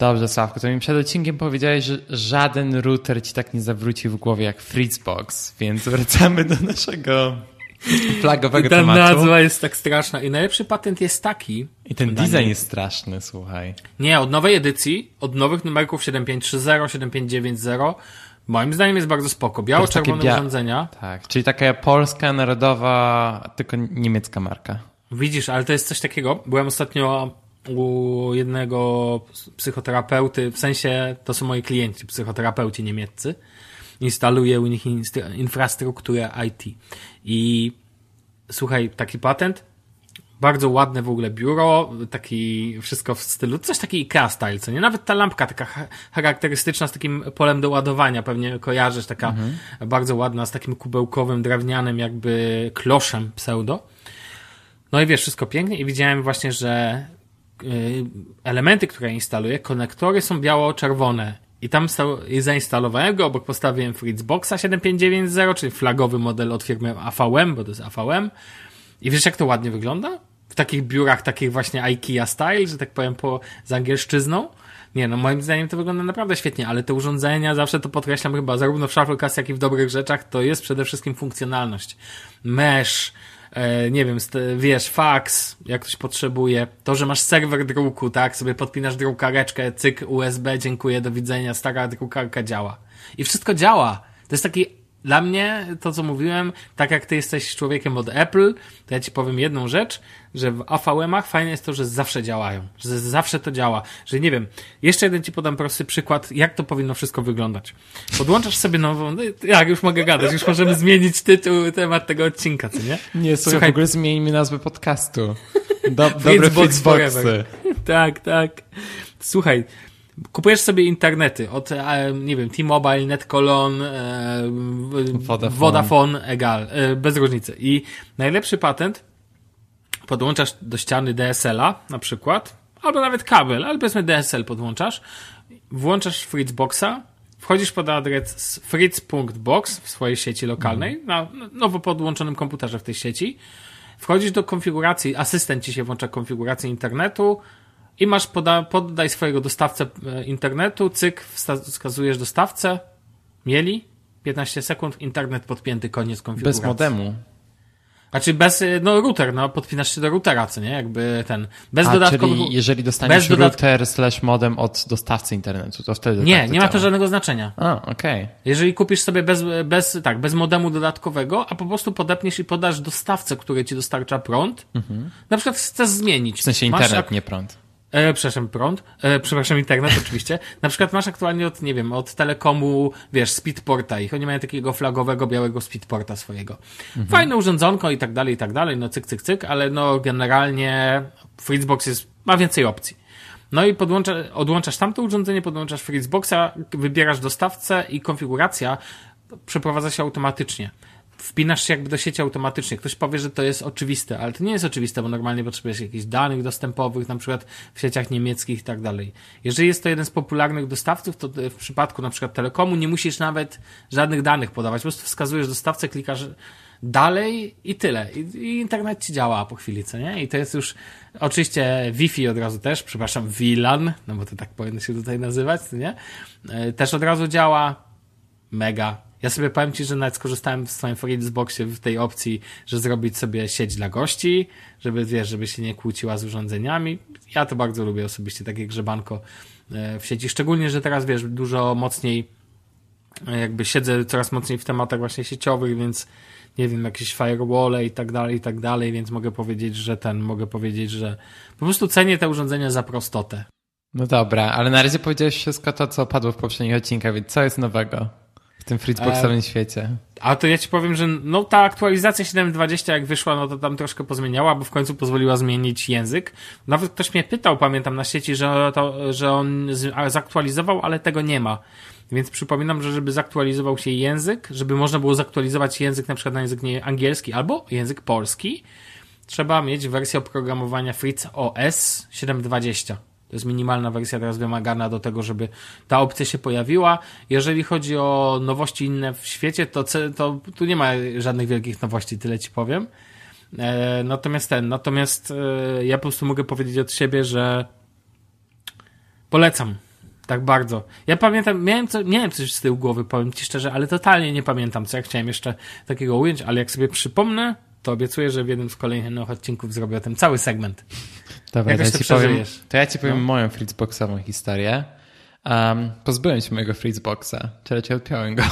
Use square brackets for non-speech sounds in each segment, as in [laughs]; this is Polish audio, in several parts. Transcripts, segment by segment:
Dobrze, Sławko, to mi przed odcinkiem powiedziałeś, że żaden router ci tak nie zawróci w głowie jak Fritzbox, więc wracamy do naszego flagowego Ta tematu. nazwa jest tak straszna. I najlepszy patent jest taki. I ten design jest straszny, słuchaj. Nie, od nowej edycji, od nowych numerków 7530, 7590, moim zdaniem jest bardzo spoko. Biało-czerwone bia- urządzenia. Tak, czyli taka polska, narodowa, tylko niemiecka marka. Widzisz, ale to jest coś takiego. Byłem ostatnio u jednego psychoterapeuty, w sensie to są moi klienci, psychoterapeuci niemieccy. Instaluję u nich infrastrukturę IT. I słuchaj, taki patent, bardzo ładne w ogóle biuro, taki wszystko w stylu, coś taki IKEA style, co nie? Nawet ta lampka taka cha- charakterystyczna z takim polem do ładowania, pewnie kojarzysz, taka bardzo ładna, z takim kubełkowym, drewnianym jakby kloszem pseudo. No i wiesz, wszystko pięknie i widziałem właśnie, że elementy, które instaluję, konektory są biało-czerwone. I tam zainstalowałem go, obok postawiłem Fritzboxa 7590, czyli flagowy model od firmy AVM, bo to jest AVM. I wiesz, jak to ładnie wygląda? W takich biurach, takich właśnie IKEA style, że tak powiem, po, z angielszczyzną. Nie, no moim zdaniem to wygląda naprawdę świetnie, ale te urządzenia, zawsze to podkreślam chyba, zarówno w Shufflecast, jak i w dobrych rzeczach, to jest przede wszystkim funkcjonalność. Mesh, nie wiem, wiesz, fax, jak ktoś potrzebuje, to, że masz serwer druku, tak, sobie podpinasz drukareczkę, cyk, USB, dziękuję, do widzenia, stara drukarka działa. I wszystko działa. To jest taki dla mnie, to co mówiłem, tak jak ty jesteś człowiekiem od Apple, to ja ci powiem jedną rzecz, że w AVM-ach fajne jest to, że zawsze działają, że zawsze to działa, że nie wiem, jeszcze jeden ci podam prosty przykład, jak to powinno wszystko wyglądać. Podłączasz sobie nową, no, jak już mogę gadać, już możemy zmienić tytuł, temat tego odcinka, co nie? Nie, słuchaj, w ogóle zmieńmy nazwę podcastu. Do, [laughs] dobre forever. tak, tak. Słuchaj, kupujesz sobie internety od, e, nie wiem, T-Mobile, NetColon, e, Vodafone. Vodafone, egal, e, bez różnicy. I najlepszy patent podłączasz do ściany DSL-a na przykład, albo nawet kabel, ale powiedzmy DSL podłączasz, włączasz Fritzboxa, wchodzisz pod adres fritz.box w swojej sieci lokalnej, na nowo podłączonym komputerze w tej sieci, wchodzisz do konfiguracji, asystent ci się włącza konfigurację internetu i masz poda, poddaj swojego dostawcę e, internetu, cyk, wskazujesz dostawcę, mieli, 15 sekund, internet podpięty, koniec konfiguracji. Bez modemu. Znaczy bez, y, no router, no podpinasz się do routera, co nie? Jakby ten, bez dodatkowych... czyli jeżeli dostaniesz dodatk- router slash modem od dostawcy internetu, to wtedy Nie, tak nie ma to żadnego znaczenia. A, okej. Jeżeli kupisz sobie bez, bez, tak, bez modemu dodatkowego, a po prostu podepniesz i podasz dostawcę, który ci dostarcza prąd, na przykład chcesz zmienić. W sensie Masz internet, ak- nie prąd. E, przepraszam, prąd. E, przepraszam, internet [laughs] oczywiście. Na przykład masz aktualnie od, nie wiem, od Telekomu, wiesz, Speedporta ich. Oni mają takiego flagowego, białego Speedporta swojego. Fajne urządzonko i tak dalej, i tak dalej. No cyk, cyk, cyk, ale no generalnie Fritzbox jest, ma więcej opcji. No i podłącza, odłączasz tamto urządzenie, podłączasz Fritzboxa, wybierasz dostawcę i konfiguracja przeprowadza się automatycznie. Wpinasz się jakby do sieci automatycznie. Ktoś powie, że to jest oczywiste, ale to nie jest oczywiste, bo normalnie potrzebujesz jakichś danych dostępowych, na przykład w sieciach niemieckich i tak dalej. Jeżeli jest to jeden z popularnych dostawców, to w przypadku na przykład Telekomu nie musisz nawet żadnych danych podawać. Po prostu wskazujesz dostawcę, klikasz dalej i tyle. I, i internet ci działa po chwili, co nie? I to jest już oczywiście Wi-Fi od razu też, przepraszam, VLAN, no bo to tak powinno się tutaj nazywać, co nie? E, Też od razu działa mega. Ja sobie powiem Ci, że nawet skorzystałem w swoim Fritzboxie w tej opcji, że zrobić sobie sieć dla gości, żeby, wiesz, żeby się nie kłóciła z urządzeniami. Ja to bardzo lubię osobiście, takie grzebanko e, w sieci. Szczególnie, że teraz, wiesz, dużo mocniej e, jakby siedzę coraz mocniej w tematach właśnie sieciowych, więc nie wiem, jakieś firewall i tak dalej, i tak dalej, więc mogę powiedzieć, że ten, mogę powiedzieć, że po prostu cenię te urządzenia za prostotę. No dobra, ale na razie powiedziałeś wszystko to, co padło w poprzednich odcinkach, więc co jest nowego tym Fritzboxowym świecie? A to ja ci powiem, że no ta aktualizacja 7.20 jak wyszła, no to tam troszkę pozmieniała, bo w końcu pozwoliła zmienić język. Nawet ktoś mnie pytał, pamiętam na sieci, że, to, że on zaktualizował, ale tego nie ma. Więc przypominam, że żeby zaktualizował się język, żeby można było zaktualizować język na przykład na język angielski albo język polski, trzeba mieć wersję oprogramowania Fritz OS 7.20. To jest minimalna wersja teraz wymagana do tego, żeby ta opcja się pojawiła. Jeżeli chodzi o nowości inne w świecie, to, to tu nie ma żadnych wielkich nowości, tyle ci powiem. E, natomiast ten, natomiast e, ja po prostu mogę powiedzieć od siebie, że polecam. Tak bardzo. Ja pamiętam, miałem, co, miałem coś z tyłu głowy, powiem ci szczerze, ale totalnie nie pamiętam, co ja chciałem jeszcze takiego ująć, ale jak sobie przypomnę, to obiecuję, że w jednym z kolejnych odcinków zrobię o tym cały segment. Dobra, to Jakoś ja, to ci powiem, to ja ci powiem No. moją Fritzboxową historię. Um, pozbyłem się mojego Fritzboxa, czy raczej odpiąłem go.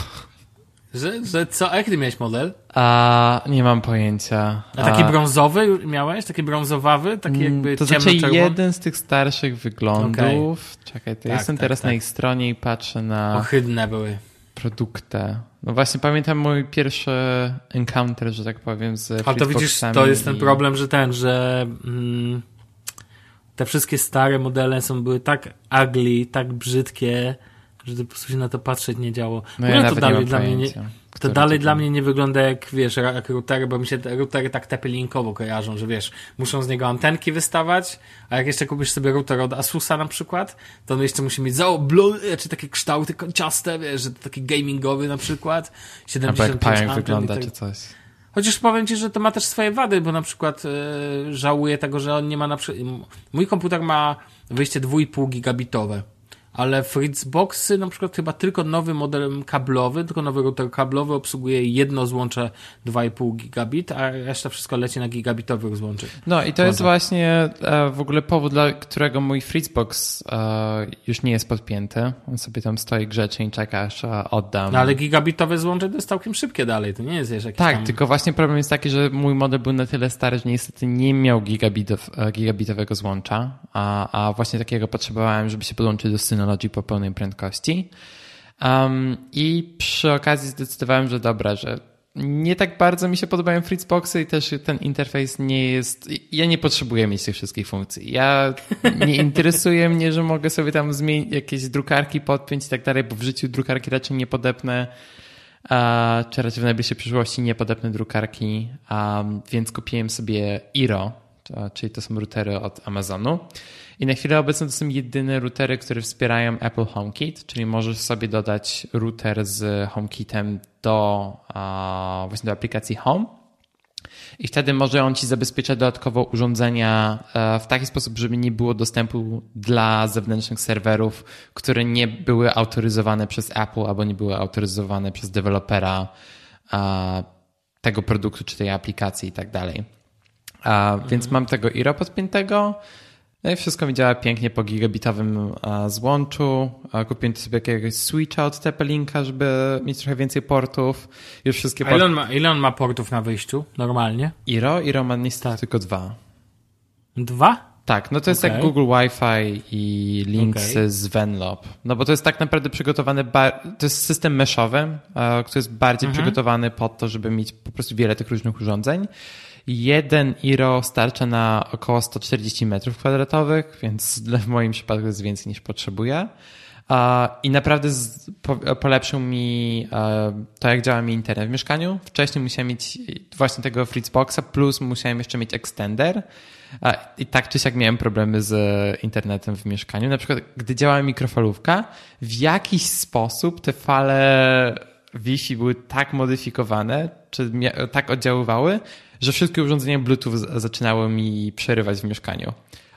Że, że co, a jaki ty miałeś model? A nie mam pojęcia. A taki brązowy miałeś? Taki brązowawy? Taki jakby Mm, To ciemno znaczy jeden z tych starszych wyglądów. Czekaj, to Tak, jestem tak, teraz tak. na ich stronie i patrzę na Ohydne były. produktę. No właśnie pamiętam mój pierwszy encounter, że tak powiem, z Ale to widzisz, to jest ten i- problem, że ten, że mm, te wszystkie stare modele są były tak ugly, tak brzydkie, że po prostu się na to patrzeć nie działo. No ja to dalej dla mnie nie. To dalej dla mnie nie wygląda jak, wiesz, jak routery, bo mi się te routery tak tepelinkowo kojarzą, że wiesz, muszą z niego antenki wystawać, a jak jeszcze kupisz sobie router od Asusa na przykład, to on jeszcze musi mieć zaoblone, czy takie kształty kończaste, wiesz, że to taki gamingowy na przykład, Albo 75 jak pająk anten i wygląda, tak- czy coś. Chociaż powiem ci, że to ma też swoje wady, bo na przykład e, żałuję tego, że on nie ma na przykład. Mój komputer ma wyjście 2,5 gigabitowe. Ale Fritzboxy, na przykład chyba tylko nowy model kablowy, tylko nowy router kablowy obsługuje jedno złącze 2,5 gigabit, a reszta wszystko leci na gigabitowych złączach. No i to jest właśnie e, w ogóle powód, dla którego mój Fritzbox e, już nie jest podpięty. On sobie tam stoi grzecznie i czeka, aż e, oddam. No ale gigabitowe złącze to jest całkiem szybkie dalej, to nie jest wiesz, jakiś Tak, tam... tylko właśnie problem jest taki, że mój model był na tyle stary, że niestety nie miał gigabitow, gigabitowego złącza, a, a właśnie takiego potrzebowałem, żeby się podłączyć do Synology po pełnej prędkości. Um, I przy okazji zdecydowałem, że dobra, że nie tak bardzo mi się podobają Fritzboxy i też ten interfejs nie jest. Ja nie potrzebuję mieć tych wszystkich funkcji. Ja nie interesuje [laughs] mnie, że mogę sobie tam zmienić jakieś drukarki, podpiąć i tak dalej, bo w życiu drukarki raczej nie podepnę a, czy raczej w najbliższej przyszłości nie podepnę drukarki, um, więc kupiłem sobie Iro, czyli to są routery od Amazonu. I na chwilę obecną to są jedyne routery, które wspierają Apple HomeKit, czyli możesz sobie dodać router z HomeKitem do właśnie do aplikacji Home. I wtedy może on ci zabezpieczać dodatkowo urządzenia e, w taki sposób, żeby nie było dostępu dla zewnętrznych serwerów, które nie były autoryzowane przez Apple albo nie były autoryzowane przez dewelopera e, tego produktu czy tej aplikacji i tak dalej. A, Więc mam tego Iro podpiętego. No i wszystko mi działa pięknie po gigabitowym złączu. Kupiłem sobie jakiegoś switcha od TP-Linka, żeby mieć trochę więcej portów. Już wszystkie A ile porty. on, ma, ile on ma portów na wyjściu normalnie? Iro? Iro ma niestety Tak. tylko dwa. Dwa? Tak, no to jest Okej. jak Google Wi-Fi i links Okej. z Venlob. No bo to jest tak naprawdę przygotowany, to jest system meszowy, e, który jest bardziej Mhm. przygotowany pod to, żeby mieć po prostu wiele tych różnych urządzeń. Jeden Iro starcza na około 140 metrów kwadratowych, więc w moim przypadku jest więcej niż potrzebuję. I naprawdę polepszył mi e, to, jak działa mi internet w mieszkaniu. Wcześniej musiałem mieć właśnie tego Fritzboxa, plus musiałem jeszcze mieć extender. I tak czy siak miałem problemy z internetem w mieszkaniu. Na przykład, gdy działała mikrofalówka, w jakiś sposób te fale Wi-Fi były tak modyfikowane, czy tak oddziaływały, że wszystkie urządzenia Bluetooth zaczynały mi przerywać w mieszkaniu.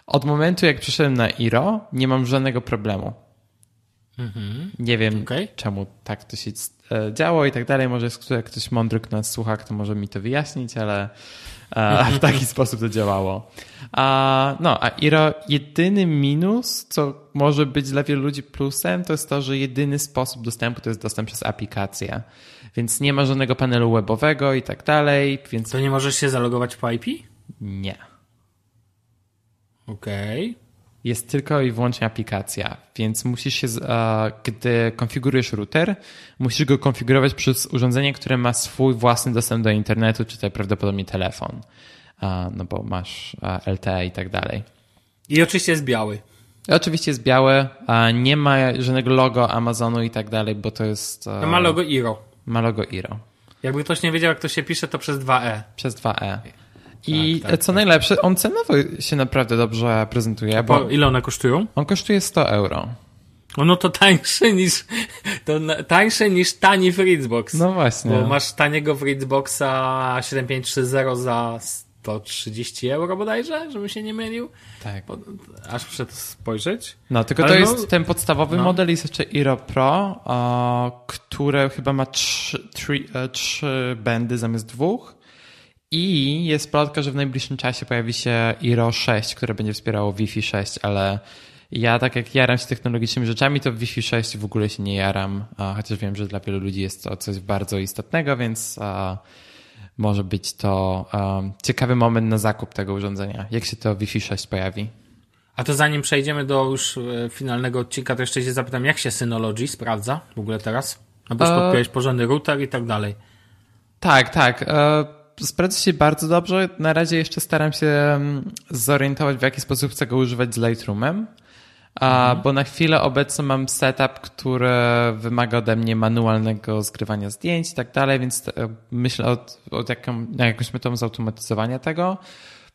Od momentu, jak przeszedłem na Iro, nie mam żadnego problemu. Nie wiem, Okej. czemu tak to się e, działo i tak dalej. Może jest jak ktoś mądry, kto nas słucha, kto może mi to wyjaśnić, ale w taki [laughs] sposób to działało. A, no, a Iro, jedyny minus, co może być dla wielu ludzi plusem, to jest to, że jedyny sposób dostępu to jest dostęp przez aplikację. Więc nie ma żadnego panelu webowego i tak dalej, więc To nie możesz się zalogować po IP? nie. Okej. Jest tylko i wyłącznie aplikacja, więc musisz się, gdy konfigurujesz router, musisz go konfigurować przez urządzenie, które ma swój własny dostęp do internetu, czy to prawdopodobnie telefon, no bo masz LTE i tak dalej. I oczywiście jest biały. Oczywiście jest białe, a nie ma żadnego logo Amazonu i tak dalej, bo to jest. To ma logo Iro. ma logo Iro. Jakby ktoś nie wiedział, jak to się pisze, to przez 2E. Przez 2E. I Tak, tak, co najlepsze, on cenowo się naprawdę dobrze prezentuje, Bo bo ile one kosztują? on kosztuje 100 euro. O, No to tańsze niż, to tańsze niż tani Fritzbox. No właśnie. Bo masz taniego Fritzboxa 7530 za 130 euro bodajże, żebym się nie mylił. Tak. Bo, aż muszę to spojrzeć. No, tylko Ale to no- jest ten podstawowy no. model, jest jeszcze Iro Pro, o, które chyba ma trzy, trzy, e, trzy bendy zamiast dwóch. I jest plotka, że w najbliższym czasie pojawi się Iro 6, które będzie wspierało Wi-Fi 6, ale ja tak jak jaram się technologicznymi rzeczami, to w Wi-Fi 6 w ogóle się nie jaram, chociaż wiem, że dla wielu ludzi jest to coś bardzo istotnego, więc może być to ciekawy moment na zakup tego urządzenia. Jak się to Wi-Fi 6 pojawi? A to zanim przejdziemy do już e, finalnego odcinka, to jeszcze się zapytam, jak się Synology sprawdza w ogóle teraz? No bo już E- podpiąłeś porządny router i tak dalej. Tak, tak. E, Sprawdza się bardzo dobrze. Na razie jeszcze staram się mm, zorientować, w jaki sposób chcę go używać z Lightroomem. A, Bo na chwilę obecną mam setup, który wymaga ode mnie manualnego zgrywania zdjęć i tak dalej, więc e, myślę o, o jaką, jakąś metodą zautomatyzowania tego.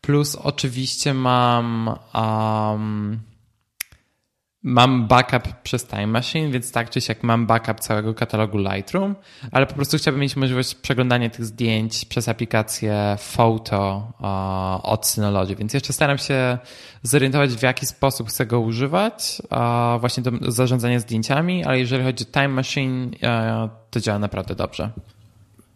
Plus oczywiście mam um, Mam backup przez Time Machine, więc tak czy siak mam backup całego katalogu Lightroom, ale po prostu chciałbym mieć możliwość przeglądania tych zdjęć przez aplikację Photo od Synology, więc jeszcze staram się zorientować w jaki sposób chcę go używać właśnie do zarządzania zdjęciami, ale jeżeli chodzi o Time Machine, e, to działa naprawdę dobrze.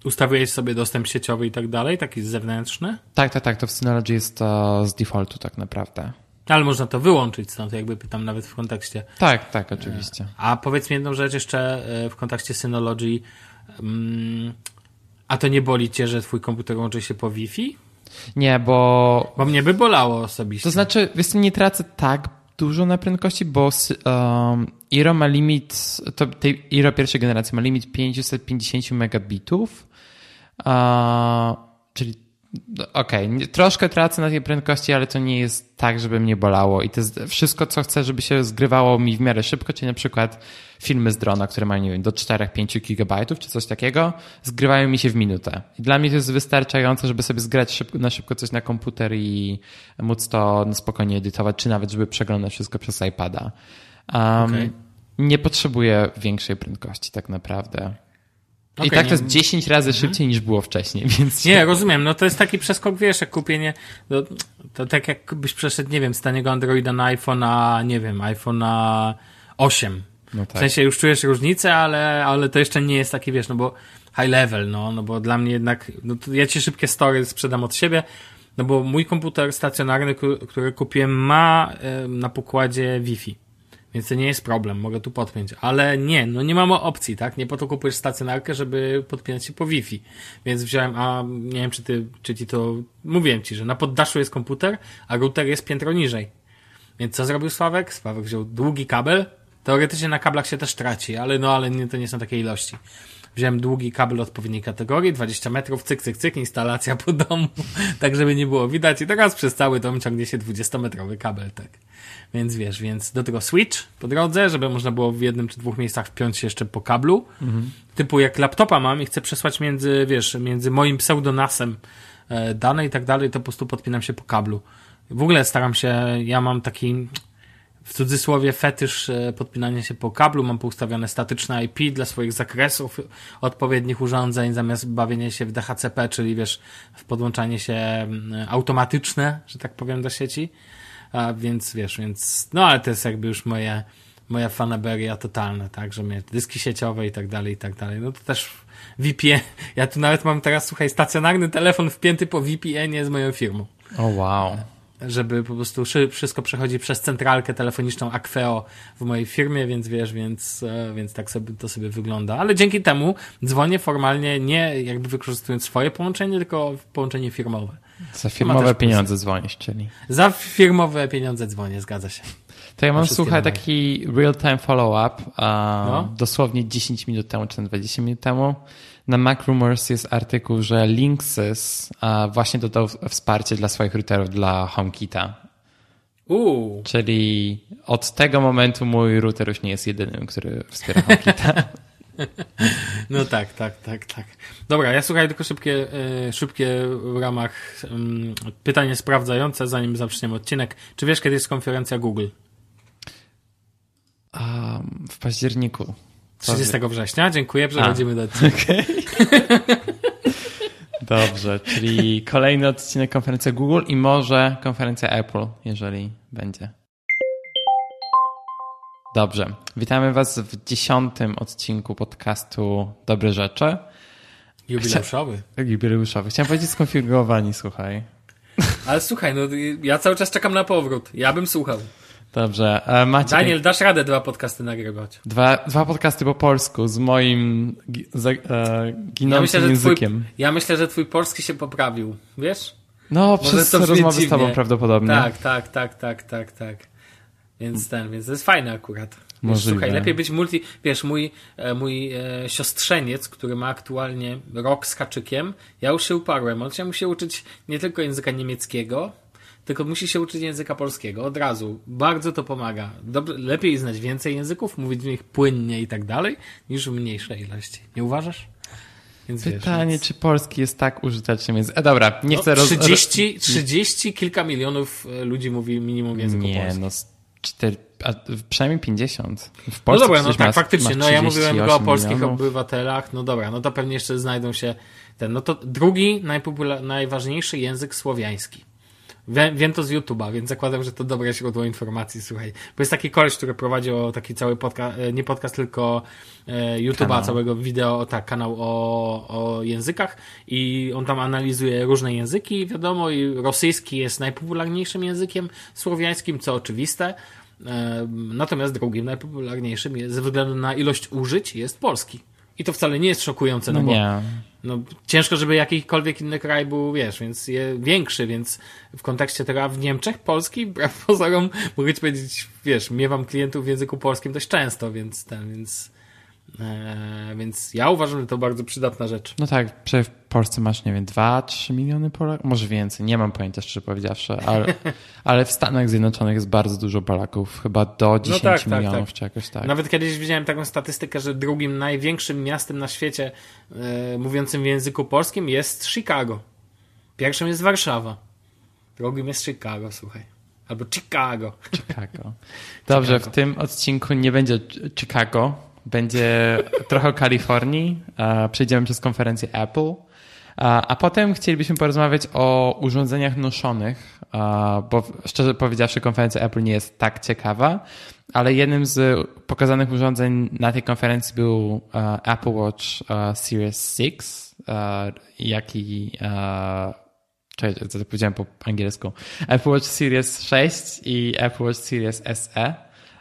Ustawiłeś sobie dostęp sieciowy i tak dalej, taki zewnętrzny? Tak, tak, tak, to w Synology jest e, z defaultu tak naprawdę. Ale można to wyłączyć stąd, jakby pytam nawet w kontekście. Tak, tak, oczywiście. A powiedz mi jedną rzecz jeszcze e, w kontekście Synology. Mm, A to nie boli cię, że twój komputer łączy się po Wi-Fi? Nie, bo Bo mnie by bolało osobiście. To znaczy, wiesz, nie tracę tak dużo na prędkości, bo um, Iro ma limit, to tej Iro pierwszej generacji ma limit 550 megabitów, uh, czyli okej, okay, troszkę tracę na tej prędkości, ale to nie jest tak, żeby mnie bolało i to jest wszystko, co chcę, żeby się zgrywało mi w miarę szybko, czyli na przykład filmy z drona, które mają, nie wiem, do 4-5 gigabajtów czy coś takiego, zgrywają mi się w minutę. I dla mnie to jest wystarczające, żeby sobie zgrać szybko, na szybko coś na komputer i móc to spokojnie edytować, czy nawet, żeby przeglądać wszystko przez iPada. Um, Okej. Nie potrzebuję większej prędkości tak naprawdę. I Okej, tak to jest 10 razy szybciej niż było wcześniej, [laughs] więc... Nie, rozumiem. No to jest taki przeskok, wiesz, jak kupienie. To, to tak jakbyś przeszedł, nie wiem, z taniego Androida na iPhone na, nie wiem, iPhone na 8. No W tak. sensie już czujesz różnicę, ale, ale to jeszcze nie jest taki, wiesz, no bo high level, no, no bo dla mnie jednak, no to ja ci szybkie story sprzedam od siebie, no bo mój komputer stacjonarny, który kupiłem, ma na pokładzie Wi-Fi. Więc to nie jest problem, mogę tu podpiąć. Ale nie, no nie mamy opcji, tak? Nie po to kupujesz stacjonarkę, żeby podpinać się po Wi-Fi. Więc wziąłem, a nie wiem, czy ty, czy ci to, mówiłem ci, że na poddaszu jest komputer, a router jest piętro niżej. Więc co zrobił Sławek? Sławek wziął długi kabel. Teoretycznie na kablach się też traci, ale no, ale nie, to nie są takie ilości. Wziąłem długi kabel odpowiedniej kategorii, 20 metrów, cyk, cyk, cyk, instalacja po domu, [laughs] tak żeby nie było widać. I teraz przez cały dom ciągnie się 20-metrowy kabel, tak. Więc wiesz, więc do tego switch po drodze, żeby można było w jednym czy dwóch miejscach wpiąć się jeszcze po kablu. Typu jak laptopa mam i chcę przesłać między, wiesz, między moim pseudonasem e, dane i tak dalej, to po prostu podpinam się po kablu. W ogóle staram się, ja mam taki w cudzysłowie fetysz e, podpinania się po kablu, mam poustawione statyczne IP dla swoich zakresów odpowiednich urządzeń, zamiast bawienia się w DHCP, czyli wiesz, w podłączanie się mm, automatyczne, że tak powiem, do sieci. A więc wiesz, więc, no ale to jest jakby już moje, moja fanaberia totalna, tak, że mnie dyski sieciowe i tak dalej, i tak dalej. No to też VPN, ja tu nawet mam teraz, słuchaj, stacjonarny telefon wpięty po VPN-ie z moją firmą O wow. żeby po prostu szy- wszystko przechodzi przez centralkę telefoniczną Acqueo w mojej firmie, więc wiesz, więc, e, więc tak sobie to sobie wygląda. Ale dzięki temu dzwonię formalnie nie jakby wykorzystując swoje połączenie, tylko połączenie firmowe. Za firmowe pieniądze dzwonisz, czyli. Za firmowe pieniądze dzwonię, zgadza się. To ja mam, słuchaj, taki real-time follow-up. a No. Dosłownie 10 minut temu, czy 20 minut temu. Na Mac Rumors jest artykuł, że Linksys a, właśnie dodał wsparcie dla swoich routerów dla HomeKita. Uuu, Czyli od tego momentu mój router już nie jest jedynym, który wspiera HomeKita. [laughs] no tak, tak, tak, tak. Dobra, ja słuchaj tylko szybkie, e, szybkie w ramach mm, pytanie sprawdzające, zanim zaczniemy odcinek. Czy wiesz, kiedy jest konferencja Google? A, w październiku. Co 30 września. Dziękuję, przechodzimy do odcinka. [laughs] Dobrze, czyli kolejny odcinek konferencji Google i może konferencja Apple, jeżeli będzie. Dobrze, witamy Was w dziesiątym odcinku podcastu Dobre Rzeczy. Jubileuszowy. Jubileuszowy. Chciałem powiedzieć skonfigurowani, słuchaj. Ale słuchaj, no ja cały czas czekam na powrót. Ja bym słuchał. Dobrze. E, Macie... Daniel, dasz radę dwa podcasty nagrywać. Dwa, dwa podcasty po polsku z moim e, ginącym ja językiem. Twój, ja myślę, że twój polski się poprawił. Wiesz? No, Może przez rozmowę z tobą prawdopodobnie. Tak, tak, tak, tak, tak, tak. Więc ten, więc to jest fajne akurat. Wiesz, słuchaj, lepiej być multi... Wiesz, mój, e, mój e, siostrzeniec, który ma aktualnie rok z haczykiem, ja już się uparłem. On się musi uczyć nie tylko języka niemieckiego, tylko musi się uczyć języka polskiego od razu. Bardzo to pomaga. Lepiej znać więcej języków, mówić w nich płynnie i tak dalej, niż w mniejszej ilości. Nie uważasz? Więc Pytanie, wiesz, więc... czy polski jest tak użyteczny więc E, dobra, nie no, chcę... 30, roz... 30 kilka milionów e, ludzi mówi minimum w języku nie, polskim. No, 4, a przynajmniej 50. W Polsce no dobra, no tak, faktycznie. No ja mówiłem go o polskich milionów. obywatelach. No dobra, no to pewnie jeszcze znajdą się ten. No to drugi najważniejszy język słowiański. Wiem, wiem to z YouTube'a, więc zakładam, że to dobre źródło informacji, słuchaj. Bo jest taki koleś, który prowadził taki cały podcast, e, nie podcast, tylko e, YouTube'a, całego wideo, tak, kanał o, o językach i on tam analizuje różne języki, wiadomo, i rosyjski jest najpopularniejszym językiem słowiańskim, co oczywiste. E, natomiast drugim najpopularniejszym jest, ze względu na ilość użyć jest polski. I to wcale nie jest szokujące, no, no bo nie. No, ciężko, żeby jakikolwiek inny kraj był, wiesz, więc je, większy, więc w kontekście tego, a w Niemczech, Polski, wbrew [laughs] pozorom, mogę ci powiedzieć, wiesz, miewam klientów w języku polskim dość często, więc ten, więc Eee, więc ja uważam, że to bardzo przydatna rzecz. No tak, w Polsce masz, nie wiem, 2-3 miliony Polaków, może więcej, nie mam pojęcia szczerze powiedziawszy, ale, [laughs] ale w Stanach Zjednoczonych jest bardzo dużo Polaków, chyba do 10 no tak, tak, milionów tak, tak. czy jakoś tak. Nawet kiedyś widziałem taką statystykę, że drugim największym miastem na świecie e, mówiącym w języku polskim jest Chicago. Pierwszym jest Warszawa. Drugim jest Chicago, słuchaj. Albo Chicago. Chicago. Dobrze, Chicago. w tym odcinku nie będzie Chicago, będzie trochę o Kalifornii, przejdziemy przez konferencję Apple, a potem chcielibyśmy porozmawiać o urządzeniach noszonych, bo szczerze powiedziawszy konferencja Apple nie jest tak ciekawa, ale jednym z pokazanych urządzeń na tej konferencji był Apple Watch Series 6, jak i Czekaj, co to powiedziałem po angielsku. Apple Watch Series 6 i Apple Watch Series SE.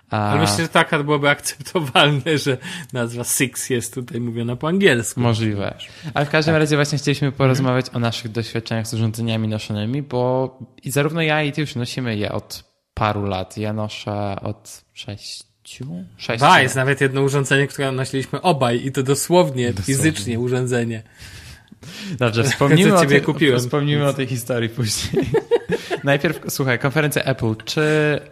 A... Ale myślę, że taka byłoby akceptowalne, że nazwa Six jest tutaj mówiona po angielsku. Możliwe. Ale w każdym tak. razie właśnie chcieliśmy porozmawiać o naszych doświadczeniach z urządzeniami noszonymi, bo i zarówno ja i ty już nosimy je od paru lat. Ja noszę od sześciu? Sześciu. Ba, jest nawet jedno urządzenie, które nosiliśmy obaj i to dosłownie, dosłownie. fizycznie urządzenie. Dobrze, [laughs] wspomnimy, o, tej, kupiłem, wspomnimy więc... o tej historii później. [laughs] Najpierw, słuchaj, konferencja Apple. Czy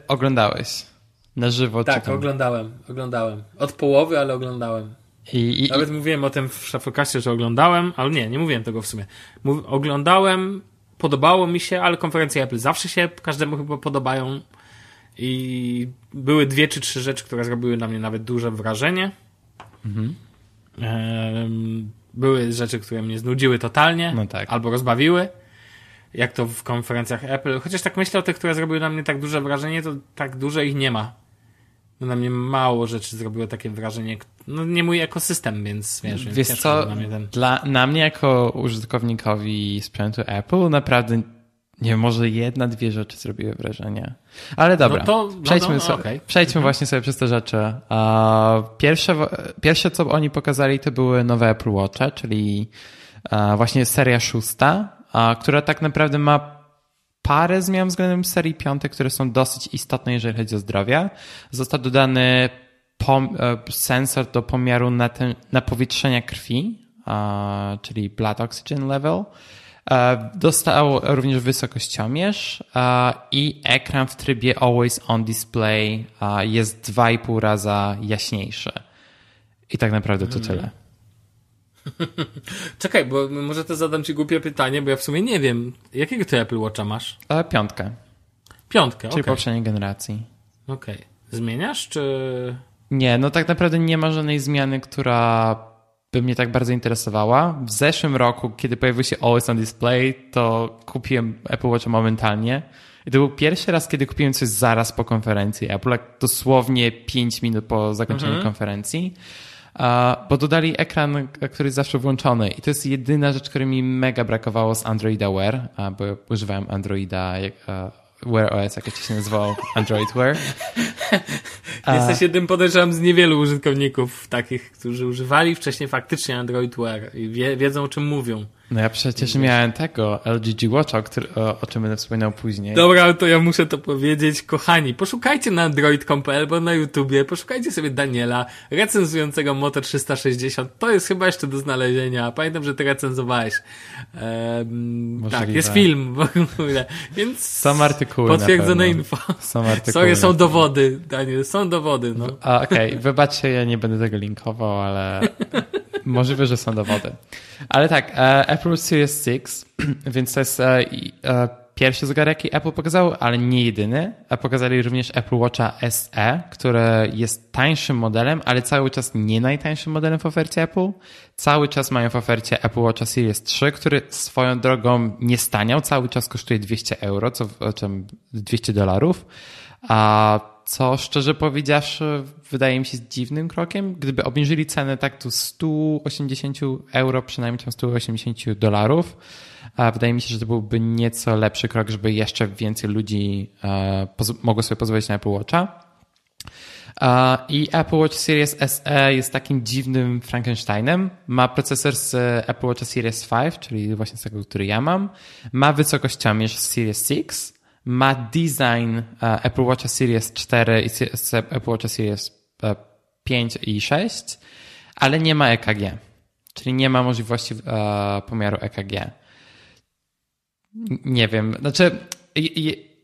oglądałeś? Na żywo Tak, oglądałem, oglądałem. Od połowy, ale oglądałem. I, i, Nawet mówiłem o tym w Shufflecastie, że oglądałem, ale nie, nie mówiłem tego w sumie. Mów, oglądałem, podobało mi się, ale konferencje Apple zawsze się każdemu chyba podobają. I były dwie czy trzy rzeczy, które zrobiły na mnie nawet duże wrażenie. Mhm. Były rzeczy, które mnie znudziły totalnie, no tak. albo rozbawiły jak to w konferencjach Apple. Chociaż tak myślę o tych, które zrobiły na mnie tak duże wrażenie, to tak dużo ich nie ma. No na mnie mało rzeczy zrobiło takie wrażenie. No nie mój ekosystem, więc wiesz, wiesz więc co, na mnie, ten... dla, na mnie jako użytkownikowi sprzętu Apple naprawdę nie może jedna, dwie rzeczy zrobiły wrażenie. Ale dobra, no to, no przejdźmy, no, no, okay. przejdźmy mhm. właśnie sobie przez te rzeczy. Pierwsze, pierwsze, co oni pokazali, to były nowe Apple Watche, czyli właśnie seria szósta, która tak naprawdę ma parę zmian względem serii piątej, które są dosyć istotne, jeżeli chodzi o zdrowie. Został dodany e, sensor do pomiaru napowietrzenia krwi, czyli blood oxygen level. E, dostał również wysokościomierz i ekran w trybie Always On Display jest 2,5 raza jaśniejszy. I tak naprawdę to tyle. [laughs] Czekaj, bo może to zadam ci głupie pytanie, bo ja w sumie nie wiem. Jakiego ty Apple Watcha masz? E, piątkę. Piątkę, Czyli okay. poprzedniej generacji. Okej. Okay. Zmieniasz, czy... Nie, no tak naprawdę nie ma żadnej zmiany, która by mnie tak bardzo interesowała. W zeszłym roku, kiedy pojawił się Always on Display, to kupiłem Apple Watcha momentalnie. I to był pierwszy raz, kiedy kupiłem coś zaraz po konferencji Apple, jak dosłownie 5 minut po zakończeniu mhm. konferencji. Bo dodali ekran, który jest zawsze włączony i to jest jedyna rzecz, której mi mega brakowało z Androida Wear, bo używałem Androida Wear OS, jak się nazywał, Android Wear. [laughs] Jesteś jednym, podejrzewam, z niewielu użytkowników takich, którzy używali wcześniej faktycznie Android Wear i wie, wiedzą, o czym mówią. No ja przecież miałem tego LG Watcha, o, o, o czym będę wspominał później. Dobra, to ja muszę to powiedzieć. Kochani, poszukajcie na android.com.pl albo na YouTubie, poszukajcie sobie Daniela, recenzującego Moto 360. To jest chyba jeszcze do znalezienia. Pamiętam, że ty recenzowałeś. Ehm, tak, jest film w ogóle. Więc są artykuły Potwierdzone info. Są artykuły. Sorry, są dowody, Daniel, są dowody. No. Okej, okay. wybaczcie, ja nie będę tego linkował, ale [laughs] możliwe, że są dowody. Ale tak, e, Apple Series 6, [clears throat] więc to jest e, e, pierwszy zegarek, jaki Apple pokazał, ale nie jedyny. Pokazali również Apple Watcha SE, który jest tańszym modelem, ale cały czas nie najtańszym modelem w ofercie Apple. Cały czas mają w ofercie Apple Watcha Series 3, który swoją drogą nie staniał, cały czas kosztuje 200 euro, co czym 200 dolarów. A co szczerze powiedziawszy wydaje mi się dziwnym krokiem. Gdyby obniżyli cenę tak do 180 euro, przynajmniej tam 180 dolarów, wydaje mi się, że to byłby nieco lepszy krok, żeby jeszcze więcej ludzi e, mogło sobie pozwolić na Apple Watcha. I Apple Watch Series SE jest takim dziwnym Frankensteinem. Ma procesor z Apple Watch Series 5, czyli właśnie z tego, który ja mam. Ma wysokościomierz z Series 6 ma design e, Apple Watcha Series 4 i Apple Watcha Series 5 e, i 6, ale nie ma EKG, czyli nie ma możliwości e, pomiaru EKG. Nie wiem, znaczy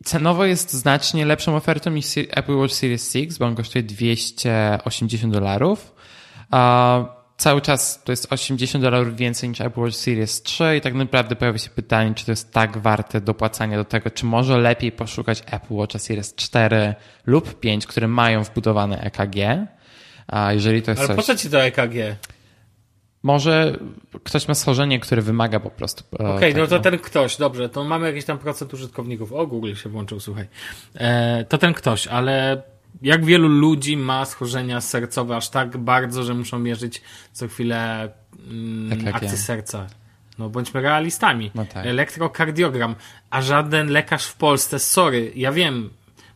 cenowo jest znacznie lepszą ofertą niż Apple Watch Series 6, bo on kosztuje 280 dolarów cały czas to jest 80 dolarów więcej niż Apple Watch Series 3 i tak naprawdę pojawia się pytanie, czy to jest tak warte dopłacania do tego, czy może lepiej poszukać Apple Watch Series 4 lub 5, które mają wbudowane EKG. A jeżeli to jest Ale coś... po co ci to EKG? Może ktoś ma schorzenie, które wymaga po prostu. E, Okej, okay, no to ten ktoś, dobrze, to mamy jakiś tam procent użytkowników. O, Google się włączył, słuchaj. E, to ten ktoś, ale jak wielu ludzi ma schorzenia sercowe aż tak bardzo, że muszą mierzyć co chwilę mm, tak akcję serca. No bądźmy realistami. No tak. Elektrokardiogram, a żaden lekarz w Polsce, sorry, ja wiem,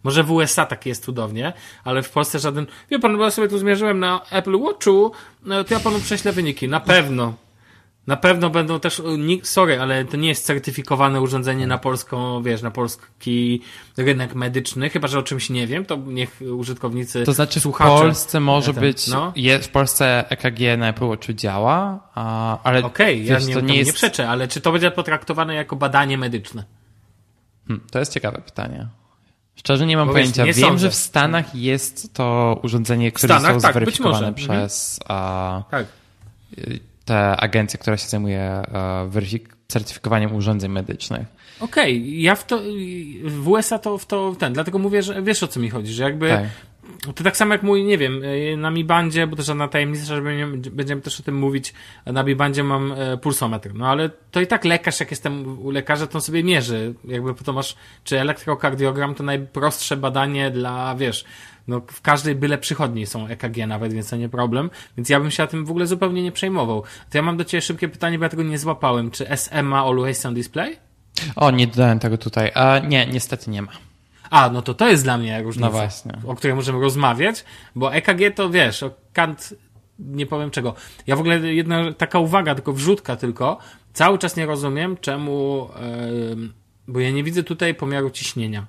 może w USA tak jest cudownie, ale w Polsce żaden. Wie pan, bo ja sobie tu zmierzyłem na Apple Watchu, no to ja panu prześlę wyniki. Na pewno. Na pewno będą też, sorry, ale to nie jest certyfikowane urządzenie na polską, wiesz, na polski rynek medyczny, chyba, że o czymś nie wiem, to niech użytkownicy, To znaczy słuchacze, w Polsce może ten, być, no? jest, w Polsce EKG na Apple Watchu działa, ale... Okej, okay, ja nie, to nie, jest... nie przeczę, ale czy to będzie potraktowane jako badanie medyczne? Hmm, to jest ciekawe pytanie. Szczerze nie mam Bo pojęcia. nie Wiem, sądzę. że w Stanach jest to urządzenie, które zostało tak, zweryfikowane mhm. przez... A, tak ta agencja, która się zajmuje e, certyfikowaniem urządzeń medycznych. Okej, okay. ja w to, w USA to w to ten, dlatego mówię, że wiesz o co mi chodzi, że jakby tak. To tak samo jak mój, nie wiem, e, na Mi Bandzie, bo to żadna tajemnica, że będziemy też o tym mówić, na Mi Bandzie mam e, pulsometr, no ale to i tak lekarz, jak jestem u lekarza, to on sobie mierzy, jakby to masz, czy elektrokardiogram to najprostsze badanie dla, wiesz, no w każdej byle przychodni są EKG nawet, więc to nie problem. Więc ja bym się tym w ogóle zupełnie nie przejmował. To ja mam do Ciebie szybkie pytanie, bo ja tego nie złapałem. Czy SM ma Always on Display? O, nie dodałem tego tutaj. A, nie, niestety nie ma. A, no to to jest dla mnie różnica, no właśnie. o której możemy rozmawiać, bo EKG to wiesz, o Kant nie powiem czego. Ja w ogóle jedna taka uwaga, tylko wrzutka tylko, cały czas nie rozumiem czemu, yy, bo ja nie widzę tutaj pomiaru ciśnienia.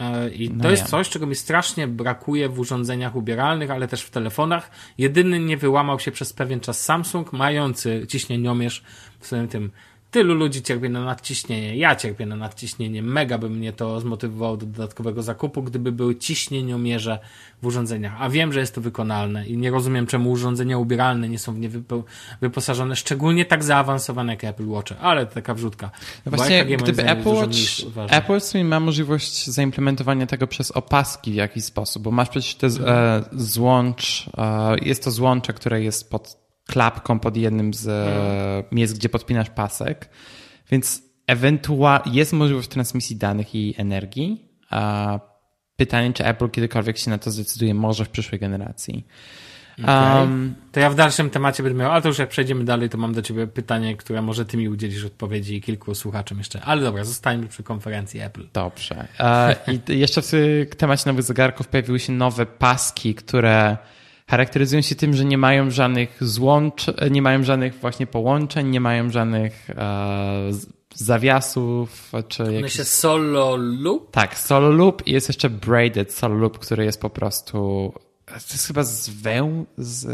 E, I to no jest coś, czego mi strasznie brakuje w urządzeniach ubieralnych, ale też w telefonach. Jedyny nie wyłamał się przez pewien czas Samsung, mający ciśnieniomierz w swoim tym Tylu ludzi cierpi na nadciśnienie. Ja cierpię na nadciśnienie. Mega by mnie to zmotywowało do dodatkowego zakupu, gdyby były ciśnieniomierze w urządzeniach. A wiem, że jest to wykonalne i nie rozumiem, czemu urządzenia ubieralne nie są w nie wyposażone, szczególnie tak zaawansowane jak Apple Watch, ale to taka wrzutka. No właśnie, gdyby Apple Watch, Apple ma możliwość zaimplementowania tego przez opaski w jakiś sposób, bo masz przecież te e, złącz, e, jest to złącze, które jest pod klapką pod jednym z mm. miejsc, gdzie podpinasz pasek, więc ewentualnie jest możliwość transmisji danych i energii, a pytanie, czy Apple kiedykolwiek się na to zdecyduje, może w przyszłej generacji. Okay. Um, to ja w dalszym temacie będę miał, ale to już jak przejdziemy dalej, to mam do ciebie pytanie, które może ty mi udzielisz odpowiedzi i kilku słuchaczom jeszcze. Ale dobra, zostańmy przy konferencji Apple. Dobrze. E, I jeszcze w temacie nowych zegarków pojawiły się nowe paski, które charakteryzują się tym, że nie mają żadnych złącz, nie mają żadnych właśnie połączeń, nie mają żadnych e, zawiasów, czy One jakiś... się solo loop? Tak, solo loop i jest jeszcze braided solo loop, który jest po prostu to jest chyba z weł... z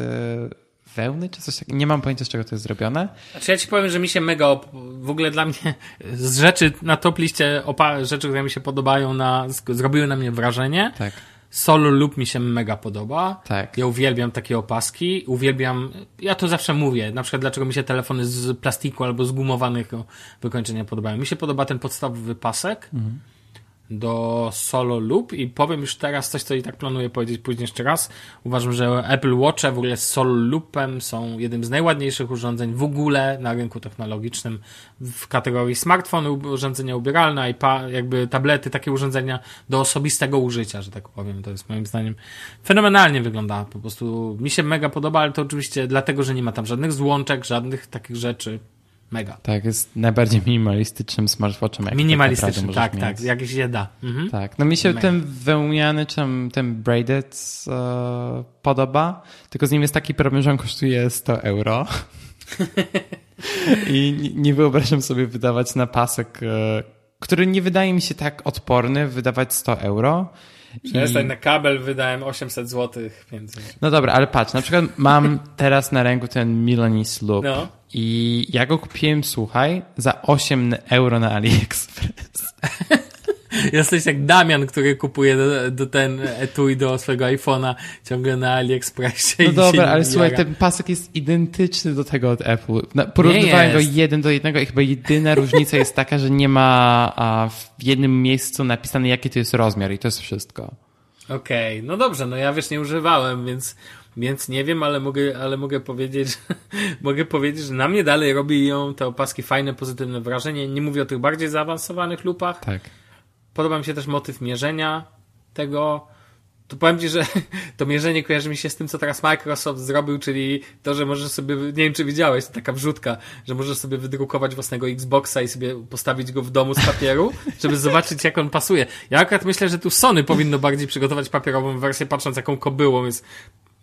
wełny, czy coś takiego. Nie mam pojęcia, z czego to jest zrobione. Znaczy ja ci powiem, że mi się mega, w ogóle dla mnie z rzeczy na top liście opa- rzeczy, które mi się podobają, na, zrobiły na mnie wrażenie. Tak. Solo lub mi się mega podoba. Tak. Ja uwielbiam takie opaski. Uwielbiam, ja to zawsze mówię, na przykład dlaczego mi się telefony z plastiku albo z gumowanych wykończenia podobają. Mi się podoba ten podstawowy pasek. Mhm do solo loop i powiem już teraz coś, co i tak planuję powiedzieć później jeszcze raz. Uważam, że Apple Watch w ogóle z solo loopem są jednym z najładniejszych urządzeń w ogóle na rynku technologicznym w kategorii smartfony, urządzenia ubieralne, iPad, jakby tablety, takie urządzenia do osobistego użycia, że tak powiem. To jest moim zdaniem fenomenalnie wygląda. Po prostu mi się mega podoba, ale to oczywiście dlatego, że nie ma tam żadnych złączek, żadnych takich rzeczy. Mega. Tak, jest najbardziej minimalistycznym smartwatchem. Jak Minimalistycznym, tak, tak, tak, jak się da. Mhm. Tak, no mi się Mega. ten wełniany, czy tam ten braided e, podoba, tylko z nim jest taki problem, że on kosztuje 100 euro. [laughs] I nie wyobrażam sobie wydawać na pasek, e, który nie wydaje mi się tak odporny, wydawać 100 euro. Przestań, I... na kabel wydałem 800 zł, więc... No dobra, ale patrz, na przykład mam teraz na ręku ten Milanese Loop. No. I ja go kupiłem, słuchaj, za 8 euro na AliExpress. [laughs] Jesteś jak Damian, który kupuje do, do ten etui do swojego iPhone'a ciągle na AliExpressie. No dobra, ale słuchaj, ten pasek jest identyczny do tego od Apple. Porównywałem go jeden do jednego i chyba jedyna różnica jest taka, że nie ma w jednym miejscu napisane jaki to jest rozmiar i to jest wszystko. Okej, okay. no dobrze, no ja wiesz, nie używałem, więc więc nie wiem, ale mogę, ale mogę powiedzieć, [laughs] mogę powiedzieć, że na mnie dalej robi ją te opaski fajne, pozytywne wrażenie. Nie mówię o tych bardziej zaawansowanych lupach. Tak. Podoba mi się też motyw mierzenia tego. To powiem Ci, że [laughs] to mierzenie kojarzy mi się z tym, co teraz Microsoft zrobił, czyli to, że możesz sobie, nie wiem czy widziałeś, to taka wrzutka, że możesz sobie wydrukować własnego Xboxa i sobie postawić go w domu z papieru, [laughs] żeby zobaczyć jak on pasuje. Ja akurat myślę, że tu Sony powinno bardziej przygotować papierową wersję, patrząc jaką kobyłą jest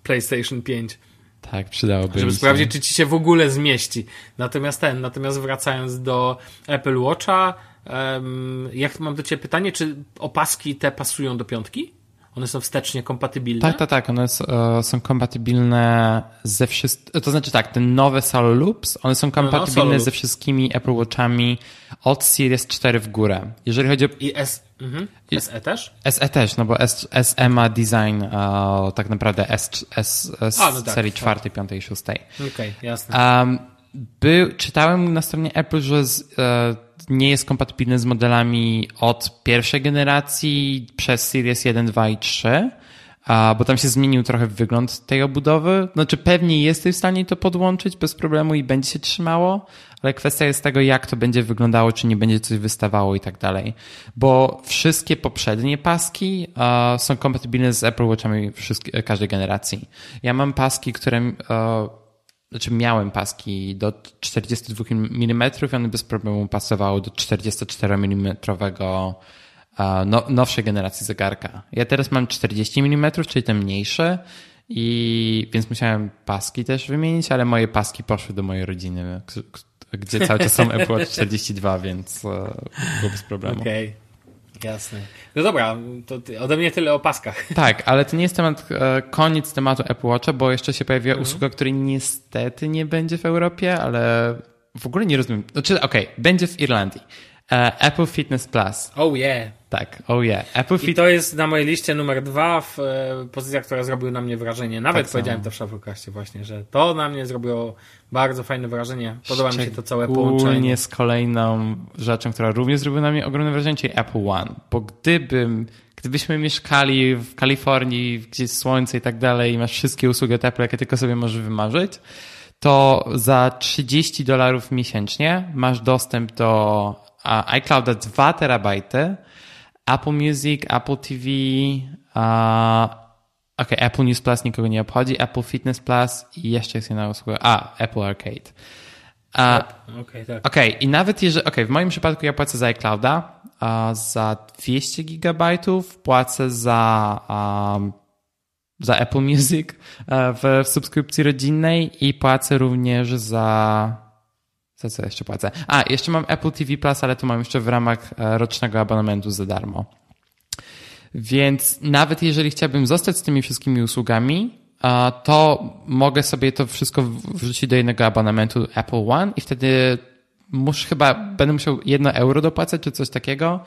PlayStation 5. Tak, przydałoby Żeby sprawdzić, czy ci się w ogóle zmieści. Natomiast ten, natomiast wracając do Apple Watcha, um, jak mam do ciebie pytanie, czy opaski te pasują do piątki? One są wstecznie kompatybilne? Tak, tak, tak. One e, są kompatybilne ze wszystkimi. To znaczy tak, te nowe Solo Loops, one są kompatybilne no, no, ze wszystkimi Apple Watchami od Series 4 w górę. Jeżeli chodzi o. I S, mhm. SE też? SE też, no bo S, SE ma design uh, tak naprawdę S, S, S A, no tak, serii tak. 4, 5 i 6. Okej, okay, jasne. Um, by, czytałem na stronie Apple, że z, uh, nie jest kompatybilny z modelami od pierwszej generacji przez Series 1, 2 i 3, bo tam się zmienił trochę wygląd tej obudowy. Znaczy pewnie jesteś w stanie to podłączyć bez problemu i będzie się trzymało, ale kwestia jest tego, jak to będzie wyglądało, czy nie będzie coś wystawało i tak dalej. Bo wszystkie poprzednie paski są kompatybilne z Apple Watchami każdej generacji. Ja mam paski, które znaczy miałem paski do 42 mm i one bez problemu pasowały do 44 mm no, nowszej generacji zegarka. Ja teraz mam 40 mm, czyli te mniejsze i więc musiałem paski też wymienić, ale moje paski poszły do mojej rodziny, gdzie cały czas są Apple Watch 42, więc e, było bez problemu. Okej. Okay. Jasne. No dobra, to ode mnie tyle o paskach. [laughs] Tak, ale to nie jest temat, e, koniec tematu Apple Watcha, bo jeszcze się pojawiła mhm. usługa, której niestety nie będzie w Europie, ale w ogóle nie rozumiem. Znaczy, okej, okay, będzie w Irlandii. E, Apple Fitness Plus. Oh yeah. Tak, oh yeah. Apple Fit... I to jest na mojej liście numer dwa w e, pozycjach, która zrobiły na mnie wrażenie. Nawet tak powiedziałem to w Shufflecastie właśnie, że to na mnie zrobiło bardzo fajne wrażenie. Podoba mi się to całe połączenie. z kolejną rzeczą, która również zrobiła na mnie ogromne wrażenie, czyli Apple One. Bo gdybym, gdybyśmy mieszkali w Kalifornii, gdzie jest słońce i tak dalej i masz wszystkie usługi Apple, jakie tylko sobie możesz wymarzyć, to za 30 dolarów miesięcznie masz dostęp do iClouda 2 terabajty, Apple Music, Apple TV, ok, Apple News Plus nikogo nie obchodzi, Apple Fitness Plus i jeszcze jest jedna usługa, a, Apple Arcade. Okej, okay, tak. okay, i nawet jeżeli, okej, okay, w moim przypadku ja płacę za iClouda, za 200 gigabajtów, płacę za um, za Apple Music e, w, w subskrypcji rodzinnej i płacę również za. Za co jeszcze płacę? A, jeszcze mam Apple TV Plus, ale to mam jeszcze w ramach e, rocznego abonamentu za darmo. Więc nawet jeżeli chciałbym zostać z tymi wszystkimi usługami, e, to mogę sobie to wszystko wrzucić do jednego abonamentu Apple One i wtedy muszę chyba, będę musiał jedno euro dopłacać czy coś takiego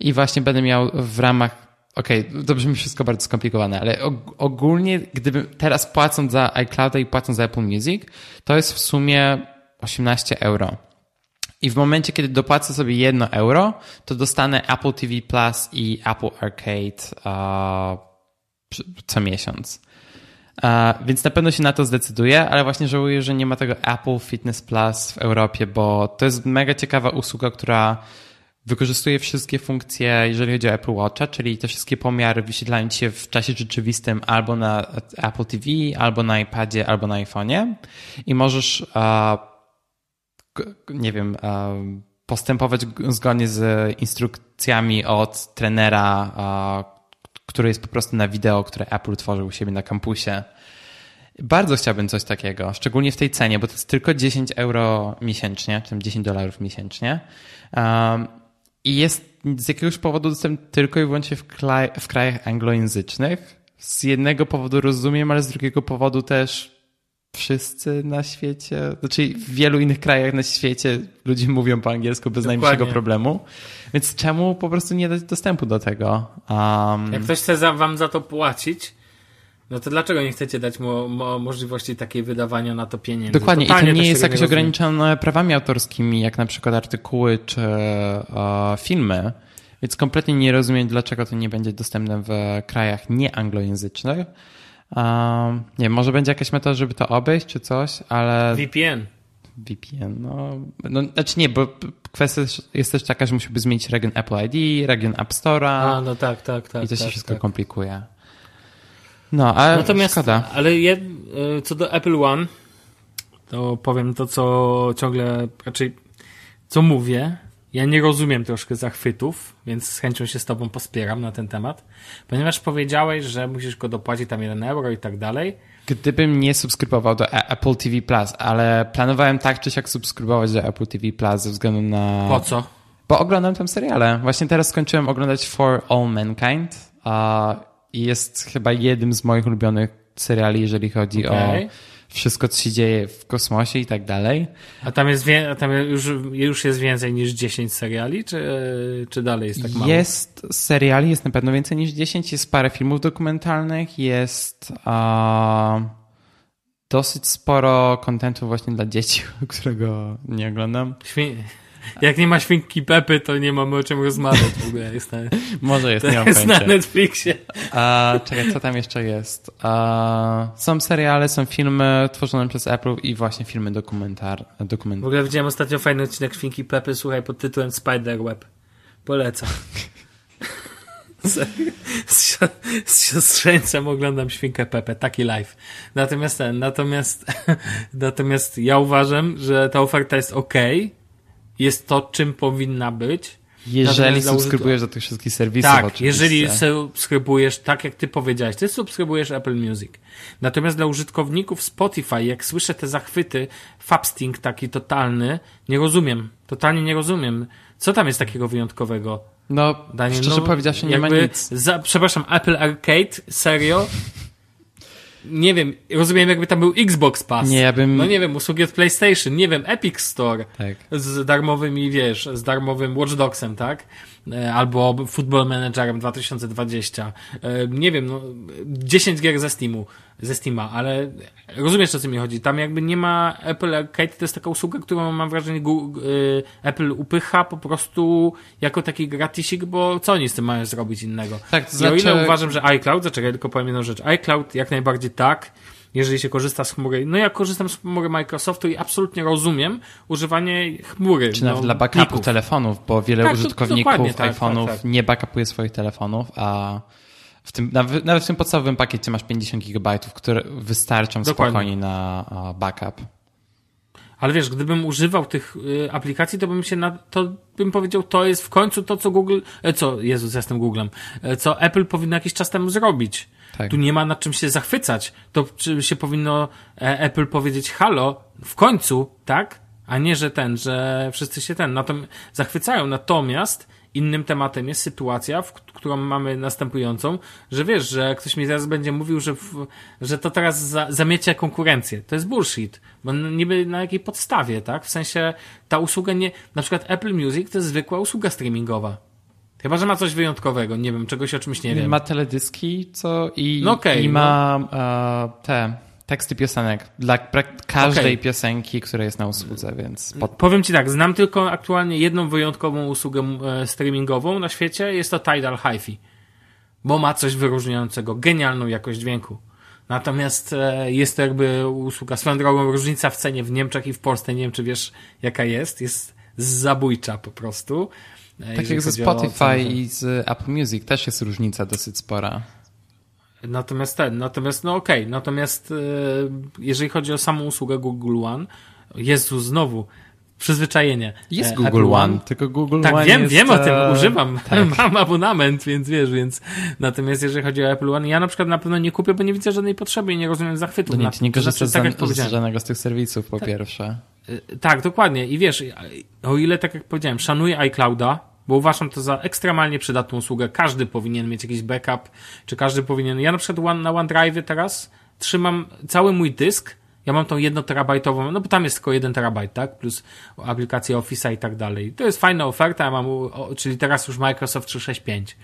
i właśnie będę miał w ramach Okej, okay, to brzmi wszystko bardzo skomplikowane, ale ogólnie, gdybym teraz płacąc za iClouda i płacąc za Apple Music, to jest w sumie 18 euro. I w momencie, kiedy dopłacę sobie 1 euro, to dostanę Apple TV Plus i Apple Arcade uh, co miesiąc. Uh, więc na pewno się na to zdecyduję, ale właśnie żałuję, że nie ma tego Apple Fitness Plus w Europie, bo to jest mega ciekawa usługa, która wykorzystuje wszystkie funkcje, jeżeli chodzi o Apple Watcha, czyli te wszystkie pomiary wyświetlają się w czasie rzeczywistym albo na Apple TV, albo na iPadzie, albo na iPhone'ie i możesz, nie wiem, postępować zgodnie z instrukcjami od trenera, który jest po prostu na wideo, które Apple tworzył u siebie na kampusie. Bardzo chciałbym coś takiego, szczególnie w tej cenie, bo to jest tylko 10 euro miesięcznie, czy 10 dolarów miesięcznie. I jest z jakiegoś powodu dostępny tylko i wyłącznie w, w krajach anglojęzycznych. Z jednego powodu rozumiem, ale z drugiego powodu też wszyscy na świecie, znaczy w wielu innych krajach na świecie ludzie mówią po angielsku bez Dokładnie. najmniejszego problemu. Więc czemu po prostu nie dać dostępu do tego? Um... Jak ktoś chce za, wam za to płacić, no to dlaczego nie chcecie dać mu mo możliwości takiej wydawania na to pieniędzy? Dokładnie, Totalnie i to nie jest jakoś ograniczone prawami autorskimi, jak na przykład artykuły czy e, filmy. Więc kompletnie nie rozumiem, dlaczego to nie będzie dostępne w krajach nieanglojęzycznych. Um, nie może będzie jakaś metoda, żeby to obejść czy coś, ale... VPN. VPN, no, no znaczy nie, bo kwestia jest też taka, że musimy zmienić region Apple ID, region App Store'a. A, no tak, tak, tak. I to się tak, wszystko tak. komplikuje. No, ale Natomiast, szkoda. Ale jed, e, co do Apple One, to powiem to, co ciągle raczej co mówię. Ja nie rozumiem troszkę zachwytów, więc z chęcią się z Tobą pospieram na ten temat, ponieważ powiedziałeś, że musisz go dopłacić tam 1 euro i tak dalej. Gdybym nie subskrybował do Apple TV Plus, ale planowałem tak czy siak subskrybować do Apple TV Plus ze względu na. Po co? Bo oglądam tam seriale. Właśnie teraz skończyłem oglądać For All Mankind i jest chyba jednym z moich ulubionych seriali, jeżeli chodzi okay. o wszystko, co się dzieje w kosmosie i tak dalej. A tam jest a tam już, już jest więcej niż 10 seriali, czy, czy dalej jest tak mało? Jest seriali, jest na pewno więcej niż 10, jest parę filmów dokumentalnych, jest uh, dosyć sporo kontentu właśnie dla dzieci, [laughs] którego nie oglądam. Śmie [laughs] jak nie ma świnki Pepy, to nie mamy o czym rozmawiać w ogóle. Jest na, Może jest, nie jest na Netflixie. A, czekaj, co tam jeszcze jest? A, są seriale, są filmy tworzone przez Apple i właśnie filmy dokumentar, dokument. W ogóle widziałem ostatnio fajny odcinek świnki Pepy, słuchaj, pod tytułem Spiderweb. Polecam. [laughs] z, z siostrzeńcem oglądam świnkę Pepę, taki live. Natomiast ten, natomiast, [laughs] natomiast ja uważam, że ta oferta jest ok, jest to, czym powinna być. Jeżeli subskrybujesz do tych wszystkich serwisów, Tak, oczywiście. jeżeli subskrybujesz, tak jak ty powiedziałeś, ty subskrybujesz Apple Music. Natomiast dla użytkowników Spotify, jak słyszę te zachwyty, fabsting taki totalny, nie rozumiem. Totalnie nie rozumiem. Co tam jest takiego wyjątkowego? No, Daniel, szczerze no, powiedziawszy, nie ma nic. Za, przepraszam, Apple Arcade? Serio? Nie wiem, rozumiem jakby tam był Xbox Pass. Nie, ja bym... No nie wiem, usługi od PlayStation, nie wiem, Epic Store. Tak. Z darmowymi, wiesz, z darmowym Watch Dogsem, tak? E, albo Football Managerem 2020. E, nie wiem, no, 10 gier ze Steamu, ze Steama, ale rozumiesz o co mi chodzi. Tam jakby nie ma Apple Arcade, to jest taka usługa, którą mam wrażenie Google, Apple upycha po prostu jako taki gratisik, bo co oni z tym mają zrobić innego? Tak, to znaczy... I o ile znaczy- uważam, że iCloud, zaczekaj, tylko powiem jedną rzecz. iCloud jak najbardziej tak, jeżeli się korzysta z chmury. No ja korzystam z chmury Microsoftu i absolutnie rozumiem używanie chmury. Czy nawet no, dla backupu plików. telefonów, bo wiele Tak, to- użytkowników dokładnie, tak, iPhone'ów tak, tak. nie backupuje swoich telefonów, a w tym, nawet w tym podstawowym pakiecie masz 50 GB, które wystarczą Dokładnie. spokojnie na backup. Ale wiesz, gdybym używał tych y, aplikacji, to bym się na, to bym powiedział, to jest w końcu to, co Google, e, co, Jezus, jestem Googlem, e, co Apple powinno jakiś czas temu zrobić. Tak. Tu nie ma nad czym się zachwycać. To czy się powinno e, Apple powiedzieć halo, w końcu, tak? A nie, że ten, że wszyscy się ten, na tym zachwycają. Natomiast innym tematem jest sytuacja, w, którą mamy następującą, że wiesz, że ktoś mi zaraz będzie mówił, że, w, że to teraz za, zamiecia konkurencję. To jest bullshit. Bo niby na jakiej podstawie, tak? W sensie ta usługa nie, na przykład Apple Music to jest zwykła usługa streamingowa. Chyba, że ma coś wyjątkowego, nie wiem, czegoś o czymś nie wiem. Ma teledyski, co i, No okej, i no. ma e, te teksty piosenek dla każdej Okej. piosenki, która jest na usłudze, więc pod... Powiem ci tak, znam tylko aktualnie jedną wyjątkową usługę e, streamingową na świecie, jest to Tidal HiFi. Bo ma coś wyróżniającego, genialną jakość dźwięku. Natomiast e, jest to jakby usługa, swoją drogą różnica w cenie w Niemczech i w Polsce, nie wiem czy wiesz jaka jest, jest zabójcza po prostu. E, tak jak ze Spotify i z Apple Music też jest różnica dosyć spora. Natomiast ten, natomiast no okej, natomiast e, jeżeli chodzi o samą usługę Google One, Jezu, znowu, przyzwyczajenie. Jest E, Google Apple One, tylko Google Tak, One wiem, jest, wiem o tym, e, używam, tak. [laughs] mam abonament, więc wiesz, więc natomiast jeżeli chodzi o Apple One, ja na przykład na pewno nie kupię, bo nie widzę żadnej potrzeby i nie rozumiem zachwytu. Nie, na nie. To korzystasz znaczy, tak z, z żadnego z tych serwisów, po pierwsze. Y, Tak, dokładnie. I wiesz, o ile, tak jak powiedziałem, szanuję iClouda, bo uważam to za ekstremalnie przydatną usługę. Każdy powinien mieć jakiś backup, czy każdy powinien. Ja na przykład na OneDrive teraz trzymam cały mój dysk. Ja mam tą jedno terabajtową, no bo tam jest tylko jeden terabajt, tak? Plus aplikacje Office'a i tak dalej. To jest fajna oferta, ja mam, czyli teraz już Microsoft 365.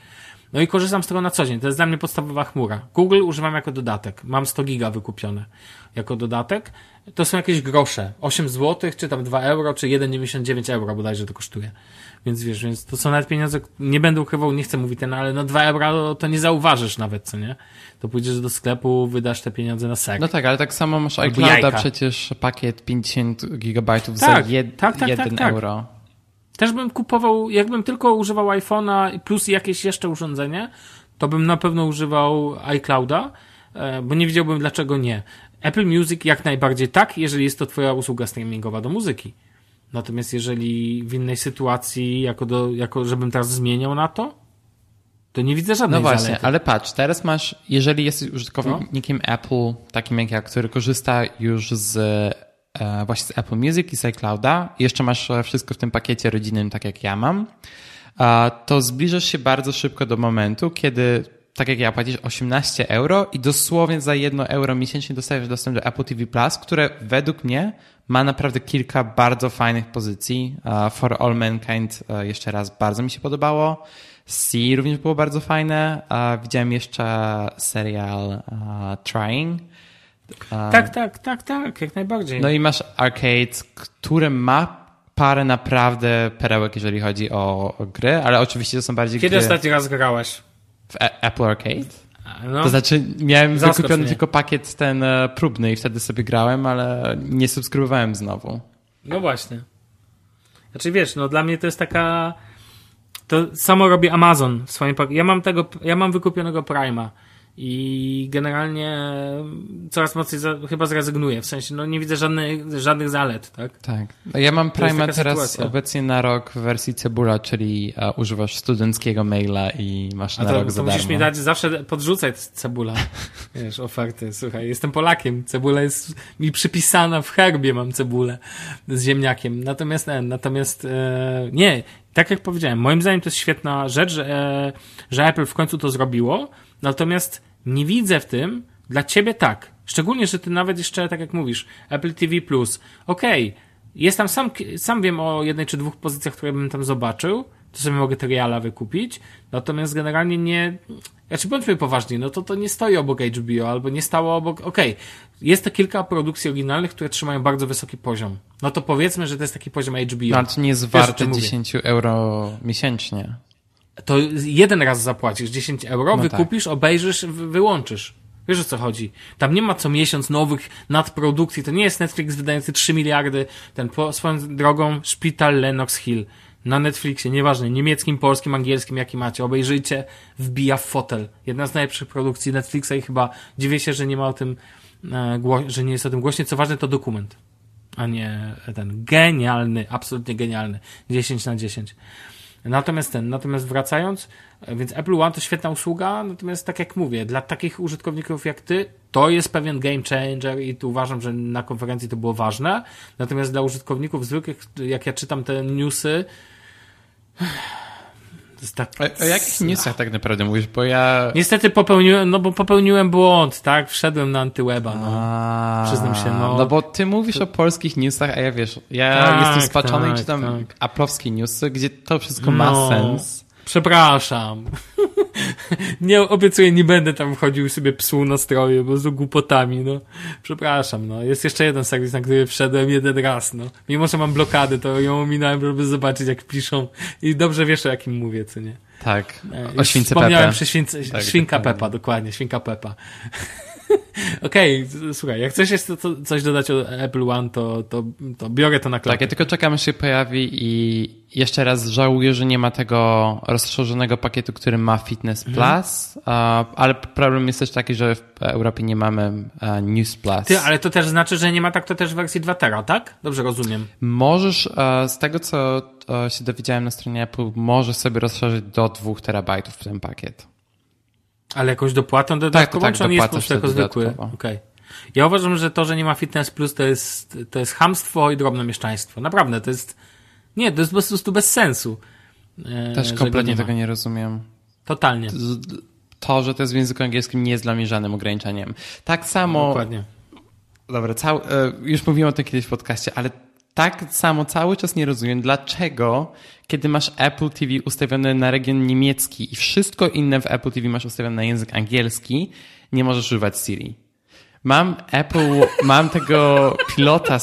No i korzystam z tego na co dzień. To jest dla mnie podstawowa chmura. Google używam jako dodatek. Mam 100 giga wykupione jako dodatek. To są jakieś grosze. 8 zł, czy tam 2 euro, czy 1,99 euro bodajże to kosztuje. Więc wiesz, więc to są nawet pieniądze, nie będę ukrywał, nie chcę mówić ten, ale no 2 euro to nie zauważysz nawet, co nie? To pójdziesz do sklepu, wydasz te pieniądze na sek. No tak, ale tak samo masz iClouda, przecież pakiet 50 gigabajtów Tak, za jed, tak, tak, 1 tak, tak. euro. Też bym kupował, jakbym tylko używał iPhone'a plus jakieś jeszcze urządzenie, to bym na pewno używał iClouda, e, bo nie widziałbym dlaczego nie. Apple Music jak najbardziej tak, jeżeli jest to twoja usługa streamingowa do muzyki. Natomiast jeżeli w innej sytuacji, jako, do, jako żebym teraz zmieniał na to, to nie widzę żadnej No właśnie, zalety. ale patrz, teraz masz, jeżeli jesteś użytkownikiem No. Apple, takim jak ja, który korzysta już z e, właśnie z Apple Music i z iClouda, jeszcze masz e, wszystko w tym pakiecie rodzinnym, tak jak ja mam, to zbliżasz się bardzo szybko do momentu, kiedy tak jak ja płacisz 18 euro i dosłownie za 1 euro miesięcznie dostajesz dostęp do Apple TV Plus, które według mnie ma naprawdę kilka bardzo fajnych pozycji. Uh, For All Mankind uh, jeszcze raz bardzo mi się podobało. Sea również było bardzo fajne. Uh, widziałem jeszcze serial Trying. Tak, tak, tak, tak, jak najbardziej. No i masz Arcade, który ma parę naprawdę perełek, jeżeli chodzi o, gry, ale oczywiście to są bardziej Kiedy gry ostatni raz grałaś? w Apple Arcade. No, To znaczy, miałem Zaskocz wykupiony mnie. tylko pakiet ten e, próbny i wtedy sobie grałem, ale nie subskrybowałem znowu. No właśnie. Znaczy wiesz, no dla mnie to jest taka. To samo robi Amazon w swoim Ja mam tego, ja mam wykupionego Prima i generalnie coraz mocniej za, chyba zrezygnuję. W sensie, no nie widzę żadnych, żadnych zalet, tak? Tak. No Ja mam Prima teraz sytuacja. obecnie na rok w wersji cebula, czyli e, używasz studenckiego maila i masz A na to, rok to za musisz darmo. mi dać zawsze podrzucać cebula. [laughs] Wiesz, oferty. Słuchaj, jestem Polakiem. Cebula jest mi przypisana w herbie, mam cebulę z ziemniakiem. Natomiast, e, natomiast e, nie, tak jak powiedziałem, moim zdaniem to jest świetna rzecz, że, e, że Apple w końcu to zrobiło. Natomiast nie widzę w tym dla ciebie tak. Szczególnie, że ty nawet jeszcze, tak jak mówisz, Apple TV+. Okej, jest tam sam, sam wiem o jednej czy dwóch pozycjach, które bym tam zobaczył, to sobie mogę Triala wykupić, natomiast generalnie nie, znaczy bądźmy poważni, no to to nie stoi obok HBO, albo nie stało obok, okej, jest to kilka produkcji oryginalnych, które trzymają bardzo wysoki poziom. No to powiedzmy, że to jest taki poziom HBO. To nie jest mówię. 10 euro miesięcznie. To jeden raz zapłacisz 10 euro, No wykupisz, obejrzysz, wy- wyłączysz. Wiesz o co chodzi? Tam nie ma co miesiąc nowych nadprodukcji. To nie jest Netflix wydający 3 miliardy. Ten po, swoją drogą Szpital Lennox Hill na Netflixie, nieważne, niemieckim, polskim, angielskim, jaki macie, obejrzyjcie, wbija w fotel. Jedna z najlepszych produkcji Netflixa i chyba dziwię się, że nie ma o tym, e, że nie jest o tym głośnie. Co ważne, to dokument, a nie ten genialny, absolutnie genialny. 10 na 10. Natomiast ten, natomiast wracając, więc Apple One to świetna usługa, natomiast tak jak mówię, dla takich użytkowników jak ty, to jest pewien game changer i tu uważam, że na konferencji to było ważne. Natomiast dla użytkowników zwykłych, jak ja czytam te newsy, tak... O, o jakich newsach tak naprawdę mówisz? Bo ja... Niestety popełniłem, no bo popełniłem błąd, tak? Wszedłem na antyweba, no. A, Przyznam się, no. No bo ty mówisz o polskich newsach, a ja wiesz, ja tak, jestem spaczony tak, i czytam tak. aplowskie newsy, gdzie to wszystko no. ma sens. Przepraszam. [laughs] nie obiecuję, nie będę tam wchodził sobie psu nastroju, bo z głupotami, no. Przepraszam, no. Jest jeszcze jeden serwis, na który wszedłem jeden raz, no. Mimo, że mam blokady, to ją ominąłem, żeby zobaczyć, jak piszą. I dobrze wiesz, o jakim mówię, co nie. Tak, e, o śwince Wspomniałem przy śwince, tak, świnka dokładnie. Pepa, dokładnie, świnka Pepa. [laughs] Okej, okay, słuchaj, jak chcesz jeszcze coś dodać o Apple One, to, to, to biorę to na klapę. Tak, ja tylko czekam, aż się pojawi i jeszcze raz żałuję, że nie ma tego rozszerzonego pakietu, który ma Fitness mhm. Plus, mhm. ale problem jest też taki, że w Europie nie mamy News Plus. Ty, ale to też znaczy, że nie ma tak to też w wersji 2 tera, tak? Dobrze rozumiem. Możesz, z tego co się dowiedziałem na stronie Apple, możesz sobie rozszerzyć do 2 terabajtów ten pakiet. Ale jakąś dopłatą dodatkową, tak, tak, czy on jest po prostu jako zwykły? Okay. Ja uważam, że to, że nie ma Fitness Plus, to jest, to jest hamstwo i drobne mieszczaństwo. Naprawdę, to jest... Nie, to jest po prostu bez sensu. E, Też kompletnie nie tego nie rozumiem. Totalnie. To, że to jest w języku angielskim nie jest dla mnie żadnym ograniczeniem. Tak samo... Dokładnie. Dobra, cał... E, już mówiłem o tym kiedyś w podcaście, ale tak samo cały czas nie rozumiem, dlaczego, kiedy masz Apple TV ustawione na region niemiecki i wszystko inne w Apple TV masz ustawione na język angielski, nie możesz używać Siri. Mam Apple, mam tego pilota,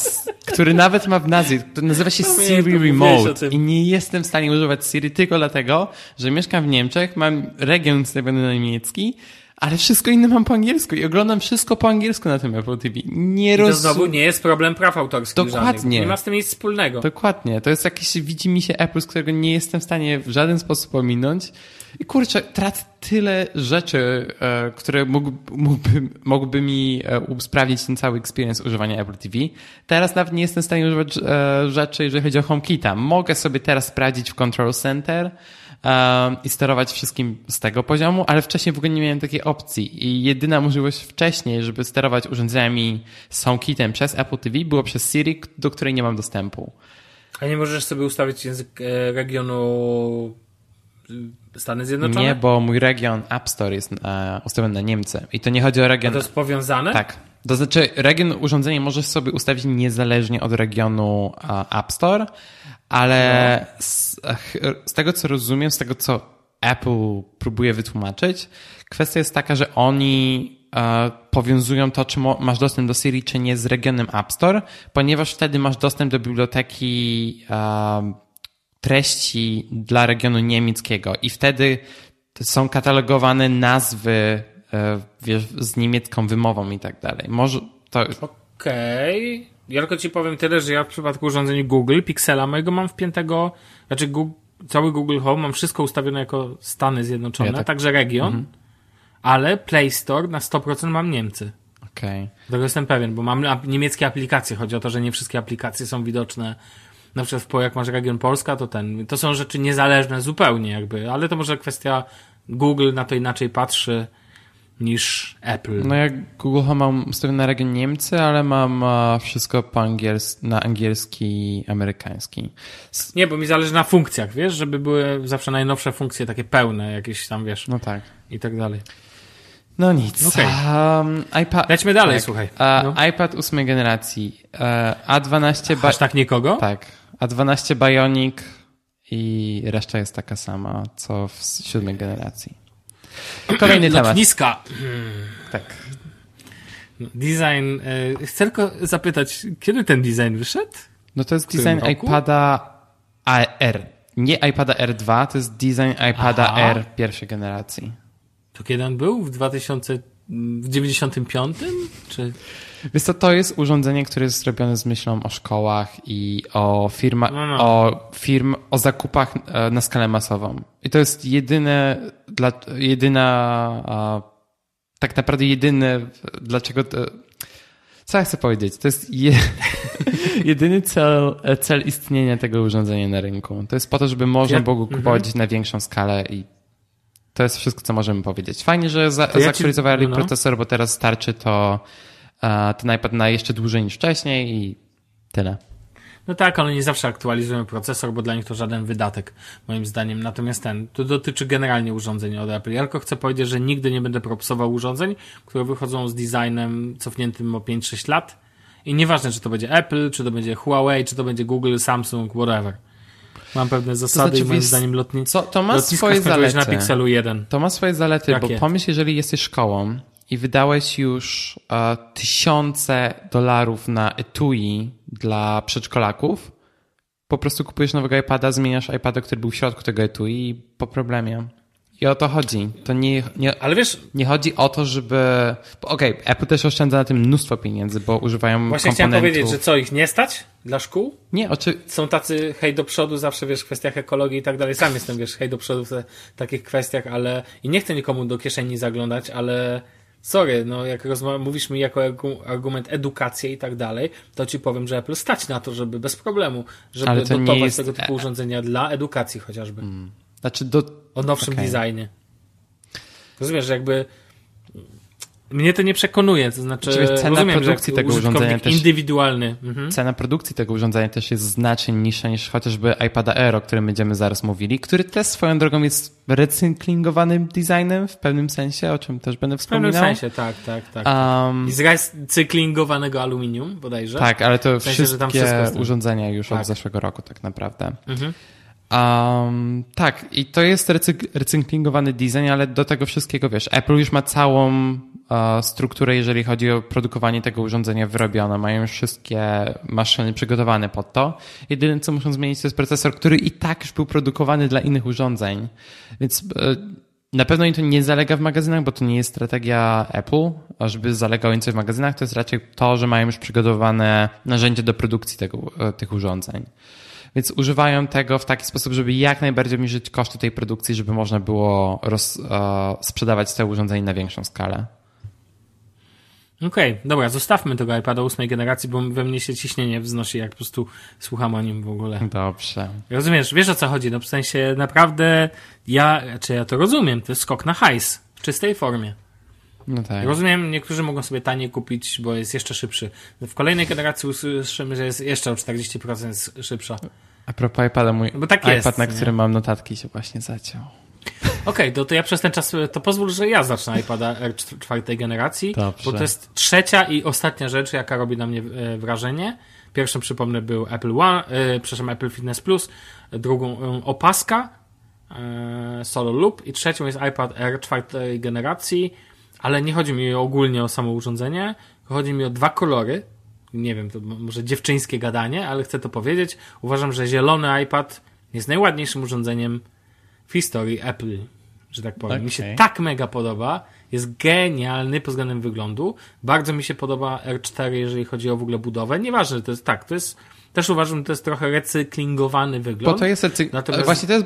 który nawet ma w nazwie, który nazywa się Siri Remote i nie jestem w stanie używać Siri tylko dlatego, że mieszkam w Niemczech, mam region ustawiony na niemiecki ale wszystko inne mam po angielsku i oglądam wszystko po angielsku na tym Apple TV. Nie rozumiem. To znowu nie jest problem praw autorskich. Dokładnie. Żadnych. Nie ma z tym nic wspólnego. Dokładnie. To jest jakiś, widzi mi się Apple, z którego nie jestem w stanie w żaden sposób ominąć. I kurczę, tracę tyle rzeczy, e, które mógłby, mógłby, mógłby mi e, usprawnić ten cały experience używania Apple TV. Teraz nawet nie jestem w stanie używać e, rzeczy, jeżeli chodzi o HomeKita. Mogę sobie teraz sprawdzić w Control Center, i sterować wszystkim z tego poziomu, ale wcześniej w ogóle nie miałem takiej opcji i jedyna możliwość wcześniej, żeby sterować urządzeniami z HomeKitem przez Apple TV było przez Siri, do której nie mam dostępu. A nie możesz sobie ustawić język e, regionu y, Stany Zjednoczone? Nie, bo mój region App Store jest e, ustawiony na Niemcy i to nie chodzi o region... A to jest powiązane? Tak. To znaczy region urządzenia możesz sobie ustawić niezależnie od regionu App Store, ale no. z, z, tego co rozumiem, z tego co Apple próbuje wytłumaczyć, kwestia jest taka, że oni e, powiązują to, czy masz dostęp do Siri, czy nie z regionem App Store, ponieważ wtedy masz dostęp do biblioteki e, treści dla regionu niemieckiego i wtedy są katalogowane nazwy wiesz, z niemiecką wymową i tak dalej. Może to... Okej. Okay. Ja tylko ci powiem tyle, że ja w przypadku urządzenia Google, Pixela mojego mam wpiętego, znaczy Google, cały Google Home, mam wszystko ustawione jako Stany Zjednoczone, ja tak... także region, mhm. ale Play Store na 100% mam Niemcy. Okej. Okay. Tego jestem pewien, bo mam niemieckie aplikacje. Chodzi o to, że nie wszystkie aplikacje są widoczne. Na przykład w, jak masz region Polska, to ten. To są rzeczy niezależne zupełnie jakby, ale to może kwestia Google na to inaczej patrzy niż Apple. No jak Google Home mam ustawione na region Niemcy, ale mam wszystko po angiels na angielski, amerykański. Nie, bo mi zależy na funkcjach, wiesz, żeby były zawsze najnowsze funkcje, takie pełne, jakieś tam, wiesz. No tak. I tak dalej. No nic. Okay. Um, iPad, Lećmy dalej, tak. słuchaj. No. iPad ósmej generacji. E, A12... Aż tak nikogo? Tak. A12 Bionic i reszta jest taka sama, co w siódmej generacji. Kolejny temat. Lotniska. Tak. Design. E, chcę tylko zapytać, kiedy ten design wyszedł? No to jest design roku? iPada R. Nie iPada R2, to jest design iPada Aha. R pierwszej generacji. To kiedy on był? W 2000 w 95? Czy... Wiesz co, to jest urządzenie, które jest zrobione z myślą o szkołach i o firmach, No, no. o firm, o zakupach e, na skalę masową. I to jest jedyne, dla, jedyna, tak naprawdę jedyne, dlaczego to, co ja chcę powiedzieć? To jest je, [laughs] jedyny cel, cel istnienia tego urządzenia na rynku. To jest po to, żeby można Ja- było go kupować na większą skalę i to jest wszystko, co możemy powiedzieć. Fajnie, że za, ja zaktualizowali no, no. procesor, bo teraz starczy to e, ten iPad na jeszcze dłużej niż wcześniej i tyle. No tak, ale nie zawsze aktualizują procesor, bo dla nich to żaden wydatek, moim zdaniem. Natomiast ten, to dotyczy generalnie urządzeń od Apple. Ja tylko chcę powiedzieć, że nigdy nie będę propsował urządzeń, które wychodzą z designem cofniętym o 5-6 lat. I nieważne, czy to będzie Apple, czy to będzie Huawei, czy to będzie Google, Samsung, whatever. Mam pewne zasady znaczy, i moim zdaniem lotni... co- to ma swoje zalety. na Pixelu 1. To ma swoje zalety, Jakie? bo pomyśl, jeżeli jesteś szkołą i wydałeś już e, tysiące dolarów na etui dla przedszkolaków, po prostu kupujesz nowego iPada, zmieniasz iPada, który był w środku tego etui i po problemie. I o to chodzi. To nie, nie, Ale wiesz, nie chodzi o to, żeby... Okej, Apple też oszczędza na tym mnóstwo pieniędzy, bo używają właśnie chciałem komponentów... powiedzieć, że co, ich nie stać dla szkół? Nie, oczywiście... są tacy hej do przodu zawsze, wiesz, w kwestiach ekologii i tak dalej. Sam jestem, wiesz, hej do przodu w te, takich kwestiach, ale i nie chcę nikomu do kieszeni zaglądać, ale sorry, no jak rozma- mówisz mi jako argu- argument edukację i tak dalej, to ci powiem, że Apple stać na to, żeby bez problemu, żeby dotować jest- tego typu urządzenia dla edukacji chociażby. Znaczy do... O nowszym Okej. designie. Rozumiesz, jakby mnie to nie przekonuje, to znaczy Czy wiesz, cena rozumiem, produkcji tego urządzenia też- indywidualny. Mhm. Cena produkcji tego urządzenia też jest znacznie niższa niż chociażby iPada Air, o którym będziemy zaraz mówili, który też swoją drogą jest recyklingowanym designem w pewnym sensie, o czym też będę W pewnym wspominał. sensie, tak, tak, tak. Um, I z recyklingowanego aluminium bodajże. tak, ale to sensie, że tam wszystkie urządzenia już Tak. od zeszłego roku tak naprawdę. Mhm. Um, tak, i to jest recyk- recyklingowany design, ale do tego wszystkiego, wiesz, Apple już ma całą strukturę, jeżeli chodzi o produkowanie tego urządzenia wyrobione. Mają już wszystkie maszyny przygotowane pod to. Jedyne, co muszą zmienić, to jest procesor, który i tak już był produkowany dla innych urządzeń. Więc e, na pewno im to nie zalega w magazynach, bo to nie jest strategia Apple, żeby zalegało im coś w magazynach, to jest raczej to, że mają już przygotowane narzędzie do produkcji tego, e, tych urządzeń. Więc używają tego w taki sposób, żeby jak najbardziej obniżyć koszty tej produkcji, żeby można było roz, e, sprzedawać te urządzenia na większą skalę. Okej, dobra, zostawmy tego iPada ósmej generacji, bo we mnie się ciśnienie wznosi, jak po prostu słucham o nim w ogóle. Dobrze. Rozumiesz, wiesz o co chodzi? No w sensie naprawdę ja, czy ja to rozumiem, to jest skok na hajs w czystej formie. No tak. Rozumiem, niektórzy mogą sobie taniej kupić, bo jest jeszcze szybszy. W kolejnej generacji usłyszymy, że jest jeszcze o 40% szybsza. A propos iPada, mój Bo tak iPad, jest, na nie? którym mam notatki, się właśnie zaciął. Okej, to, to ja przez ten czas, to pozwól, że ja zacznę iPada R czwartej generacji, Dobrze. bo to jest trzecia i ostatnia rzecz, jaka robi na mnie e, wrażenie. Pierwszą, przypomnę, był Apple One, e, przepraszam, Apple Fitness Plus, drugą e, opaska, e, Solo Loop i trzecią jest iPad R czwartej generacji, ale nie chodzi mi ogólnie o samo urządzenie, chodzi mi o dwa kolory, nie wiem, to może dziewczyńskie gadanie, ale chcę to powiedzieć. Uważam, że zielony iPad jest najładniejszym urządzeniem w historii Apple, że tak powiem. Mi się tak mega podoba. Jest genialny pod względem wyglądu. Bardzo mi się podoba R4, jeżeli chodzi o w ogóle budowę. Nieważne, to jest tak, to jest, też uważam, że to jest trochę recyklingowany Bo wygląd. to jest recyk... Natomiast- Właśnie to jest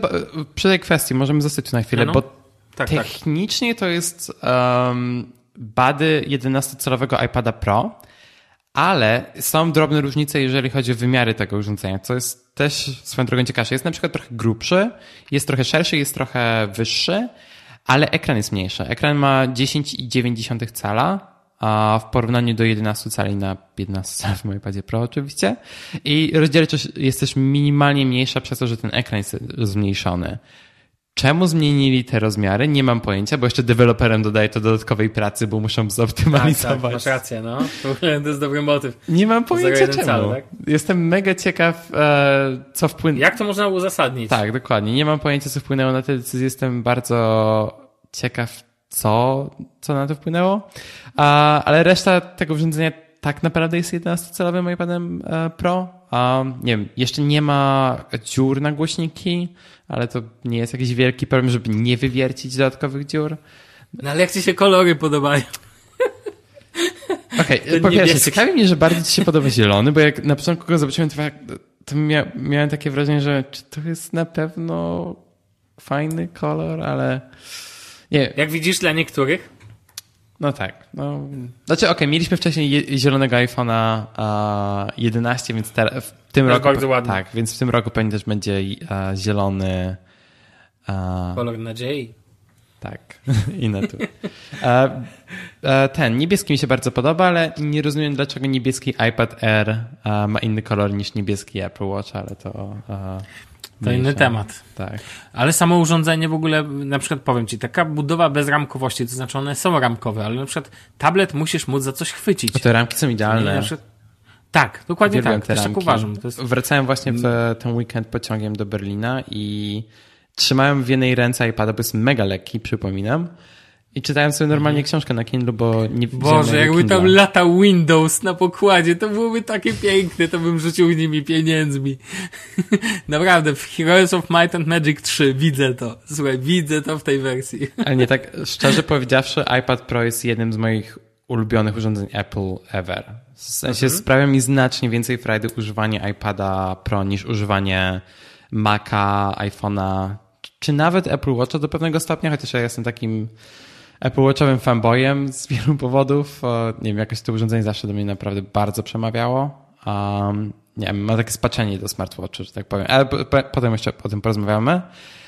przy tej kwestii, możemy zostać na chwilę, No, no. bo tak, tak. technicznie to jest um, bady 11-calowego iPada Pro, ale są drobne różnice, jeżeli chodzi o wymiary tego urządzenia, co jest też swoją drogą ciekawsze. Jest na przykład trochę grubszy, jest trochę szerszy, jest trochę wyższy, ale ekran jest mniejszy. Ekran ma 10,9 cala, a w porównaniu do 11 cali na 15 cali w moim iPadzie Pro oczywiście. I rozdzielczość jest też minimalnie mniejsza przez to, że ten ekran jest zmniejszony. Czemu zmienili te rozmiary? Nie mam pojęcia, bo jeszcze deweloperem dodaje to dodatkowej pracy, bo muszą Tak, zoptymalizować. tak, masz rację, no. [laughs] To jest dobry motyw. Nie mam pojęcia 0,1 czemu. tak? Jestem mega ciekaw, e, co wpłynęło. Jak to można uzasadnić? Tak, dokładnie. Nie mam pojęcia, co wpłynęło na tę decyzję. Jestem bardzo ciekaw, co, co na to wpłynęło. Ale reszta tego urządzenia tak naprawdę jest 11-calowym iPadem e, Pro. A, nie wiem, jeszcze nie ma dziur na głośniki, ale to nie jest jakiś wielki problem, żeby nie wywiercić dodatkowych dziur. No ale jak ci się kolory podobają? Okej, okay, po pierwsze, ciekawi mnie, że bardziej ci się podoba zielony, bo jak na początku go zobaczyłem, to, to mia miałem takie wrażenie, że czy to jest na pewno fajny kolor, ale nie. Jak widzisz dla niektórych? No tak. No. Znaczy, okej, okay, mieliśmy wcześniej zielonego iPhone'a 11, więc teraz w tym roku. bardzo. Tak, więc w tym roku pewnie też będzie zielony. Kolor nadziei. Tak, [laughs] i tu. Ten niebieski mi się bardzo podoba, ale nie rozumiem, dlaczego niebieski iPad Air ma inny kolor niż niebieski Apple Watch, ale to. To inny temat. Tak. Ale samo urządzenie w ogóle, na przykład powiem ci, taka budowa bez ramkowości, to znaczy one są ramkowe, ale na przykład tablet musisz móc za coś chwycić. te ramki są idealne. Tak, dokładnie tak. Też tak uważam. Jest... Wracałem właśnie w ten weekend pociągiem do Berlina i trzymałem w jednej ręce iPada, bo jest mega lekki, przypominam. I czytałem sobie normalnie mhm. książkę na Kindle, bo nie Boże, jakby Kindle. tam latał Windows na pokładzie, to byłoby takie piękne, to bym rzucił nimi pieniędzmi. [laughs] Naprawdę, w Heroes of Might and Magic 3 widzę to. Słuchaj, widzę to w tej wersji. [laughs] Ale nie tak, szczerze powiedziawszy, iPad Pro jest jednym z moich ulubionych urządzeń Apple ever. W sensie mhm. sprawia mi znacznie więcej frajdy używanie iPada Pro niż używanie Maca, iPhone'a, czy nawet Apple Watcha do pewnego stopnia, chociaż ja jestem takim Apple Watchowym fanboyem z wielu powodów. Nie wiem, jakoś to urządzenie zawsze do mnie naprawdę bardzo przemawiało. Um, nie wiem, ma takie spaczenie do smartwatchu, że tak powiem. Ale potem jeszcze o tym porozmawiamy.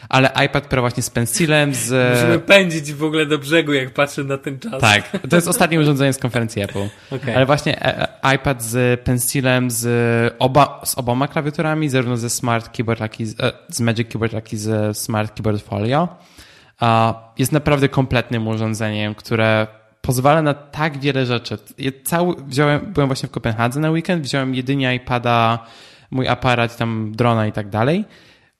Ale iPad Pro właśnie z pensilem, z... Musimy pędzić w ogóle do brzegu, jak patrzę na ten czas. Tak, to jest ostatnie urządzenie z konferencji Apple. Okay. Ale właśnie e, e, iPad z pensilem, z, oba, z oboma klawiaturami, zarówno ze Smart Keyboard, jak i z, e, z Magic Keyboard, jak i z Smart Keyboard Folio. Jest naprawdę kompletnym urządzeniem, które pozwala na tak wiele rzeczy. Ja cały, wziąłem, byłem właśnie w Kopenhadze na weekend, wziąłem jedynie iPada, mój aparat, tam drona i tak dalej.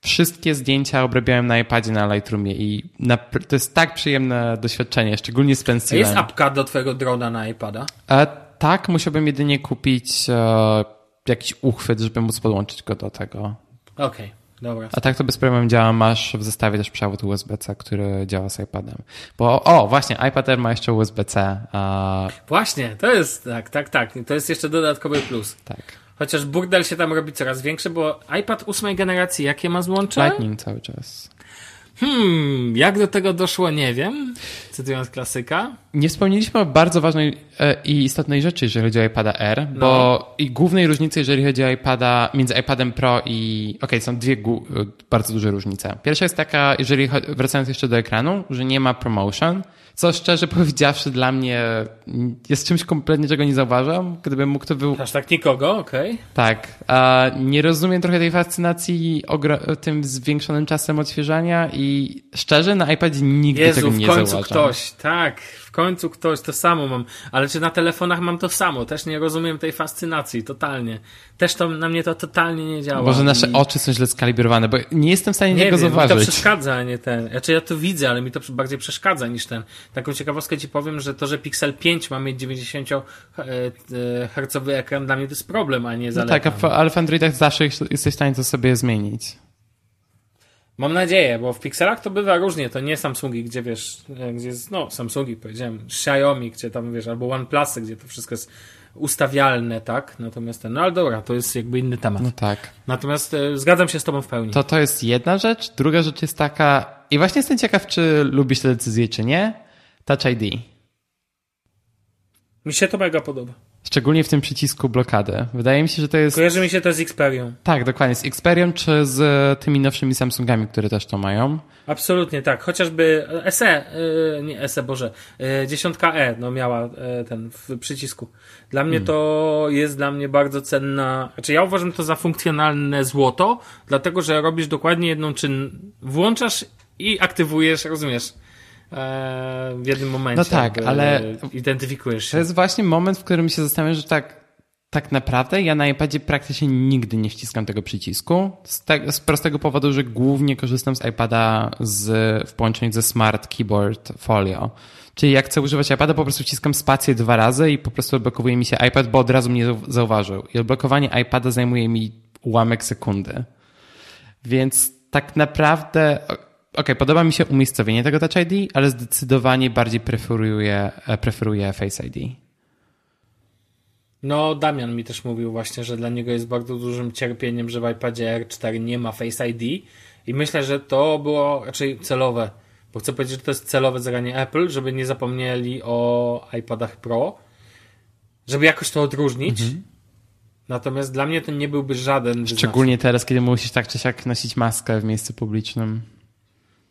Wszystkie zdjęcia obrabiałem na iPadzie na Lightroomie i na, to jest tak przyjemne doświadczenie, szczególnie z pensilem. A jest apka do twojego drona na iPada? E, tak, musiałbym jedynie kupić e, jakiś uchwyt, żeby móc podłączyć go do tego. Okej. Okay. Dobra. A tak to bez problemu działa. Masz w zestawie też przewód USB-C, który działa z iPadem. Bo o, właśnie, iPad Air ma jeszcze USB-C. A... Właśnie, to jest tak, tak, tak. To jest jeszcze dodatkowy plus. Tak. Chociaż burdel się tam robi coraz większy, bo iPad ósmej generacji, jakie ma złącze? Lightning cały czas. Hmm, jak do tego doszło, nie wiem. Cytując klasyka. Nie wspomnieliśmy o bardzo ważnej e, i istotnej rzeczy, jeżeli chodzi o iPada R, no. bo i głównej różnicy, jeżeli chodzi o iPada, między iPadem Pro i. Okej, okay, są dwie e, bardzo duże różnice. Pierwsza jest taka, jeżeli wracając jeszcze do ekranu, że nie ma promotion co szczerze powiedziawszy dla mnie jest czymś kompletnie, czego nie zauważam. Gdybym mógł to był... Aż tak nikogo, okej. Okay. Tak. A nie rozumiem trochę tej fascynacji tym zwiększonym czasem odświeżania i szczerze na iPadzie nigdy Jezu, tego nie zauważam. w końcu ktoś, tak w końcu ktoś to samo mam, ale czy na telefonach mam to samo? Też nie rozumiem tej fascynacji, totalnie. Też to na mnie to totalnie nie działa. Może nasze I... oczy są źle skalibrowane, bo nie jestem w stanie nie tego wiem, zauważyć. Mi to przeszkadza, a nie ten. Znaczy ja to widzę, ale mi to bardziej przeszkadza niż ten. Taką ciekawostkę ci powiem, że to, że Pixel 5 ma mieć 90 hercowy ekran, dla mnie to jest problem, a nie zaletą. No tak, ale w Androidach zawsze jesteś w stanie to sobie zmienić. Mam nadzieję, bo w Pixelach to bywa różnie. To nie Samsungi, gdzie wiesz, gdzie jest, no Samsungi powiedziałem, Xiaomi, gdzie tam wiesz, albo OnePlusy, gdzie to wszystko jest ustawialne, tak? Natomiast ten, no ale dobra, to jest jakby inny temat. No tak. Natomiast e, zgadzam się z tobą w pełni. To to jest jedna rzecz. Druga rzecz jest taka, i właśnie jestem ciekaw, czy lubisz tę decyzję, czy nie. Touch ID. Mi się to mega podoba. Szczególnie w tym przycisku blokady. Wydaje mi się, że to jest. Kojarzy mi się to z Xperią. Tak, dokładnie. Z Xperią czy z tymi nowszymi Samsungami, które też to mają. Absolutnie tak. Chociażby SE, yy, nie SE, Boże, dziesiątka E no, miała ten w przycisku. Dla mnie hmm. to jest dla mnie bardzo cenna. Znaczy, ja uważam to za funkcjonalne złoto, dlatego że robisz dokładnie jedną czyn. Włączasz i aktywujesz, rozumiesz? E, w jednym momencie. No tak, ale identyfikujesz się. To jest właśnie moment, w którym się zastanawiam, że tak, tak naprawdę ja na iPadzie praktycznie nigdy nie wciskam tego przycisku. Z, te, z prostego powodu, że głównie korzystam z iPada z, w połączeniu ze Smart Keyboard Folio. Czyli jak chcę używać iPada, po prostu wciskam spację dwa razy i po prostu odblokowuje mi się iPad, bo od razu mnie zauważył. I odblokowanie iPada zajmuje mi ułamek sekundy. Więc tak naprawdę okay, podoba mi się umiejscowienie tego Touch ID, ale zdecydowanie bardziej preferuję, e, preferuję Face ID. No, Damian mi też mówił właśnie, że dla niego jest bardzo dużym cierpieniem, że w iPadzie R4 nie ma Face ID i myślę, że to było raczej celowe, bo chcę powiedzieć, że to jest celowe zagranie Apple, żeby nie zapomnieli o iPadach Pro, żeby jakoś to odróżnić. Mhm. Natomiast dla mnie to nie byłby żaden Szczególnie teraz, kiedy musisz tak czy siak nosić maskę w miejscu publicznym.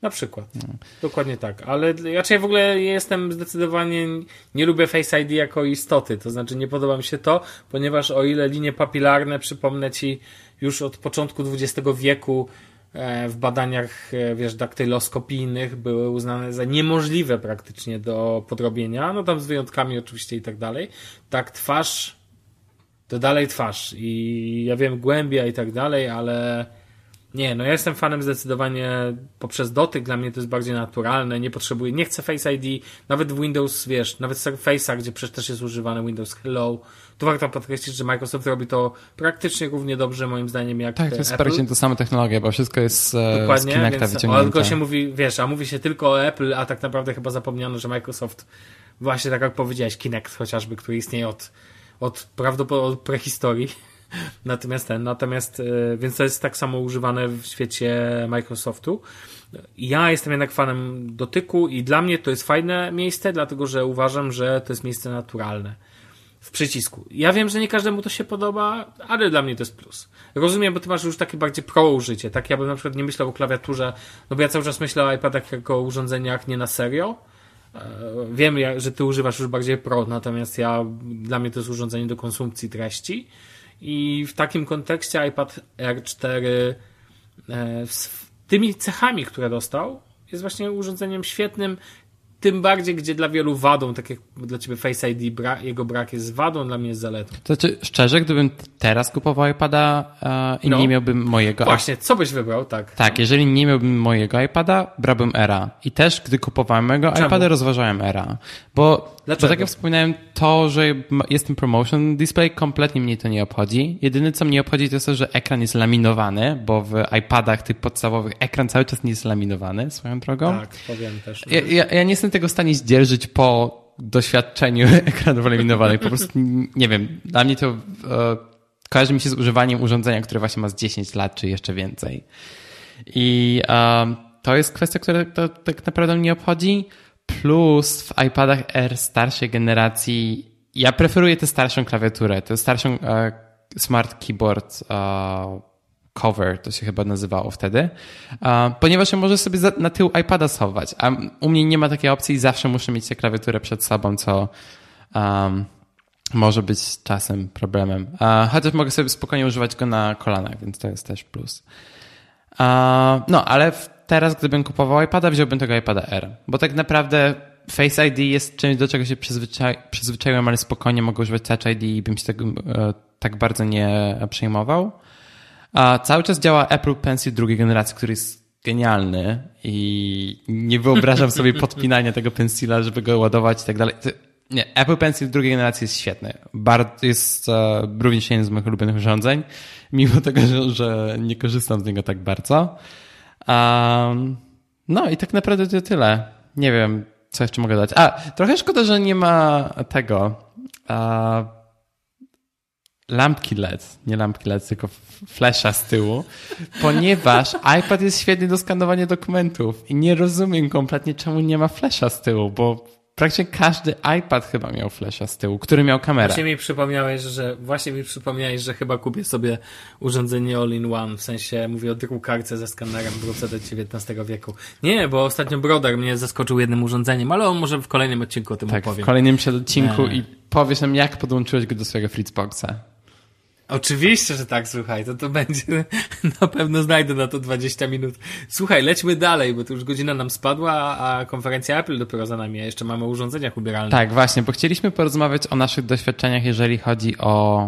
Na przykład. No. Dokładnie tak. Ale raczej w ogóle jestem zdecydowanie, nie lubię Face ID jako istoty. To znaczy nie podoba mi się to, ponieważ o ile linie papilarne, przypomnę ci, już od początku XX wieku e, w badaniach, e, wiesz, daktyloskopijnych były uznane za niemożliwe praktycznie do podrobienia, no tam z wyjątkami oczywiście i tak dalej. Tak twarz, to dalej twarz i ja wiem głębia i tak dalej, ale nie, no ja jestem fanem zdecydowanie poprzez dotyk, dla mnie to jest bardziej naturalne, nie potrzebuję, nie chcę Face ID, nawet w Windows, wiesz, nawet Surface'a, gdzie przecież też jest używany Windows Hello, tu warto podkreślić, że Microsoft robi to praktycznie równie dobrze moim zdaniem jak Tak, to jest praktycznie to samo technologia, bo wszystko jest e, Dokładnie, z Kinecta więc, wyciągnięte. Tylko się mówi, wiesz, a mówi się tylko o Apple, a tak naprawdę chyba zapomniano, że Microsoft właśnie tak jak powiedziałeś, Kinect chociażby, który istnieje od, od prawdopodobnie od prehistorii, Natomiast ten, natomiast, e, więc to jest tak samo używane w świecie Microsoftu. Ja jestem jednak fanem dotyku i dla mnie to jest fajne miejsce, dlatego że uważam, że to jest miejsce naturalne w przycisku. Ja wiem, że nie każdemu to się podoba, ale dla mnie to jest plus. Rozumiem, bo ty masz już takie bardziej pro użycie. Tak, ja bym na przykład nie myślał o klawiaturze, no bo ja cały czas myślę o iPadach jako o urządzeniach nie na serio. E, wiem, że ty używasz już bardziej pro, natomiast ja, dla mnie to jest urządzenie do konsumpcji treści. I w takim kontekście iPad R4 e, z tymi cechami, które dostał, jest właśnie urządzeniem świetnym, tym bardziej, gdzie dla wielu wadą, tak jak dla ciebie Face ID, bra jego brak jest wadą, dla mnie jest zaletą. To znaczy, szczerze, gdybym teraz kupował iPada e, i no. nie miałbym mojego... Właśnie, co byś wybrał, tak? Tak, jeżeli nie miałbym mojego iPada, brałbym Era. I też, gdy kupowałem mojego Czemu? iPada, rozważałem Era. Bo Dlaczego? Bo tak jak wspominałem, to, że jest ten promotion display, kompletnie mnie to nie obchodzi. Jedyne, co mnie obchodzi, to jest to, że ekran jest laminowany, bo w iPadach tych podstawowych ekran cały czas nie jest laminowany, swoją drogą. Tak, powiem też. Ja, ja, ja nie jestem tego w stanie zdzierżyć po doświadczeniu [laughs] ekranów laminowanych. Po prostu, nie wiem, dla mnie to e, kojarzy mi się z używaniem urządzenia, które właśnie ma z 10 lat, czy jeszcze więcej. I e, to jest kwestia, która to, tak naprawdę mnie obchodzi. Plus w iPadach R starszej generacji ja preferuję tę starszą klawiaturę, tę starszą e, Smart Keyboard e, Cover, to się chyba nazywało wtedy, e, ponieważ ja może sobie za, na tył iPada schować, a u mnie nie ma takiej opcji i zawsze muszę mieć tę klawiaturę przed sobą, co może być czasem problemem. Chociaż mogę sobie spokojnie używać go na kolanach, więc to jest też plus. No, ale w teraz, gdybym kupował iPada, wziąłbym tego iPada R. Bo tak naprawdę Face ID jest czymś, do czego się przyzwyczai przyzwyczaiłem, ale spokojnie mogę używać Touch ID i bym się tego e, tak bardzo nie przejmował. A cały czas działa Apple Pencil drugiej generacji, który jest genialny i nie wyobrażam sobie [laughs] podpinania tego pensila, żeby go ładować i tak dalej. Nie, Apple Pencil drugiej generacji jest świetny. Bardzo jest uh, również jeden z moich ulubionych urządzeń, mimo tego, że, że nie korzystam z niego tak bardzo. Um, no i tak naprawdę to tyle. Nie wiem, co jeszcze mogę dać. A, trochę szkoda, że nie ma tego. Uh, lampki LED, nie lampki LED, tylko flasha z tyłu, ponieważ [laughs] iPad jest świetny do skanowania dokumentów i nie rozumiem kompletnie, czemu nie ma flasha z tyłu, bo praktycznie każdy iPad chyba miał flasha z tyłu, który miał kamerę. Właśnie mi przypomniałeś, że właśnie mi przypomniałeś, że chyba kupię sobie urządzenie all-in-one, w sensie mówię o drukarce ze skanerem wrócę do XIX wieku. Nie, bo ostatnio Brodar mnie zaskoczył jednym urządzeniem, ale on może w kolejnym odcinku o tym tak, opowiem. w kolejnym odcinku i powiesz nam, jak podłączyłeś go do swojego Fritzboxa. Oczywiście, że tak, słuchaj, to to będzie, [laughs] na pewno znajdę na to 20 minut. Słuchaj, lećmy dalej, bo tu już godzina nam spadła, a konferencja Apple dopiero za nami, a jeszcze mamy o urządzeniach ubieralnych. Tak, właśnie, bo chcieliśmy porozmawiać o naszych doświadczeniach, jeżeli chodzi o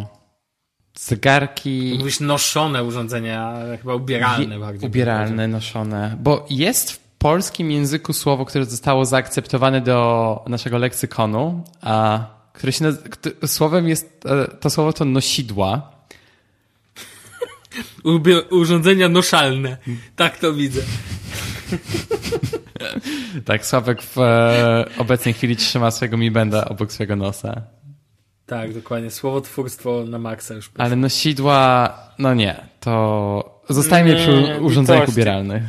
zegarki. Mówisz noszone urządzenia, chyba ubieralne bardziej. Ubieralne, noszone, bo jest w polskim języku słowo, które zostało zaakceptowane do naszego leksykonu, a które się słowem jest, e, to słowo to nosidła. urządzenia noszalne. Tak to widzę. tak, Sławek w e, obecnej chwili trzyma swojego Mi Benda obok swojego nosa. Tak, dokładnie. Słowotwórstwo na maksa już. Ale nosidła, no nie, to zostajmy przy urządzeniach ubieralnych.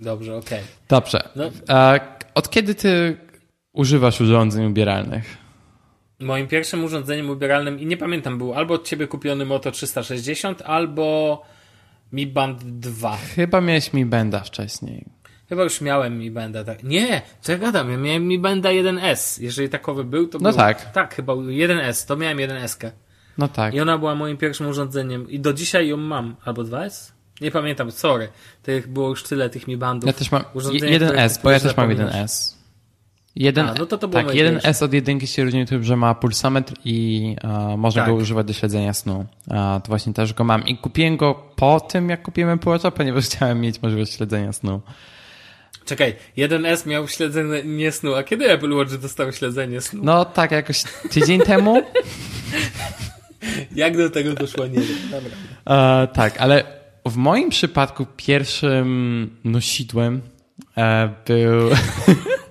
Dobrze, okej. Okay. Dobrze. No. A od kiedy ty używasz urządzeń ubieralnych? Moim pierwszym urządzeniem ubieralnym, i nie pamiętam, był albo od ciebie kupiony Moto 360, albo Mi Band 2. Chyba miałeś Mi Banda wcześniej. Chyba już miałem Mi Banda. Tak. Nie, co ja gadam, ja miałem Mi Banda 1S. Jeżeli takowy był, to No był... tak. Tak, chyba 1S, to miałem 1S. No tak. I ona była moim pierwszym urządzeniem. I do dzisiaj ją mam. Albo 2S? Nie pamiętam, sorry. Tych było już tyle tych Mi Bandów. Ja też mam 1S, bo ja też mam 1S. Jeden, A, no to to tak, 1S od jedynki się różni tym, że ma pulsometr i uh, można tak. go używać do śledzenia snu. Uh, to właśnie też go mam. I kupiłem go po tym, jak kupiłem Watcha, ponieważ [laughs] chciałem mieć możliwość śledzenia snu. Czekaj, 1S miał śledzenie snu, a kiedy Apple Watch dostał śledzenie snu? No tak, jakoś tydzień [laughs] temu. jak do tego doszło, nie wiem. Dobra. Uh, tak, ale w moim przypadku pierwszym nosidłem e, był... [laughs]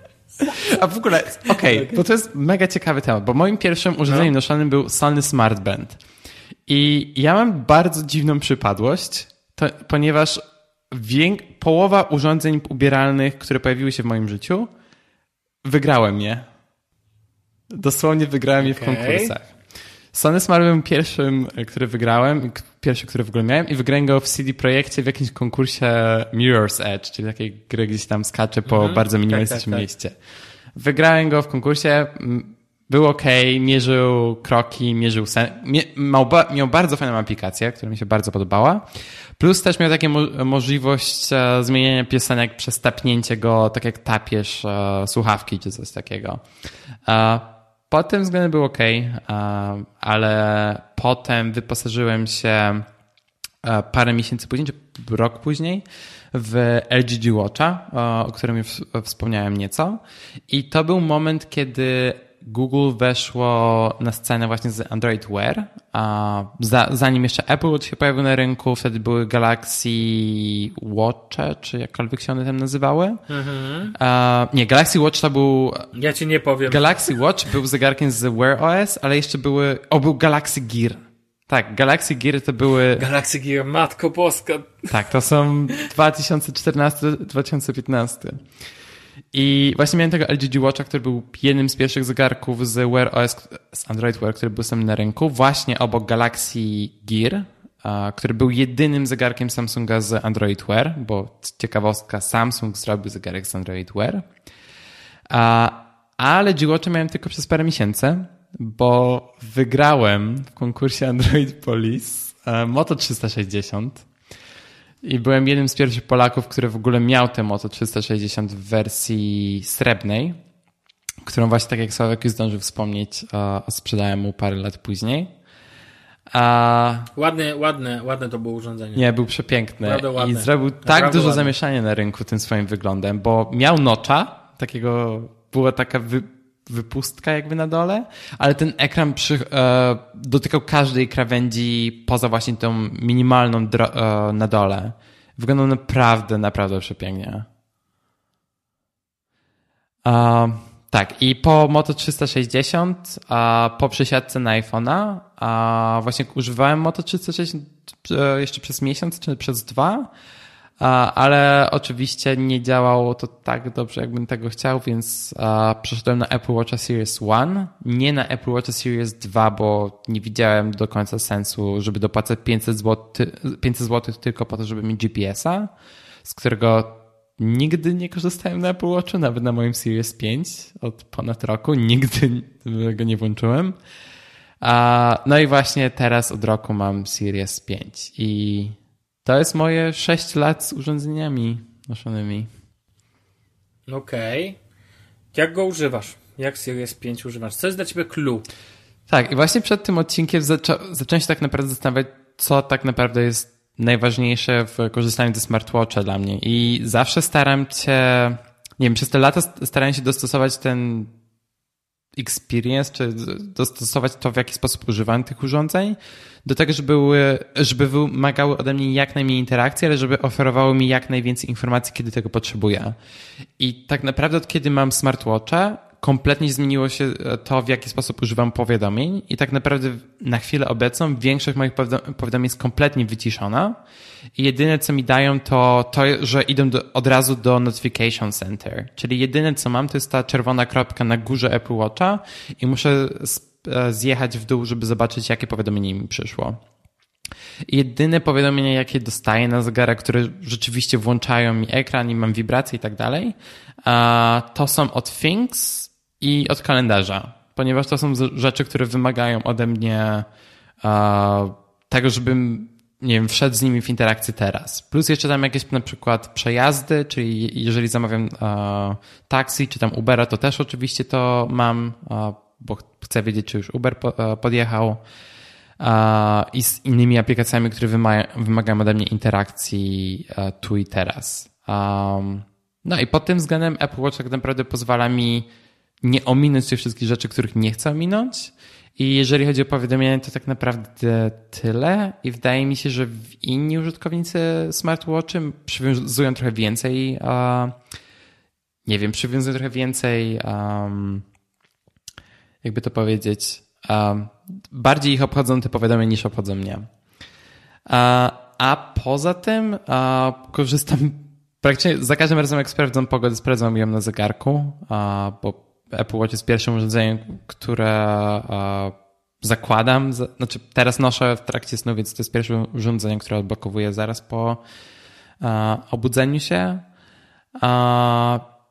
A w ogóle, okej, okay, bo to jest mega ciekawy temat, bo moim pierwszym urządzeniem no. noszonym był Sony Smart Band. I ja mam bardzo dziwną przypadłość, to, ponieważ wiek, połowa urządzeń ubieralnych, które pojawiły się w moim życiu, wygrałem je. Dosłownie wygrałem je w konkursach. Sony Smart był pierwszym, który wygrałem, pierwszy, który w ogóle miałem i wygrałem go w CD Projekcie w jakimś konkursie Mirror's Edge, czyli takiej gry, gdzieś tam skacze po mhm. bardzo minimalistycznym tak, tak, tak. mieście. Wygrałem go w konkursie, był ok, mierzył kroki, mierzył sen, miał, miał bardzo fajną aplikację, która mi się bardzo podobała. Plus też miał taką mo możliwość e, zmieniania piosenek przez tapnięcie go, tak jak tapiesz e, słuchawki czy coś takiego. E, pod tym względem był ok, ale potem wyposażyłem się parę miesięcy później, czy rok później, w LG Watcha, o którym już wspomniałem nieco. I to był moment, kiedy Google weszło na scenę właśnie z Android Wear, a zanim jeszcze Apple Watch się pojawił na rynku, wtedy były Galaxy Watche, czy jakkolwiek się one tam nazywały. Mhm. nie, Galaxy Watch to był... Ja ci nie powiem. Galaxy Watch był zegarkiem z Wear OS, ale jeszcze były... O, był Galaxy Gear. Tak, Galaxy Gear to były... Galaxy Gear, matko boska. Tak, to są 2014-2015. I właśnie miałem tego LG Watcha, który był jednym z pierwszych zegarków z Wear OS, z Android Wear, który był sam na rynku, właśnie obok Galaxy Gear, który był jedynym zegarkiem Samsunga z Android Wear, bo ciekawostka, Samsung zrobił zegarek z Android Wear. A LG Watcha miałem tylko przez parę miesięcy, bo wygrałem w konkursie Android Police Moto 360 i byłem jednym z pierwszych Polaków, który w ogóle miał tę Moto 360 w wersji srebrnej, którą właśnie, tak jak Sławek już zdążył wspomnieć, sprzedałem mu parę lat później. A... Ładne, ładne, ładne to było urządzenie. Nie, był przepiękny. I zrobił tak Naprawdę dużo ładne. zamieszania na rynku tym swoim wyglądem, bo miał nocza, takiego, była taka wy, wypustka jakby na dole, ale ten ekran przy, e, dotykał każdej krawędzi poza właśnie tą minimalną e, na dole. Wyglądał naprawdę, naprawdę przepięknie. E, tak, i po Moto 360, a po przesiadce na iPhone'a, właśnie używałem Moto 360 e, jeszcze przez miesiąc czy przez dwa, ale oczywiście nie działało to tak dobrze, jakbym tego chciał, więc przeszedłem na Apple Watch Series 1, nie na Apple Watch Series 2, bo nie widziałem do końca sensu, żeby dopłacać 500 zł, 500 zł tylko po to, żeby mieć GPS-a, z którego nigdy nie korzystałem na Apple Watchu, nawet na moim Series 5 od ponad roku, nigdy go nie włączyłem. No i właśnie teraz od roku mam Series 5 i to jest moje 6 lat z urządzeniami noszonymi. Okej. Okay. Jak go używasz? Jak Series 5 używasz? Co jest dla ciebie clue? Tak, i właśnie przed tym odcinkiem zaczą zacząłem się tak naprawdę zastanawiać, co tak naprawdę jest najważniejsze w korzystaniu ze smartwatcha dla mnie. I zawsze staram się, nie wiem, przez te lata starałem się dostosować ten experience, czy dostosować to, w jaki sposób używam tych urządzeń, do tego, żeby, były, żeby wymagały ode mnie jak najmniej interakcji, ale żeby oferowały mi jak najwięcej informacji, kiedy tego potrzebuję. I tak naprawdę od kiedy mam smartwatcha, kompletnie zmieniło się to, w jaki sposób używam powiadomień i tak naprawdę na chwilę obecną większość moich powiadomień jest kompletnie wyciszona i jedyne, co mi dają, to to, że idę do, od razu do Notification Center. Czyli jedyne, co mam, to jest ta czerwona kropka na górze Apple Watcha i muszę e, zjechać w dół, żeby zobaczyć, jakie powiadomienie mi przyszło. Jedyne powiadomienia, jakie dostaję na zegarek, które rzeczywiście włączają mi ekran i mam wibracje i tak dalej, to są od Things i od kalendarza, ponieważ to są rzeczy, które wymagają ode mnie tego, żebym nie wiem, wszedł z nimi w interakcję teraz. Plus jeszcze tam jakieś na przykład przejazdy, czyli jeżeli zamawiam uh, taksi czy tam Ubera, to też oczywiście to mam, uh, bo chcę wiedzieć, czy już Uber po, uh, podjechał i z innymi aplikacjami, które wymagają ode mnie interakcji tu i teraz. No i pod tym względem Apple Watch tak naprawdę pozwala mi nie ominąć tych wszystkich rzeczy, których nie chcę ominąć. I jeżeli chodzi o powiadomienia, to tak naprawdę tyle. I wydaje mi się, że inni użytkownicy smartwatchy przywiązują trochę więcej, nie wiem, przywiązują trochę więcej, um, jakby to powiedzieć, um, bardziej ich obchodzą te powiadomienia niż obchodzą mnie. A poza tym korzystam praktycznie za każdym razem, jak sprawdzam pogodę, sprawdzam ją na zegarku, bo Apple Watch jest pierwszym urządzeniem, które zakładam. Znaczy, teraz noszę w trakcie snu, więc to jest pierwsze urządzenie, które odblokowuję zaraz po obudzeniu się.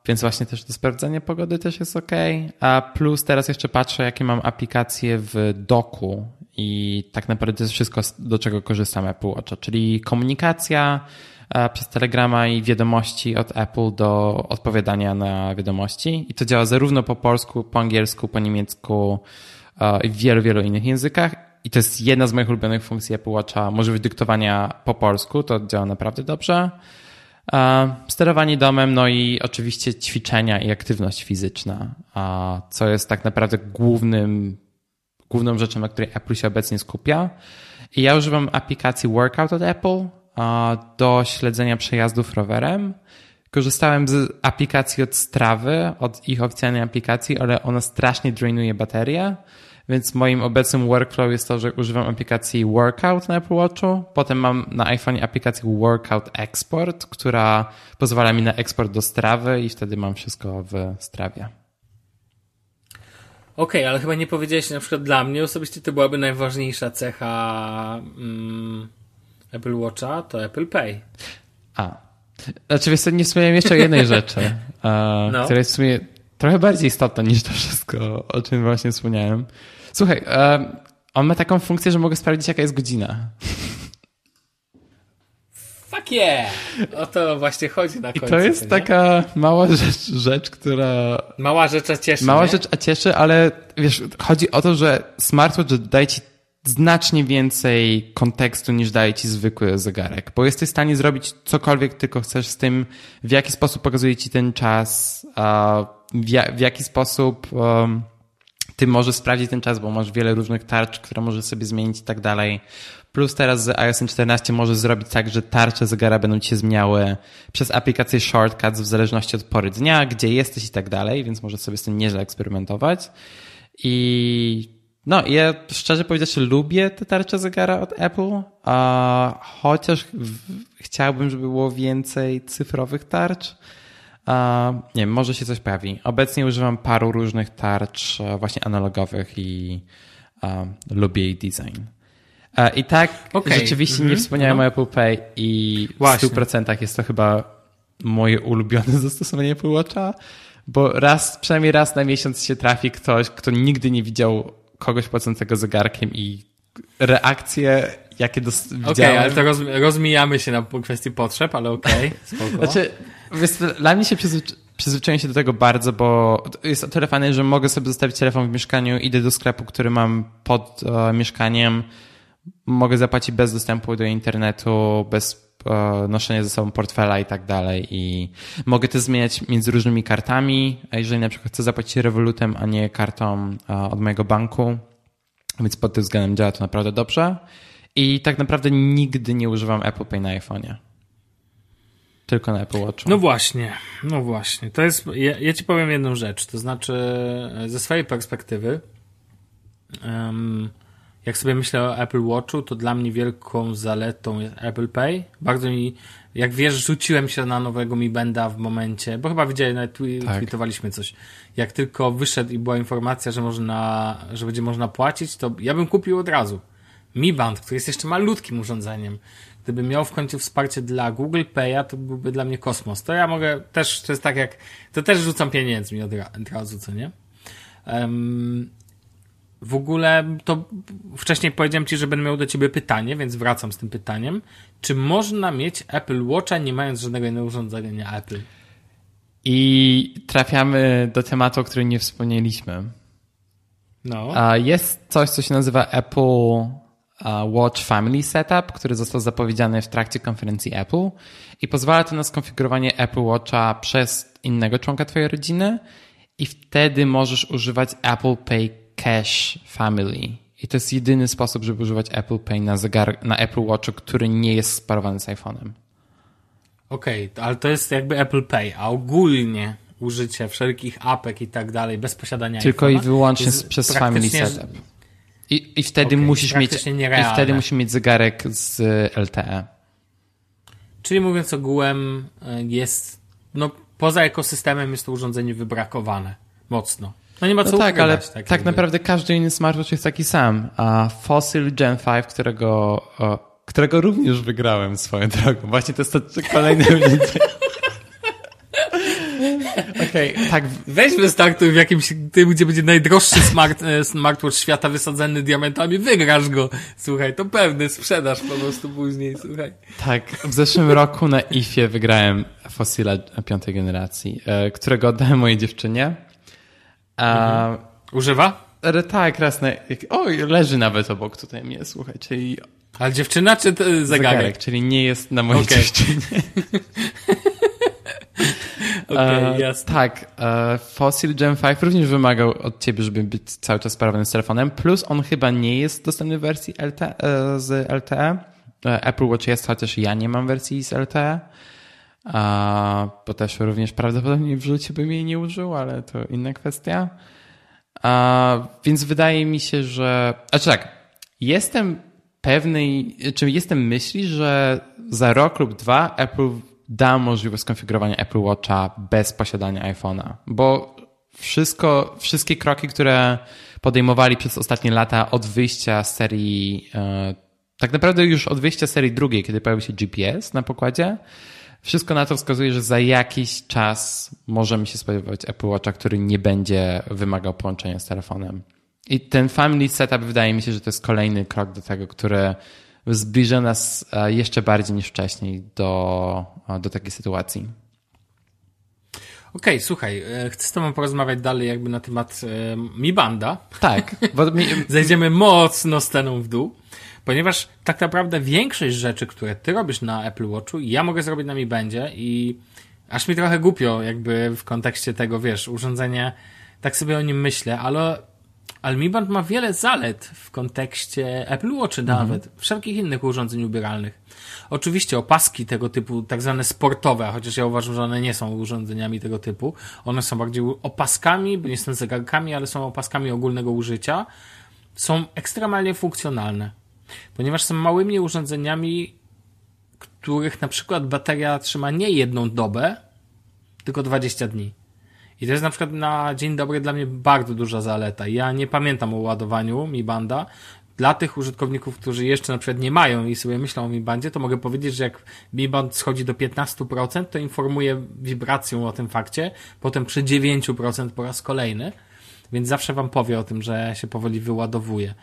Więc właśnie też to sprawdzenie pogody też jest ok. A plus teraz jeszcze patrzę, jakie mam aplikacje w doku i tak naprawdę to jest wszystko, do czego korzystam Apple Watcha, czyli komunikacja przez Telegrama i wiadomości od Apple do odpowiadania na wiadomości. I to działa zarówno po polsku, po angielsku, po niemiecku i w wielu, wielu innych językach. I to jest jedna z moich ulubionych funkcji Apple Watcha. Możliwość dyktowania po polsku, to działa naprawdę dobrze. Sterowanie domem, no i oczywiście ćwiczenia i aktywność fizyczna, co jest tak naprawdę głównym, główną rzeczą, na której Apple się obecnie skupia. I ja używam aplikacji Workout od Apple do śledzenia przejazdów rowerem. Korzystałem z aplikacji od Strawy, od ich oficjalnej aplikacji, ale ona strasznie drainuje baterię. Więc moim obecnym workflow jest to, że używam aplikacji Workout na Apple Watchu. Potem mam na iPhone aplikację Workout Export, która pozwala mi na eksport do strawy i wtedy mam wszystko w strawie. Okej, okay, ale chyba nie powiedziałeś na przykład dla mnie osobiście to byłaby najważniejsza cecha mm, Apple Watcha, to Apple Pay. A. Znaczy, wiesz nie wspomniałem jeszcze o jednej rzeczy, [laughs] no. która jest w sumie trochę bardziej istotna niż to wszystko, o czym właśnie wspomniałem. Słuchaj, on ma taką funkcję, że mogę sprawdzić, jaka jest godzina. Fuck yeah! O to właśnie chodzi na końcu. I to jest taka mała rzecz, rzecz, która... Mała rzecz, a cieszy, Mała nie? rzecz, a cieszy, ale wiesz, chodzi o to, że smartwatch daje ci znacznie więcej kontekstu niż daje ci zwykły zegarek, bo jesteś w stanie zrobić cokolwiek tylko chcesz z tym, w jaki sposób pokazuje ci ten czas, w jaki sposób ty możesz sprawdzić ten czas, bo masz wiele różnych tarcz, które możesz sobie zmienić i tak dalej. Plus teraz z iOS 14 możesz zrobić tak, że tarcze zegara będą ci się zmieniały przez aplikację Shortcuts w zależności od pory dnia, gdzie jesteś i tak dalej, więc możesz sobie z tym nieźle eksperymentować. I no, ja szczerze powiedziawszy lubię te tarcze zegara od Apple, a chociaż chciałbym, żeby było więcej cyfrowych tarcz. nie wiem, może się coś pojawi. Obecnie używam paru różnych tarcz e, właśnie analogowych i lubię jej design. E, I tak okay. rzeczywiście mm -hmm. nie wspomniałem no. o Apple Pay i Właśnie. w 100% jest to chyba moje ulubione [laughs] zastosowanie Apple Watcha, bo raz, przynajmniej raz na miesiąc się trafi ktoś, kto nigdy nie widział kogoś płacącego zegarkiem i reakcje, jakie dos- Okej, okay, ale to roz, rozmijamy się na kwestii potrzeb, ale okej, [laughs] okay, Znaczy, wiesz, dla mnie się przyzwycz- przyzwyczaiłem się do tego bardzo, bo jest o tyle fajne, że mogę sobie zostawić telefon w mieszkaniu, idę do sklepu, który mam pod e, mieszkaniem, mogę zapłacić bez dostępu do internetu, bez e, noszenia ze sobą portfela i tak dalej i mogę to zmieniać między różnymi kartami, jeżeli na przykład chcę zapłacić rewolutem, a nie kartą e, od mojego banku, więc pod tym względem działa to naprawdę dobrze i tak naprawdę nigdy nie używam Apple Pay na iPhone'ie. tylko na Apple Watchu. No właśnie, no właśnie. To jest, ja, ja ci powiem jedną rzecz, to znaczy ze swojej perspektywy um, jak sobie myślę o Apple Watchu, to dla mnie wielką zaletą jest Apple Pay. Bardzo mi, jak wiesz, rzuciłem się na nowego Mi Benda w momencie, bo chyba widziałem, nawet tak. tweetowaliśmy coś. Jak tylko wyszedł i była informacja, że można, że będzie można płacić, to ja bym kupił od razu. Mi Band, który jest jeszcze malutkim urządzeniem. Gdyby miał w końcu wsparcie dla Google Pay'a, to byłby dla mnie kosmos. To ja mogę też, to jest tak jak, to też rzucam pieniędzmi od, razu, co nie? Um, w ogóle to wcześniej powiedziałem Ci, że będę miał do Ciebie pytanie, więc wracam z tym pytaniem. Czy można mieć Apple Watcha nie mając żadnego innego urządzenia Apple? I trafiamy do tematu, o którym nie wspomnieliśmy. No. Jest coś, co się nazywa Apple Watch Family Setup, który został zapowiedziany w trakcie konferencji Apple i pozwala to na skonfigurowanie Apple Watcha przez innego członka Twojej rodziny i wtedy możesz używać Apple Pay Cash Family. I to jest jedyny sposób, żeby używać Apple Pay na, zegar, na Apple Watchu, który nie jest sparowany z iPhone'em. Okej, okay, ale to jest jakby Apple Pay, a ogólnie użycie wszelkich apek i tak dalej bez posiadania Tylko i wyłącznie przez Family Setup. I, i wtedy okay, musisz mieć i wtedy musisz mieć zegarek z LTE. Czyli mówiąc ogółem jest no poza ekosystemem jest to urządzenie wybrakowane mocno. No nie ma co no tak, ale tak, tak naprawdę każdy inny smartwatch jest taki sam. A Fossil Gen 5, którego, którego również wygrałem swoją drogą. Właśnie to jest to kolejne. [laughs] Okej, okay, tak. Weźmy startuj w jakimś tym, gdzie będzie najdroższy smart, e, smartwatch świata wysadzony diamentami, wygrasz go. Słuchaj, to pewny sprzedaż po prostu później, słuchaj. Tak, w zeszłym roku na IFie wygrałem Fossila piątej generacji, e, którego oddałem mojej dziewczynie. A, mhm. Używa? Ale tak, raz na... Oj, leży nawet obok tutaj mnie, słuchaj, czyli... Ale dziewczyna czy zegarek? zegarek? czyli nie jest na mojej okay. dziewczynie. okay, jasne. Tak, e, Fossil Gen 5 również wymagał od ciebie, żeby być cały czas sparowany z telefonem, plus on chyba nie jest dostępny w wersji LTE, z LTE. E, Apple Watch jest, chociaż ja nie mam wersji z LTE. A, też również prawdopodobnie w życiu bym jej nie użył, ale to inna kwestia. A, więc wydaje mi się, że. Znaczy tak, jestem pewny, czy jestem myśli, że za rok lub dwa Apple da możliwość skonfigurowania Apple Watcha bez posiadania iPhone'a, bo wszystko, wszystkie kroki, które podejmowali przez ostatnie lata od wyjścia z serii, e, tak naprawdę już od wyjścia serii drugiej, kiedy pojawił się GPS na pokładzie, wszystko na to wskazuje, że za jakiś czas możemy się spodziewać Apple Watcha, który nie będzie wymagał połączenia z telefonem. I ten family setup wydaje mi się, że to jest kolejny krok do tego, który zbliża nas e, jeszcze bardziej niż wcześniej do, e, do takiej sytuacji. Okej, okay, słuchaj, e, chcę z tobą porozmawiać dalej jakby na temat Mi Banda. Tak. Mi... [laughs] Zejdziemy mocno sceną w dół. Ponieważ tak naprawdę większość rzeczy, które ty robisz na Apple Watchu, ja mogę zrobić na Mi Bandzie i aż mi trochę głupio jakby w kontekście tego, wiesz, urządzenie, tak sobie o nim myślę, ale, ale Mi Band ma wiele zalet w kontekście Apple Watch mhm. nawet, wszelkich innych urządzeń ubieralnych. Oczywiście opaski tego typu, tak zwane sportowe, chociaż ja uważam, że one nie są urządzeniami tego typu. One są bardziej opaskami, nie są zegarkami, ale są opaskami ogólnego użycia. Są ekstremalnie funkcjonalne ponieważ są małymi urządzeniami, których na przykład bateria trzyma nie jedną dobę, tylko 20 dni. I to jest na przykład na dzień dobry dla mnie bardzo duża zaleta. Ja nie pamiętam o ładowaniu Mi Banda. Dla tych użytkowników, którzy jeszcze na przykład nie mają i sobie myślą o Mi Bandzie, to mogę powiedzieć, że jak Mi Band schodzi do 15%, to informuje wibracją o tym fakcie, potem przy 9% po raz kolejny, więc zawsze wam powie o tym, że się powoli wyładowuje.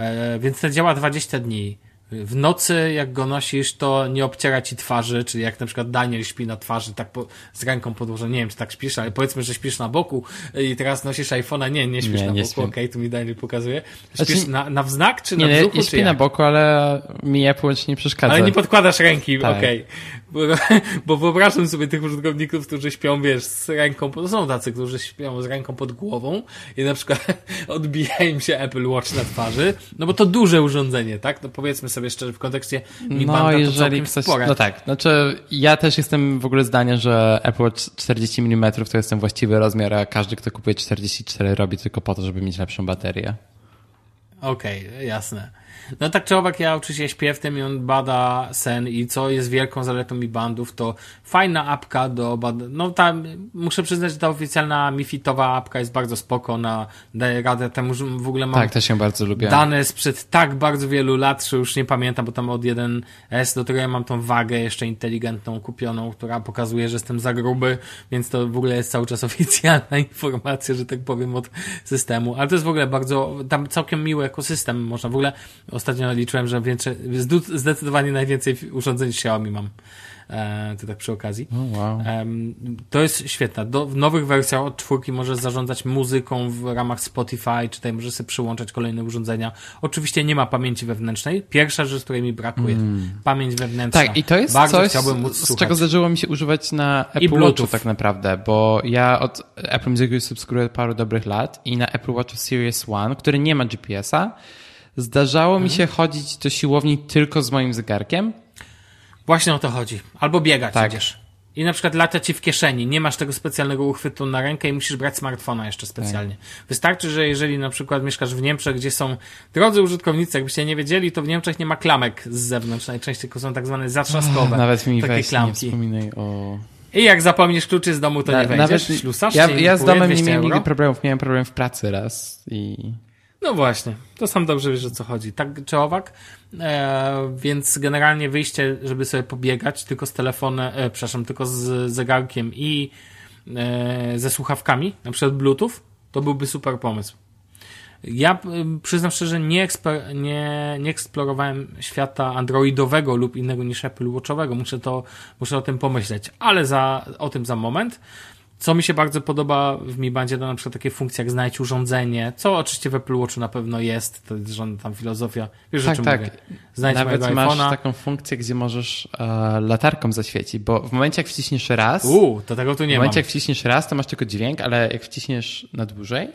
E, więc to działa 20 dni. W nocy, jak go nosisz, to nie obciera ci twarzy, czyli jak na przykład Daniel śpi na twarzy, tak po, z ręką podłożoną, nie wiem, czy tak śpisz, ale powiedzmy, że śpisz na boku i teraz nosisz iPhone'a, nie, nie śpisz nie, na nie boku, okej, okay, tu mi Daniel pokazuje. Śpisz znaczy, na, na wznak, czy nie, na brzuchu, nie, śpi na boku, ale mi Apple nie przeszkadza. Ale nie podkładasz ręki, tak. okej. Okay. Bo, [laughs] bo wyobrażam sobie tych użytkowników, którzy śpią, wiesz, z ręką, to są tacy, którzy śpią z ręką pod głową i na przykład [laughs] odbija im się Apple Watch na twarzy, no bo to duże urządzenie, tak? No powiedzmy sobie sobie szczerze, w kontekście Mi No, Banda jeżeli ktoś. spore. No tak, znaczy ja też jestem w ogóle zdania, że Apple Watch 40 mm to jest ten właściwy rozmiar, a każdy, kto kupuje 44 robi tylko po to, żeby mieć lepszą baterię. Okej, jasne. No tak czy owak, ja oczywiście śpię w tym i on bada sen i co jest wielką zaletą Mi Bandów, to fajna apka do bada... No tam, muszę przyznać, że ta oficjalna Mifitowa apka jest bardzo spoko, na, daje radę temu, że w ogóle mam Tak, też ją bardzo lubię. dane sprzed tak bardzo wielu lat, że już nie pamiętam, bo tam od 1S do tego ja mam tą wagę jeszcze inteligentną kupioną, która pokazuje, że jestem za gruby, więc to w ogóle jest cały czas [laughs] oficjalna informacja, że tak powiem, od systemu. Ale to jest w ogóle bardzo, tam całkiem miły ekosystem można w ogóle, ostatnio liczyłem, że więcej, zdecydowanie najwięcej urządzeń Xiaomi mam. E, to tak przy okazji. O, wow. Em, to jest świetne. Do, w nowych wersjach od czwórki możesz zarządzać muzyką w ramach Spotify, czy tutaj możesz sobie przyłączać kolejne urządzenia. Oczywiście nie ma pamięci wewnętrznej. Pierwsza rzecz, której mi brakuje. Pamięć wewnętrzna. Tak, i to jest Bardzo coś, chciałbym móc z słuchać. czego zdarzyło mi się używać na Apple. Watchu tak naprawdę, bo ja od Apple Music już subskrybuję paru dobrych lat i na Apple Watchu Series One, który nie ma GPS-a, zdarzało mi Mhm. się chodzić do siłowni tylko z moim zegarkiem. Właśnie o to chodzi. Albo biegać Tak. idziesz. I na przykład lata ci w kieszeni, nie masz tego specjalnego uchwytu na rękę i musisz brać smartfona jeszcze specjalnie. Wystarczy, że jeżeli na przykład mieszkasz w Niemczech, gdzie są drodzy użytkownicy, jakbyście nie wiedzieli, to w Niemczech nie ma klamek z zewnątrz, najczęściej tylko są tak zwane zatrzaskowe. [laughs] Nawet mi takie weź nie klamki. wspominaj o... I jak zapomnisz kluczy z domu, to Na- nie wejdziesz. Ślusasz ja, ja z domem nie 200 miałem nigdy problemów, miałem problem w pracy raz i... No właśnie, to sam dobrze wiesz, o co chodzi. Tak czy owak, e, więc generalnie wyjście, żeby sobie pobiegać tylko z telefonem, e, przepraszam, tylko z zegarkiem i e, ze słuchawkami, na przykład Bluetooth, to byłby super pomysł. Ja y, przyznam szczerze, nie, eksper, nie, nie eksplorowałem świata androidowego lub innego niż Apple Watchowego. Muszę to, muszę o tym pomyśleć, ale za, o tym za moment. Co mi się bardzo podoba w Mi Bandzie, to na przykład takie funkcje jak znajdź urządzenie, co oczywiście w Apple Watchu na pewno jest, to jest żadna tam filozofia. Wiesz, o Tak, czym tak. mówię. Znajdź Nawet masz iPhone'a. taką funkcję, gdzie możesz e, latarką zaświecić, bo w momencie jak wciśniesz raz, Uuu, to tego tu w nie mam. momencie jak wciśniesz raz, to masz tylko dźwięk, ale jak wciśniesz na dłużej,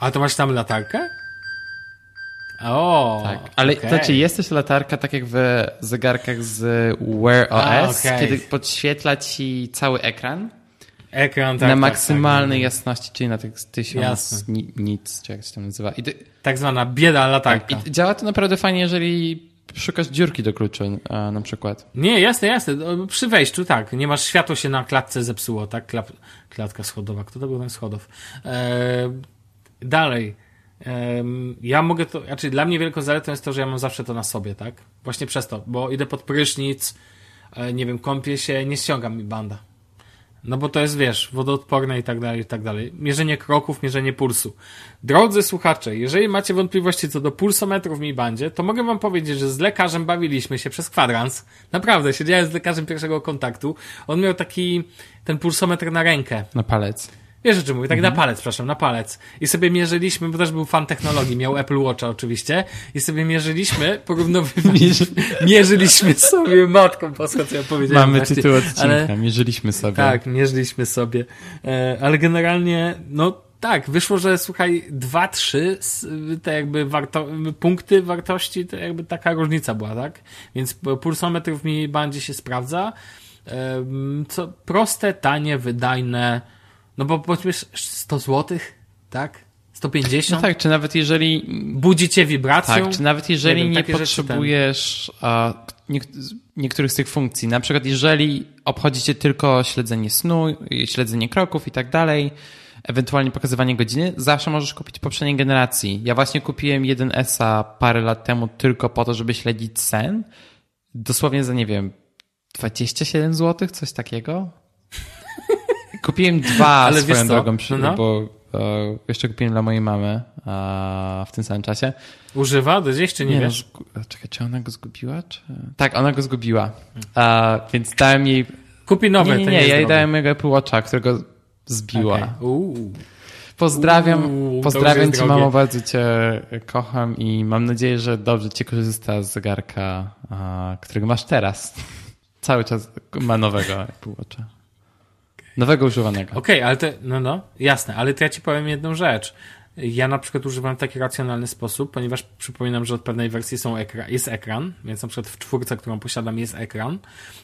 A to masz tam latarkę? O, tak. Ale okej. znaczy jest też latarka, tak jak w zegarkach z Wear A, OS, okej. kiedy podświetla ci cały ekran Ekran, tak, na tak, maksymalnej tak. jasności, czyli na tych tysiąc Jasne. ni- nic, czy jak się to nazywa. I, ty, Tak zwana bieda latarka. tak, I działa to naprawdę fajnie, jeżeli szukasz dziurki do kluczy e, na przykład. Nie, jasne, jasne. Przy wejściu, tak. Nie masz światło się na klatce zepsuło, tak? Klap, klatka schodowa. Kto to był ten schodów? E, dalej. Em, ja mogę to, znaczy dla mnie wielką zaletą jest to, że ja mam zawsze to na sobie, tak? Właśnie przez to, bo idę pod prysznic, e, nie wiem, kąpię się, nie ściągam mi banda. No bo to jest, wiesz, wodoodporne i tak dalej, i tak dalej. Mierzenie kroków, mierzenie pulsu. Drodzy słuchacze, jeżeli macie wątpliwości co do pulsometru w Mi Bandzie, to mogę wam powiedzieć, że z lekarzem bawiliśmy się przez kwadrans. Naprawdę, siedziałem z lekarzem pierwszego kontaktu. On miał taki, ten pulsometr na rękę. Na palec. Wiesz o czym mówię, tak Mhm. na palec, przepraszam, na palec. I sobie mierzyliśmy, bo też był fan technologii, miał Apple Watcha oczywiście, i sobie mierzyliśmy, porównywaliśmy, [laughs] mierzyliśmy sobie, matką boska, co ja powiedziałem. Mamy właśnie. tytuł odcinka, Ale- mierzyliśmy sobie. tak, mierzyliśmy sobie. E, ale generalnie, no tak, wyszło, że słuchaj, dwa, trzy, te jakby warto, punkty wartości, to jakby taka różnica była, tak? Więc pulsometr w mi bandzie się sprawdza. Em, Co proste, tanie, wydajne, no bo powiedzmy 100 zł, tak? 150? No tak, czy nawet jeżeli Budzi cię wibracją? Tak, czy nawet jeżeli Nie nie, potrzebujesz a, niek- niektórych z tych funkcji, na przykład jeżeli obchodzi cię tylko śledzenie snu, śledzenie kroków i tak dalej, ewentualnie pokazywanie godziny, zawsze możesz kupić poprzedniej generacji. Ja właśnie kupiłem 1S parę lat temu tylko po to, żeby śledzić sen. Dosłownie za, nie wiem, 27 zł, coś takiego. Kupiłem dwa Ale swoją drogą, przy, No, no. bo e, jeszcze kupiłem dla mojej mamy a, w tym samym czasie. Używa do gdzieś, czy nie, Nie, wiesz? no, czekaj, czy ona go zgubiła? Czy... Tak, ona go zgubiła. A, więc dałem jej. Kupi nowe, Nie, nie, nie, jest ja jej dałem mojego Apple Watcha, którego zbiła. Uuu. Pozdrawiam, Uuu, pozdrawiam cię, mamo, bardzo cię kocham i mam nadzieję, że dobrze cię korzysta z zegarka, a, którego masz teraz. [laughs] Cały czas ma nowego Apple Watcha. Nowego używanego. Okej, ale to, no no, jasne, ale to ja ci powiem jedną rzecz. Ja na przykład używam w taki racjonalny sposób, ponieważ przypominam, że od pewnej wersji są ekra jest ekran, więc na przykład w czwórce, którą posiadam, jest ekran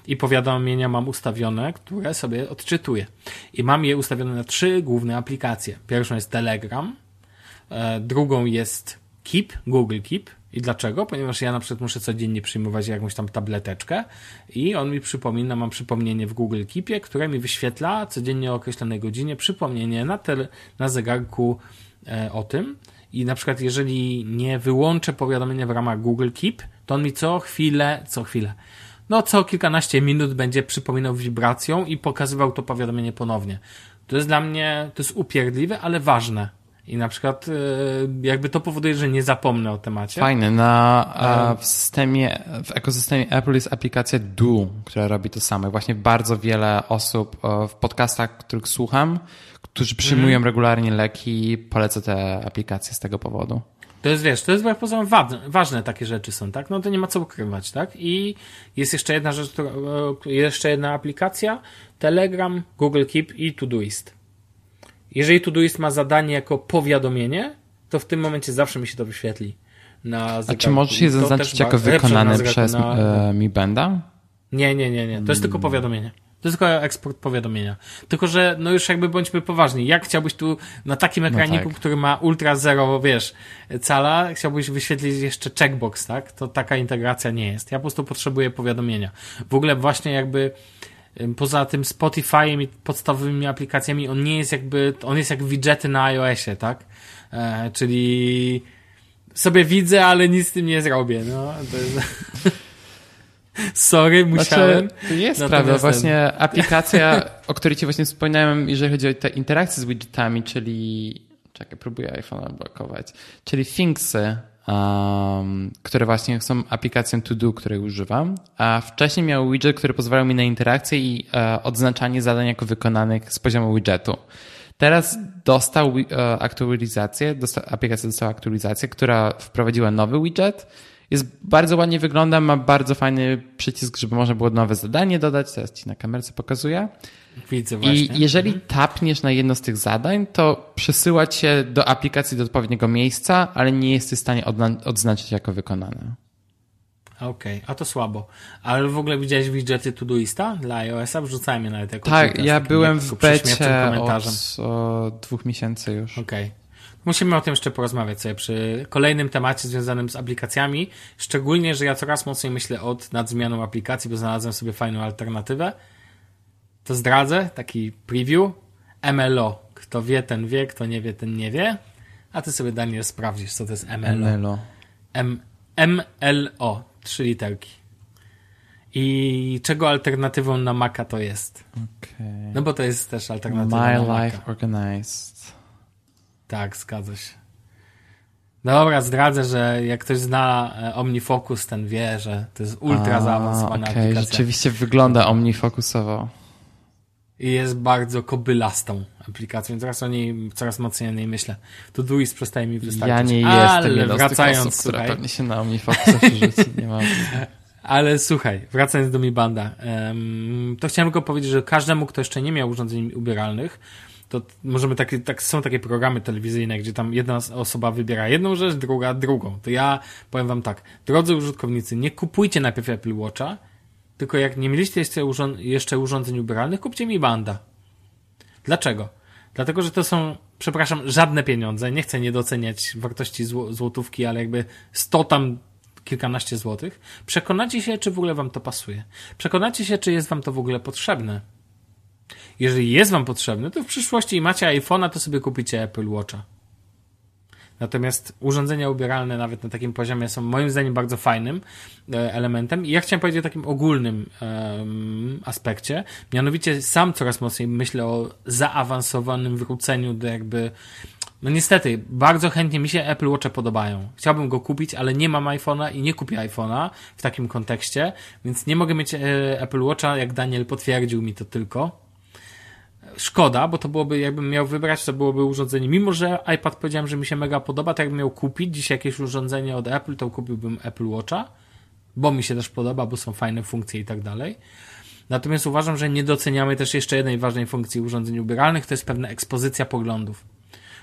i powiadomienia mam ustawione, które sobie odczytuję. I mam je ustawione na trzy główne aplikacje. Pierwszą jest Telegram, e, drugą jest Keep, Google Keep, i dlaczego? Ponieważ ja na przykład muszę codziennie przyjmować jakąś tam tableteczkę i on mi przypomina, mam przypomnienie w Google Keepie, które mi wyświetla codziennie o określonej godzinie przypomnienie na, tele, na zegarku e, o tym. I na przykład jeżeli nie wyłączę powiadomienia w ramach Google Keep, to on mi co chwilę, co chwilę, no co kilkanaście minut będzie przypominał wibracją i pokazywał to powiadomienie ponownie. To jest dla mnie, to jest upierdliwe, ale ważne i na przykład e, jakby to powoduje, że nie zapomnę o temacie. Fajne. Na, w systemie, w ekosystemie Apple jest aplikacja Do, która robi to samo. Właśnie bardzo wiele osób w podcastach, których słucham, którzy przyjmują mm. regularnie leki, polecę te aplikacje z tego powodu. To jest, wiesz, to jest jak poza ważne, ważne takie rzeczy są, tak? No to nie ma co ukrywać, tak? I jest jeszcze jedna rzecz, która, jeszcze jedna aplikacja, Telegram, Google Keep i Todoist. Jeżeli Todoist ma zadanie jako powiadomienie, to w tym momencie zawsze mi się to wyświetli. Na A czy możesz je zaznaczyć jako wykonane przez na... e, Mi Benda? Nie, nie, nie, nie. To jest tylko powiadomienie. To jest tylko eksport powiadomienia. Tylko, że no już jakby bądźmy poważni. Jak chciałbyś tu na takim ekraniku, no tak. który ma ultra zero, wiesz, cala, chciałbyś wyświetlić jeszcze checkbox, tak? To taka integracja nie jest. Ja po prostu potrzebuję powiadomienia. W ogóle właśnie jakby poza tym Spotify'em i podstawowymi aplikacjami, on nie jest jakby, on jest jak widgety na iOSie, tak? E, czyli sobie widzę, ale nic z tym nie zrobię, no. Jest... [laughs] Sorry, musiałem. Znaczy, jest prawda, właśnie aplikacja, o której ci właśnie wspomniałem, jeżeli chodzi o te interakcje z widgetami, czyli czekaj, próbuję iPhone blokować, czyli Thingsy, um, które właśnie są aplikacją To Do, której używam. A wcześniej miał widget, który pozwalał mi na interakcję i e, odznaczanie zadań jako wykonanych z poziomu widgetu. Teraz dostał e, aktualizację, dostał, aplikacja dostała aktualizację, która wprowadziła nowy widget. Jest bardzo ładnie wygląda, ma bardzo fajny przycisk, żeby można było nowe zadanie dodać. Teraz ci na kamerce pokazuję. Widzę właśnie. I jeżeli mhm. tapniesz na jedno z tych zadań, to przesyła cię do aplikacji do odpowiedniego miejsca, ale nie jesteś w stanie odznaczyć jako wykonane. Okej, okay, a to słabo. Ale w ogóle widziałeś widgety Todoista dla iOS-a? Wrzucałem je nawet jako Tak, ja byłem w becie od o, dwóch miesięcy już. Okej. Okay. Musimy o tym jeszcze porozmawiać sobie przy kolejnym temacie związanym z aplikacjami. Szczególnie, że ja coraz mocniej myślę od nad zmianą aplikacji, bo znalazłem sobie fajną alternatywę to zdradzę, taki preview. MLO. Kto wie, ten wie, kto nie wie, ten nie wie. A ty sobie, Daniel, sprawdzisz, co to jest MLO. MLO. M MLO. Trzy literki. I czego alternatywą na Maca to jest? Okay. No bo to jest też alternatywa My na Life Maca. Organized. Tak, zgadza się. Dobra, zdradzę, że jak ktoś zna e, OmniFocus, ten wie, że to jest ultra zaawansowana okay. aplikacja. Rzeczywiście wygląda OmniFocusowo jest bardzo kobylastą aplikacją, więc teraz o niej coraz mocniej o niej myślę. To Duis przestaje mi wystarczyć. Ja nie Ale jestem wracając, osób, słuchaj, pewnie się na mnie rzuci, nie mam. [laughs] Ale słuchaj, wracając do Mi Banda, to chciałem tylko powiedzieć, że każdemu, kto jeszcze nie miał urządzeń ubieralnych, to możemy takie, tak, są takie programy telewizyjne, gdzie tam jedna osoba wybiera jedną rzecz, druga drugą. To ja powiem wam tak, drodzy użytkownicy, nie kupujcie najpierw Apple Watcha, tylko jak nie mieliście jeszcze, urząd jeszcze urządzeń ubieralnych, kupcie mi banda. Dlaczego? Dlatego, że to są, przepraszam, żadne pieniądze. Nie chcę niedoceniać wartości złotówki, ale jakby 100 tam kilkanaście złotych. Przekonacie się, czy w ogóle wam to pasuje. Przekonacie się, czy jest wam to w ogóle potrzebne. Jeżeli jest wam potrzebne, to w przyszłości macie iPhone'a, to sobie kupicie Apple Watcha. Natomiast urządzenia ubieralne nawet na takim poziomie są moim zdaniem bardzo fajnym e, elementem. I ja chciałem powiedzieć o takim ogólnym um, aspekcie. Mianowicie sam coraz mocniej myślę o zaawansowanym wróceniu do jakby no niestety, bardzo chętnie mi się Apple Watche podobają. Chciałbym go kupić, ale nie mam iPhone'a i nie kupię iPhone'a w takim kontekście, więc nie mogę mieć e, Apple Watcha, jak Daniel potwierdził mi to tylko szkoda, bo to byłoby, jakbym miał wybrać, to byłoby urządzenie. Mimo, że iPad powiedziałem, że mi się mega podoba, to jakbym miał kupić dziś jakieś urządzenie od Apple, to kupiłbym Apple Watcha, bo mi się też podoba, bo są fajne funkcje i tak dalej. Natomiast uważam, że nie doceniamy też jeszcze jednej ważnej funkcji urządzeń ubieralnych, to jest pewna ekspozycja poglądów.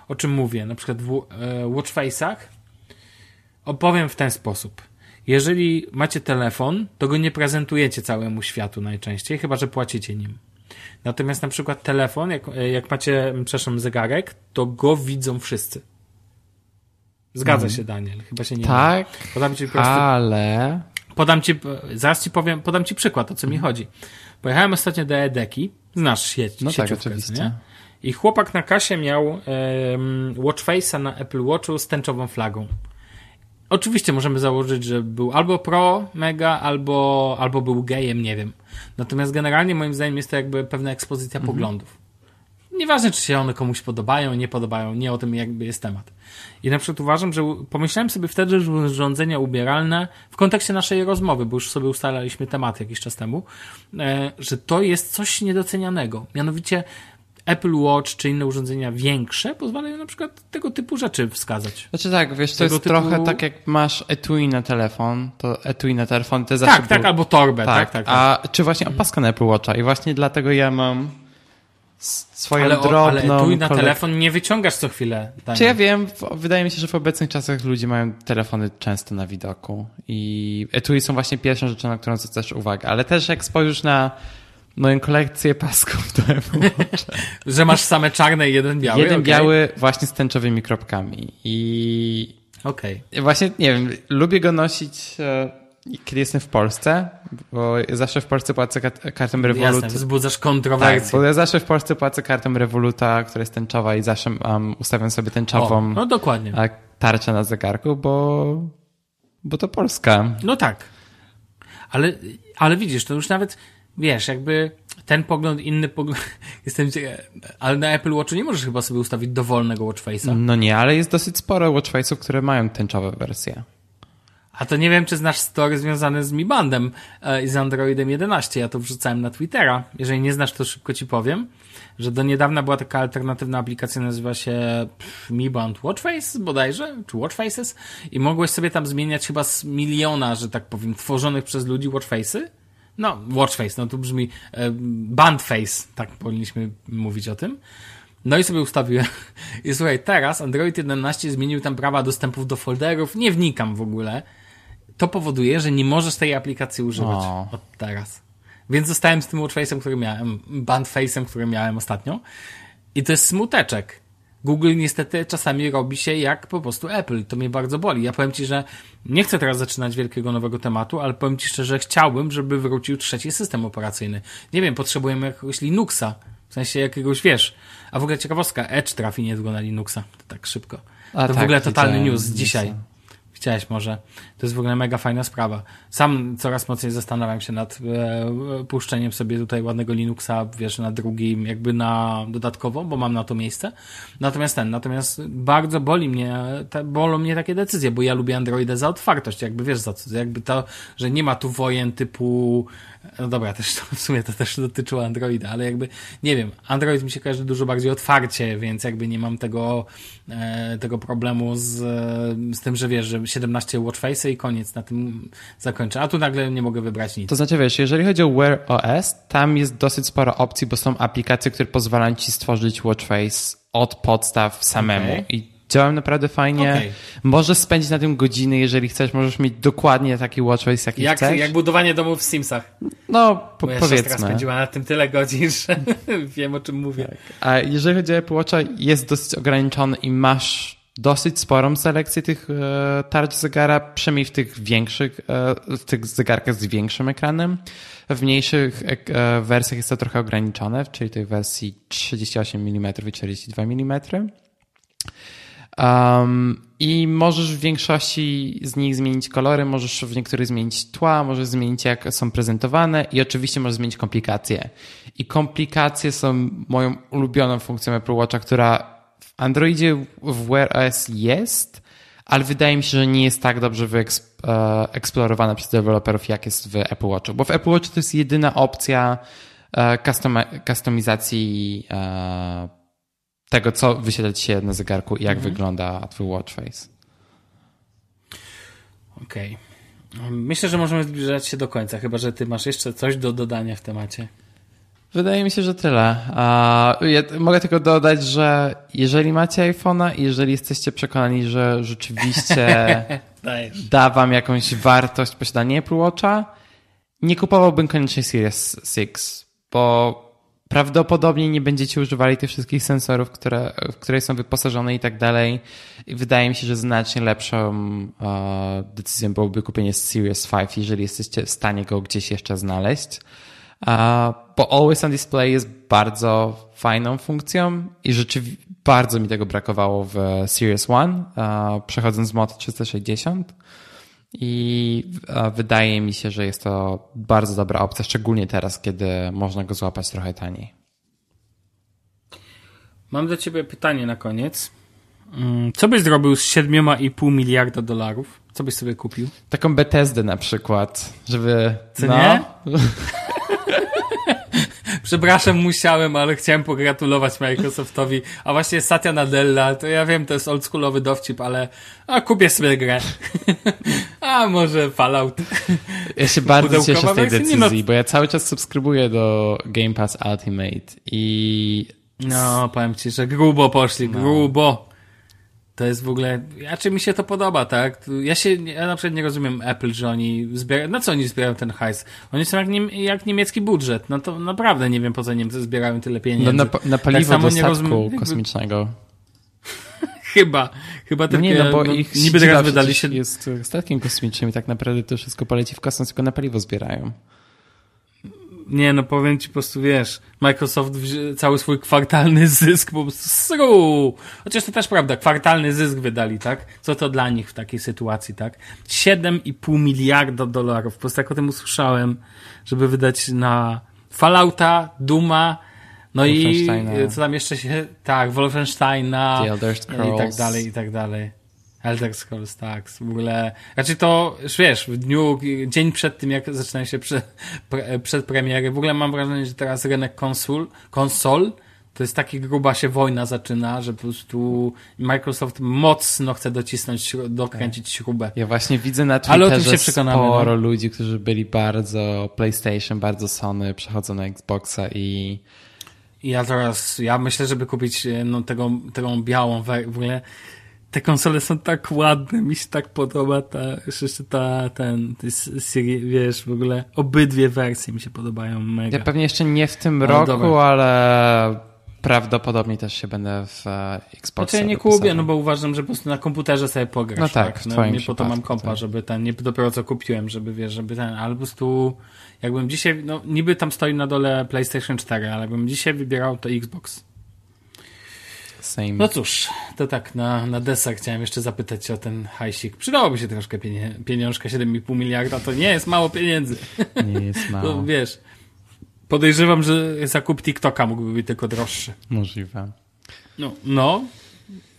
o czym mówię, na przykład w e, Watchface'ach, opowiem w ten sposób. Jeżeli macie telefon, to go nie prezentujecie całemu światu najczęściej, chyba że płacicie nim. Natomiast na przykład telefon, jak, jak macie, przepraszam, zegarek, to go widzą wszyscy. Zgadza się, Daniel. Chyba się nie Tak, Podam ci po prostu, ale... podam ci, zaraz ci powiem, podam ci przykład, o co mi chodzi. Pojechałem ostatnio do Edeki, znasz sieć, No tak, oczywiście. nie? I chłopak na kasie miał um, Watchface'a na Apple Watchu z tęczową flagą. Oczywiście możemy założyć, że był albo pro, mega, albo, albo był gejem, nie wiem. Natomiast generalnie moim zdaniem jest to jakby pewna ekspozycja Mhm. poglądów. Nieważne, czy się one komuś podobają, nie podobają, nie o tym jakby jest temat. I na przykład uważam, że pomyślałem sobie wtedy, że urządzenia ubieralne w kontekście naszej rozmowy, bo już sobie ustalaliśmy temat jakiś czas temu, e, że to jest coś niedocenianego. Mianowicie Apple Watch czy inne urządzenia większe pozwalają na przykład tego typu rzeczy wskazać. Znaczy tak, wiesz, to Tego jest typu- trochę tak jak masz etui na telefon, to etui na telefon to zawsze Tak, tak, był- albo torbę, tak, tak. tak. A czy właśnie opaskę na Apple Watcha i właśnie dlatego ja mam swoją ale, drobną... ale etui na kolek- telefon nie wyciągasz co chwilę. Daniel. Czy ja wiem, wydaje mi się, że w obecnych czasach ludzie mają telefony często na widoku i etui są właśnie pierwszą rzeczą, na którą zwracasz uwagę, ale też jak spojrzysz na moją kolekcję pasków [laughs] do Apple [laughs] Że masz same czarne i jeden biały? jeden okej. biały właśnie z tęczowymi kropkami i Okej. Właśnie, nie wiem, lubię go nosić, e, kiedy jestem w Polsce, bo zawsze w Polsce płacę kartą Revolut. Jasne, wzbudzasz Tak, kontrowersje. bo ja zawsze w Polsce płacę kartą Revoluta, która jest tęczowa i zawsze um, ustawiam sobie o, tęczową no dokładnie. tarczę na zegarku, bo, bo to Polska. No tak. Ale, ale widzisz, to już nawet, wiesz, jakby ten pogląd, inny pogląd, [laughs] jestem ale na Apple Watchu nie możesz chyba sobie ustawić dowolnego Watchface'a. No nie, ale jest dosyć sporo watchface'ów, które mają tęczowe wersje. A to nie wiem, czy znasz story związane z Mi Bandem e, i z Androidem 11. Ja to wrzucałem na Twittera. Jeżeli nie znasz, to szybko ci powiem, że do niedawna była taka alternatywna aplikacja, nazywa się Mi Band Watchface bodajże, czy Watchfaces i mogłeś sobie tam zmieniać chyba z miliona, że tak powiem, tworzonych przez ludzi Watchface'y. No, Watchface, no tu brzmi e, Bandface, tak powinniśmy mówić o tym. No i sobie ustawiłem. [laughs] I słuchaj, teraz Android 11 zmienił tam prawa dostępów do folderów. Nie wnikam w ogóle. To powoduje, że nie możesz tej aplikacji używać O. od teraz. Więc zostałem z tym Watchface'em, który miałem, Bandface'em, który miałem ostatnio. I to jest smuteczek. Google niestety czasami robi się jak po prostu Apple. To mnie bardzo boli. Ja powiem Ci, że nie chcę teraz zaczynać wielkiego nowego tematu, ale powiem Ci szczerze, chciałbym, żeby wrócił trzeci system operacyjny. Nie wiem, potrzebujemy jakiegoś Linuxa. W sensie jakiegoś, wiesz, a w ogóle ciekawostka, Edge trafi niedługo na Linuxa. To tak szybko. A to w tak, ogóle totalny widziałem news dzisiaj. Widziałeś może. To jest w ogóle mega fajna sprawa. Sam coraz mocniej zastanawiam się nad e, puszczeniem sobie tutaj ładnego Linuxa, wiesz, na drugim, jakby na dodatkowo, bo mam na to miejsce. Natomiast ten, natomiast bardzo boli mnie, te, bolą mnie takie decyzje, bo ja lubię Androida za otwartość, jakby wiesz za co, jakby to, że nie ma tu wojen typu, no dobra, też to, w sumie to też dotyczyło Androida, ale jakby, nie wiem, Android mi się kojarzy dużo bardziej otwarcie, więc jakby nie mam tego, e, tego problemu z, z tym, że wiesz, że 17 watchface i koniec, na tym zakończę. A tu nagle nie mogę wybrać nic. To znaczy, wiesz, jeżeli chodzi o Wear OS, tam jest dosyć sporo opcji, bo są aplikacje, które pozwalają ci stworzyć watchface od podstaw samemu. Okej. I działają naprawdę fajnie. Okej. Możesz spędzić na tym godziny, jeżeli chcesz. Możesz mieć dokładnie taki watchface, jaki Jak, chcesz. jak budowanie domów w Simsach. No, po, Moja powiedzmy. spędziła na tym tyle godzin, [laughs] że wiem o czym mówię. A jeżeli chodzi o Apple Watcha, jest dosyć ograniczony i masz dosyć sporą selekcję tych e, tarcz zegara, przynajmniej w tych większych, e, w tych zegarkach z większym ekranem. W mniejszych e, wersjach jest to trochę ograniczone, czyli tej wersji 38 mm i 42 mm. Um, I możesz w większości z nich zmienić kolory, możesz w niektórych zmienić tła, możesz zmienić jak są prezentowane i oczywiście możesz zmienić komplikacje. I komplikacje są moją ulubioną funkcją Apple Watcha, która Androidzie w Wear OS jest, ale wydaje mi się, że nie jest tak dobrze wyeksplorowana przez deweloperów, jak jest w Apple Watchu. Bo w Apple Watchu to jest jedyna opcja e, custom- customizacji e, tego, co wyświetla ci się na zegarku i jak wygląda twój watch face. Okej. Myślę, że możemy zbliżać się do końca, chyba że ty masz jeszcze coś do dodania w temacie. Wydaje mi się, że tyle. Ja mogę tylko dodać, że jeżeli macie iPhone'a i jeżeli jesteście przekonani, że rzeczywiście [laughs] da wam jakąś wartość posiadanie Apple Watcha, nie kupowałbym koniecznie Series 6, bo prawdopodobnie nie będziecie używali tych wszystkich sensorów, które, w które są wyposażone i tak dalej. I wydaje mi się, że znacznie lepszą uh, decyzją byłoby kupienie Series 5, jeżeli jesteście w stanie go gdzieś jeszcze znaleźć. Bo Always on Display jest bardzo fajną funkcją i rzeczywiście bardzo mi tego brakowało w Series 1, uh, przechodząc z Moto 360. I wydaje mi się, że jest to bardzo dobra opcja, szczególnie teraz, kiedy można go złapać trochę taniej. Mam do ciebie pytanie na koniec. Mm, co byś zrobił z 7,5 miliarda dolarów? Co byś sobie kupił? Taką Bethesdę na przykład, żeby... Co no... nie? [laughs] Przepraszam, musiałem, ale chciałem pogratulować Microsoftowi. A właśnie Satya Nadella, to ja wiem, to jest oldschoolowy dowcip, ale a kupię sobie grę. [laughs] a może Fallout. Ja się bardzo cieszę z tej decyzji, bo ja cały czas subskrybuję do Game Pass Ultimate i... No, powiem ci, że grubo poszli, no. grubo. To jest w ogóle, znaczy mi się to podoba, tak? Ja się, ja na przykład nie rozumiem Apple, że oni zbierają, na co oni zbierają ten hajs? Oni są jak, nie, jak niemiecki budżet, no to naprawdę nie wiem po co Niemcy zbierają tyle pieniędzy. No na, na paliwo tak do statku rozumiem, kosmicznego. [laughs] chyba, chyba tylko, no nie, no bo no, ich niby teraz wydali się... jest statkiem kosmicznym i tak naprawdę to wszystko poleci w kosmos, tylko na paliwo zbierają. Nie, no powiem ci po prostu, wiesz, Microsoft cały swój kwartalny zysk po prostu sru. Chociaż to też prawda, kwartalny zysk wydali, tak? Co to dla nich w takiej sytuacji, tak? 7,5 miliarda dolarów. Po prostu jak o tym usłyszałem, żeby wydać na Fallouta, Duma, no i co tam jeszcze się, tak, Wolfensteina i tak dalej, i tak dalej. Elder Scrolls, tak, w ogóle, znaczy to, wiesz, w dniu, dzień przed tym, jak zaczynają się prze, pre, przed premiery, w ogóle mam wrażenie, że teraz rynek konsol, konsol to jest taki gruba się wojna zaczyna, że po prostu Microsoft mocno chce docisnąć, dokręcić tak. śrubę. Ja właśnie widzę na Twitterze sporo no. ludzi, którzy byli bardzo PlayStation, bardzo Sony, przechodzą na Xboxa i ja teraz, ja myślę, żeby kupić no, tego, tego białą, w ogóle te konsole są tak ładne, mi się tak podoba ta, jeszcze ta, ten, serii, wiesz, w ogóle obydwie wersje mi się podobają mega. Ja pewnie jeszcze nie w tym ale roku, dobra. ale prawdopodobnie też się będę w e, Xbox. Znaczy ja nie kupię, no bo uważam, że po prostu na komputerze sobie pograsz. No tak, tak? No, nie po to mam kompa, tak. żeby ten, nie dopiero co kupiłem, żeby wiesz, żeby ten, ale po prostu jakbym dzisiaj, no niby tam stoi na dole PlayStation 4, ale jakbym dzisiaj wybierał to Xbox. No cóż, to tak, na, na deser chciałem jeszcze zapytać o ten hajsik. Przydałoby się troszkę pienie, pieniążka, 7,5 miliarda, to nie jest mało pieniędzy. Nie jest [laughs] mało. To, wiesz, podejrzewam, że zakup TikToka mógłby być tylko droższy. Możliwe. No, no,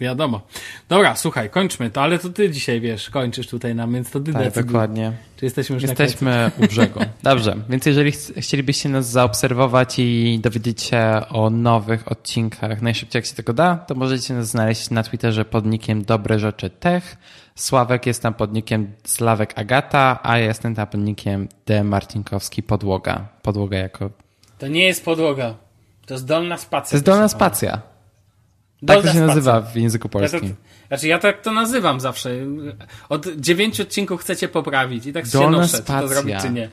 Wiadomo. Dobra, słuchaj, kończmy to, ale to ty dzisiaj, wiesz, kończysz tutaj nam, więc to ty Tak, decyduj. dokładnie. Czy jesteśmy już Jesteśmy u brzegu. [laughs] Dobrze, więc jeżeli ch chcielibyście nas zaobserwować i dowiedzieć się o nowych odcinkach najszybciej jak się tego da, to możecie nas znaleźć na Twitterze pod nickiem Dobre Rzeczy Tech. Sławek jest tam pod nickiem Slawek Agata, a ja jestem tam pod nickiem D. Marcinkowski Podłoga. Podłoga jako... To nie jest podłoga. To jest dolna spacja. To jest dolna spacja. Tak to się spacja. nazywa w języku polskim. Ja to, znaczy ja tak to nazywam zawsze. Od dziewięciu odcinków chcecie poprawić i tak dolna się noszę, spacja. czy to zrobić, czy nie.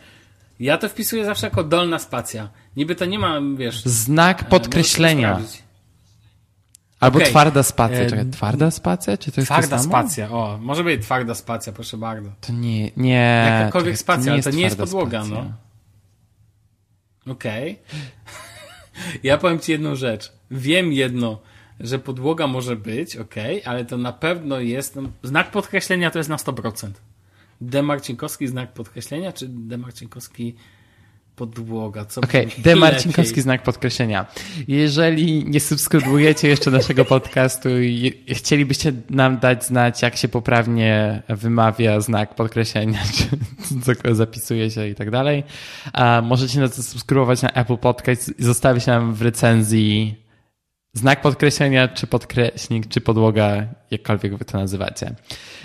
Ja to wpisuję zawsze jako dolna spacja. Niby to nie ma, wiesz... Znak e, podkreślenia. Albo okay. twarda spacja. Czekaj, twarda spacja? Czy to jest Twarda to spacja, o. Może być twarda spacja, proszę bardzo. To nie, nie. Jakakolwiek Czekaj, spacja, to ale to nie jest podłoga, spacja. no. Okej. Okay. [laughs] ja powiem ci jedną rzecz. Wiem jedno że podłoga może być, ok, ale to na pewno jest, no, znak podkreślenia to jest na 100%. Demarcinkowski znak podkreślenia, czy Demarcinkowski podłoga? Okej, okay, Demarcinkowski znak podkreślenia. Jeżeli nie subskrybujecie jeszcze naszego podcastu i chcielibyście nam dać znać, jak się poprawnie wymawia znak podkreślenia, [laughs] czy zapisuje się i tak dalej, możecie nas subskrybować na Apple Podcast i zostawić nam w recenzji Znak podkreślenia, czy podkreśnik, czy podłoga, jakkolwiek wy to nazywacie.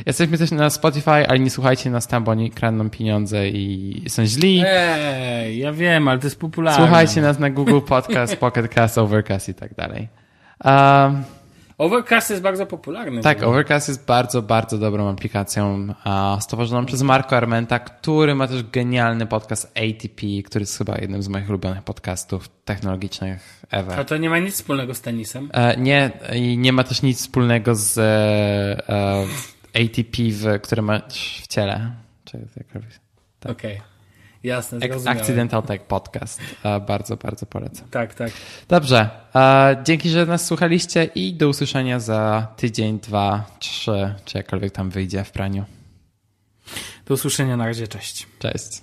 Jesteśmy też na Spotify, ale nie słuchajcie nas tam, bo oni kradną pieniądze i są źli. Ej, ja wiem, ale to jest popularne. Słuchajcie nas na Google Podcast, Pocket Cast, Overcast i tak dalej. Um, Overcast jest bardzo popularny. tak, Overcast jest bardzo, bardzo dobrą aplikacją stworzoną przez Marco Armenta, który ma też genialny podcast ATP, który jest chyba jednym z moich ulubionych podcastów technologicznych ever. A to nie ma nic wspólnego z tenisem? E, nie, i nie ma też nic wspólnego z e, e, ATP, w, które masz w ciele. Czy jakkolwiek. Tak. Okej. Okay. Jasne, zrozumiałem. Accidental Tech Podcast. Bardzo, bardzo polecam. Tak, tak. Dobrze. Dzięki, że nas słuchaliście i do usłyszenia za tydzień, dwa, trzy, czy jakkolwiek tam wyjdzie w praniu. Do usłyszenia na razie. Cześć. Cześć.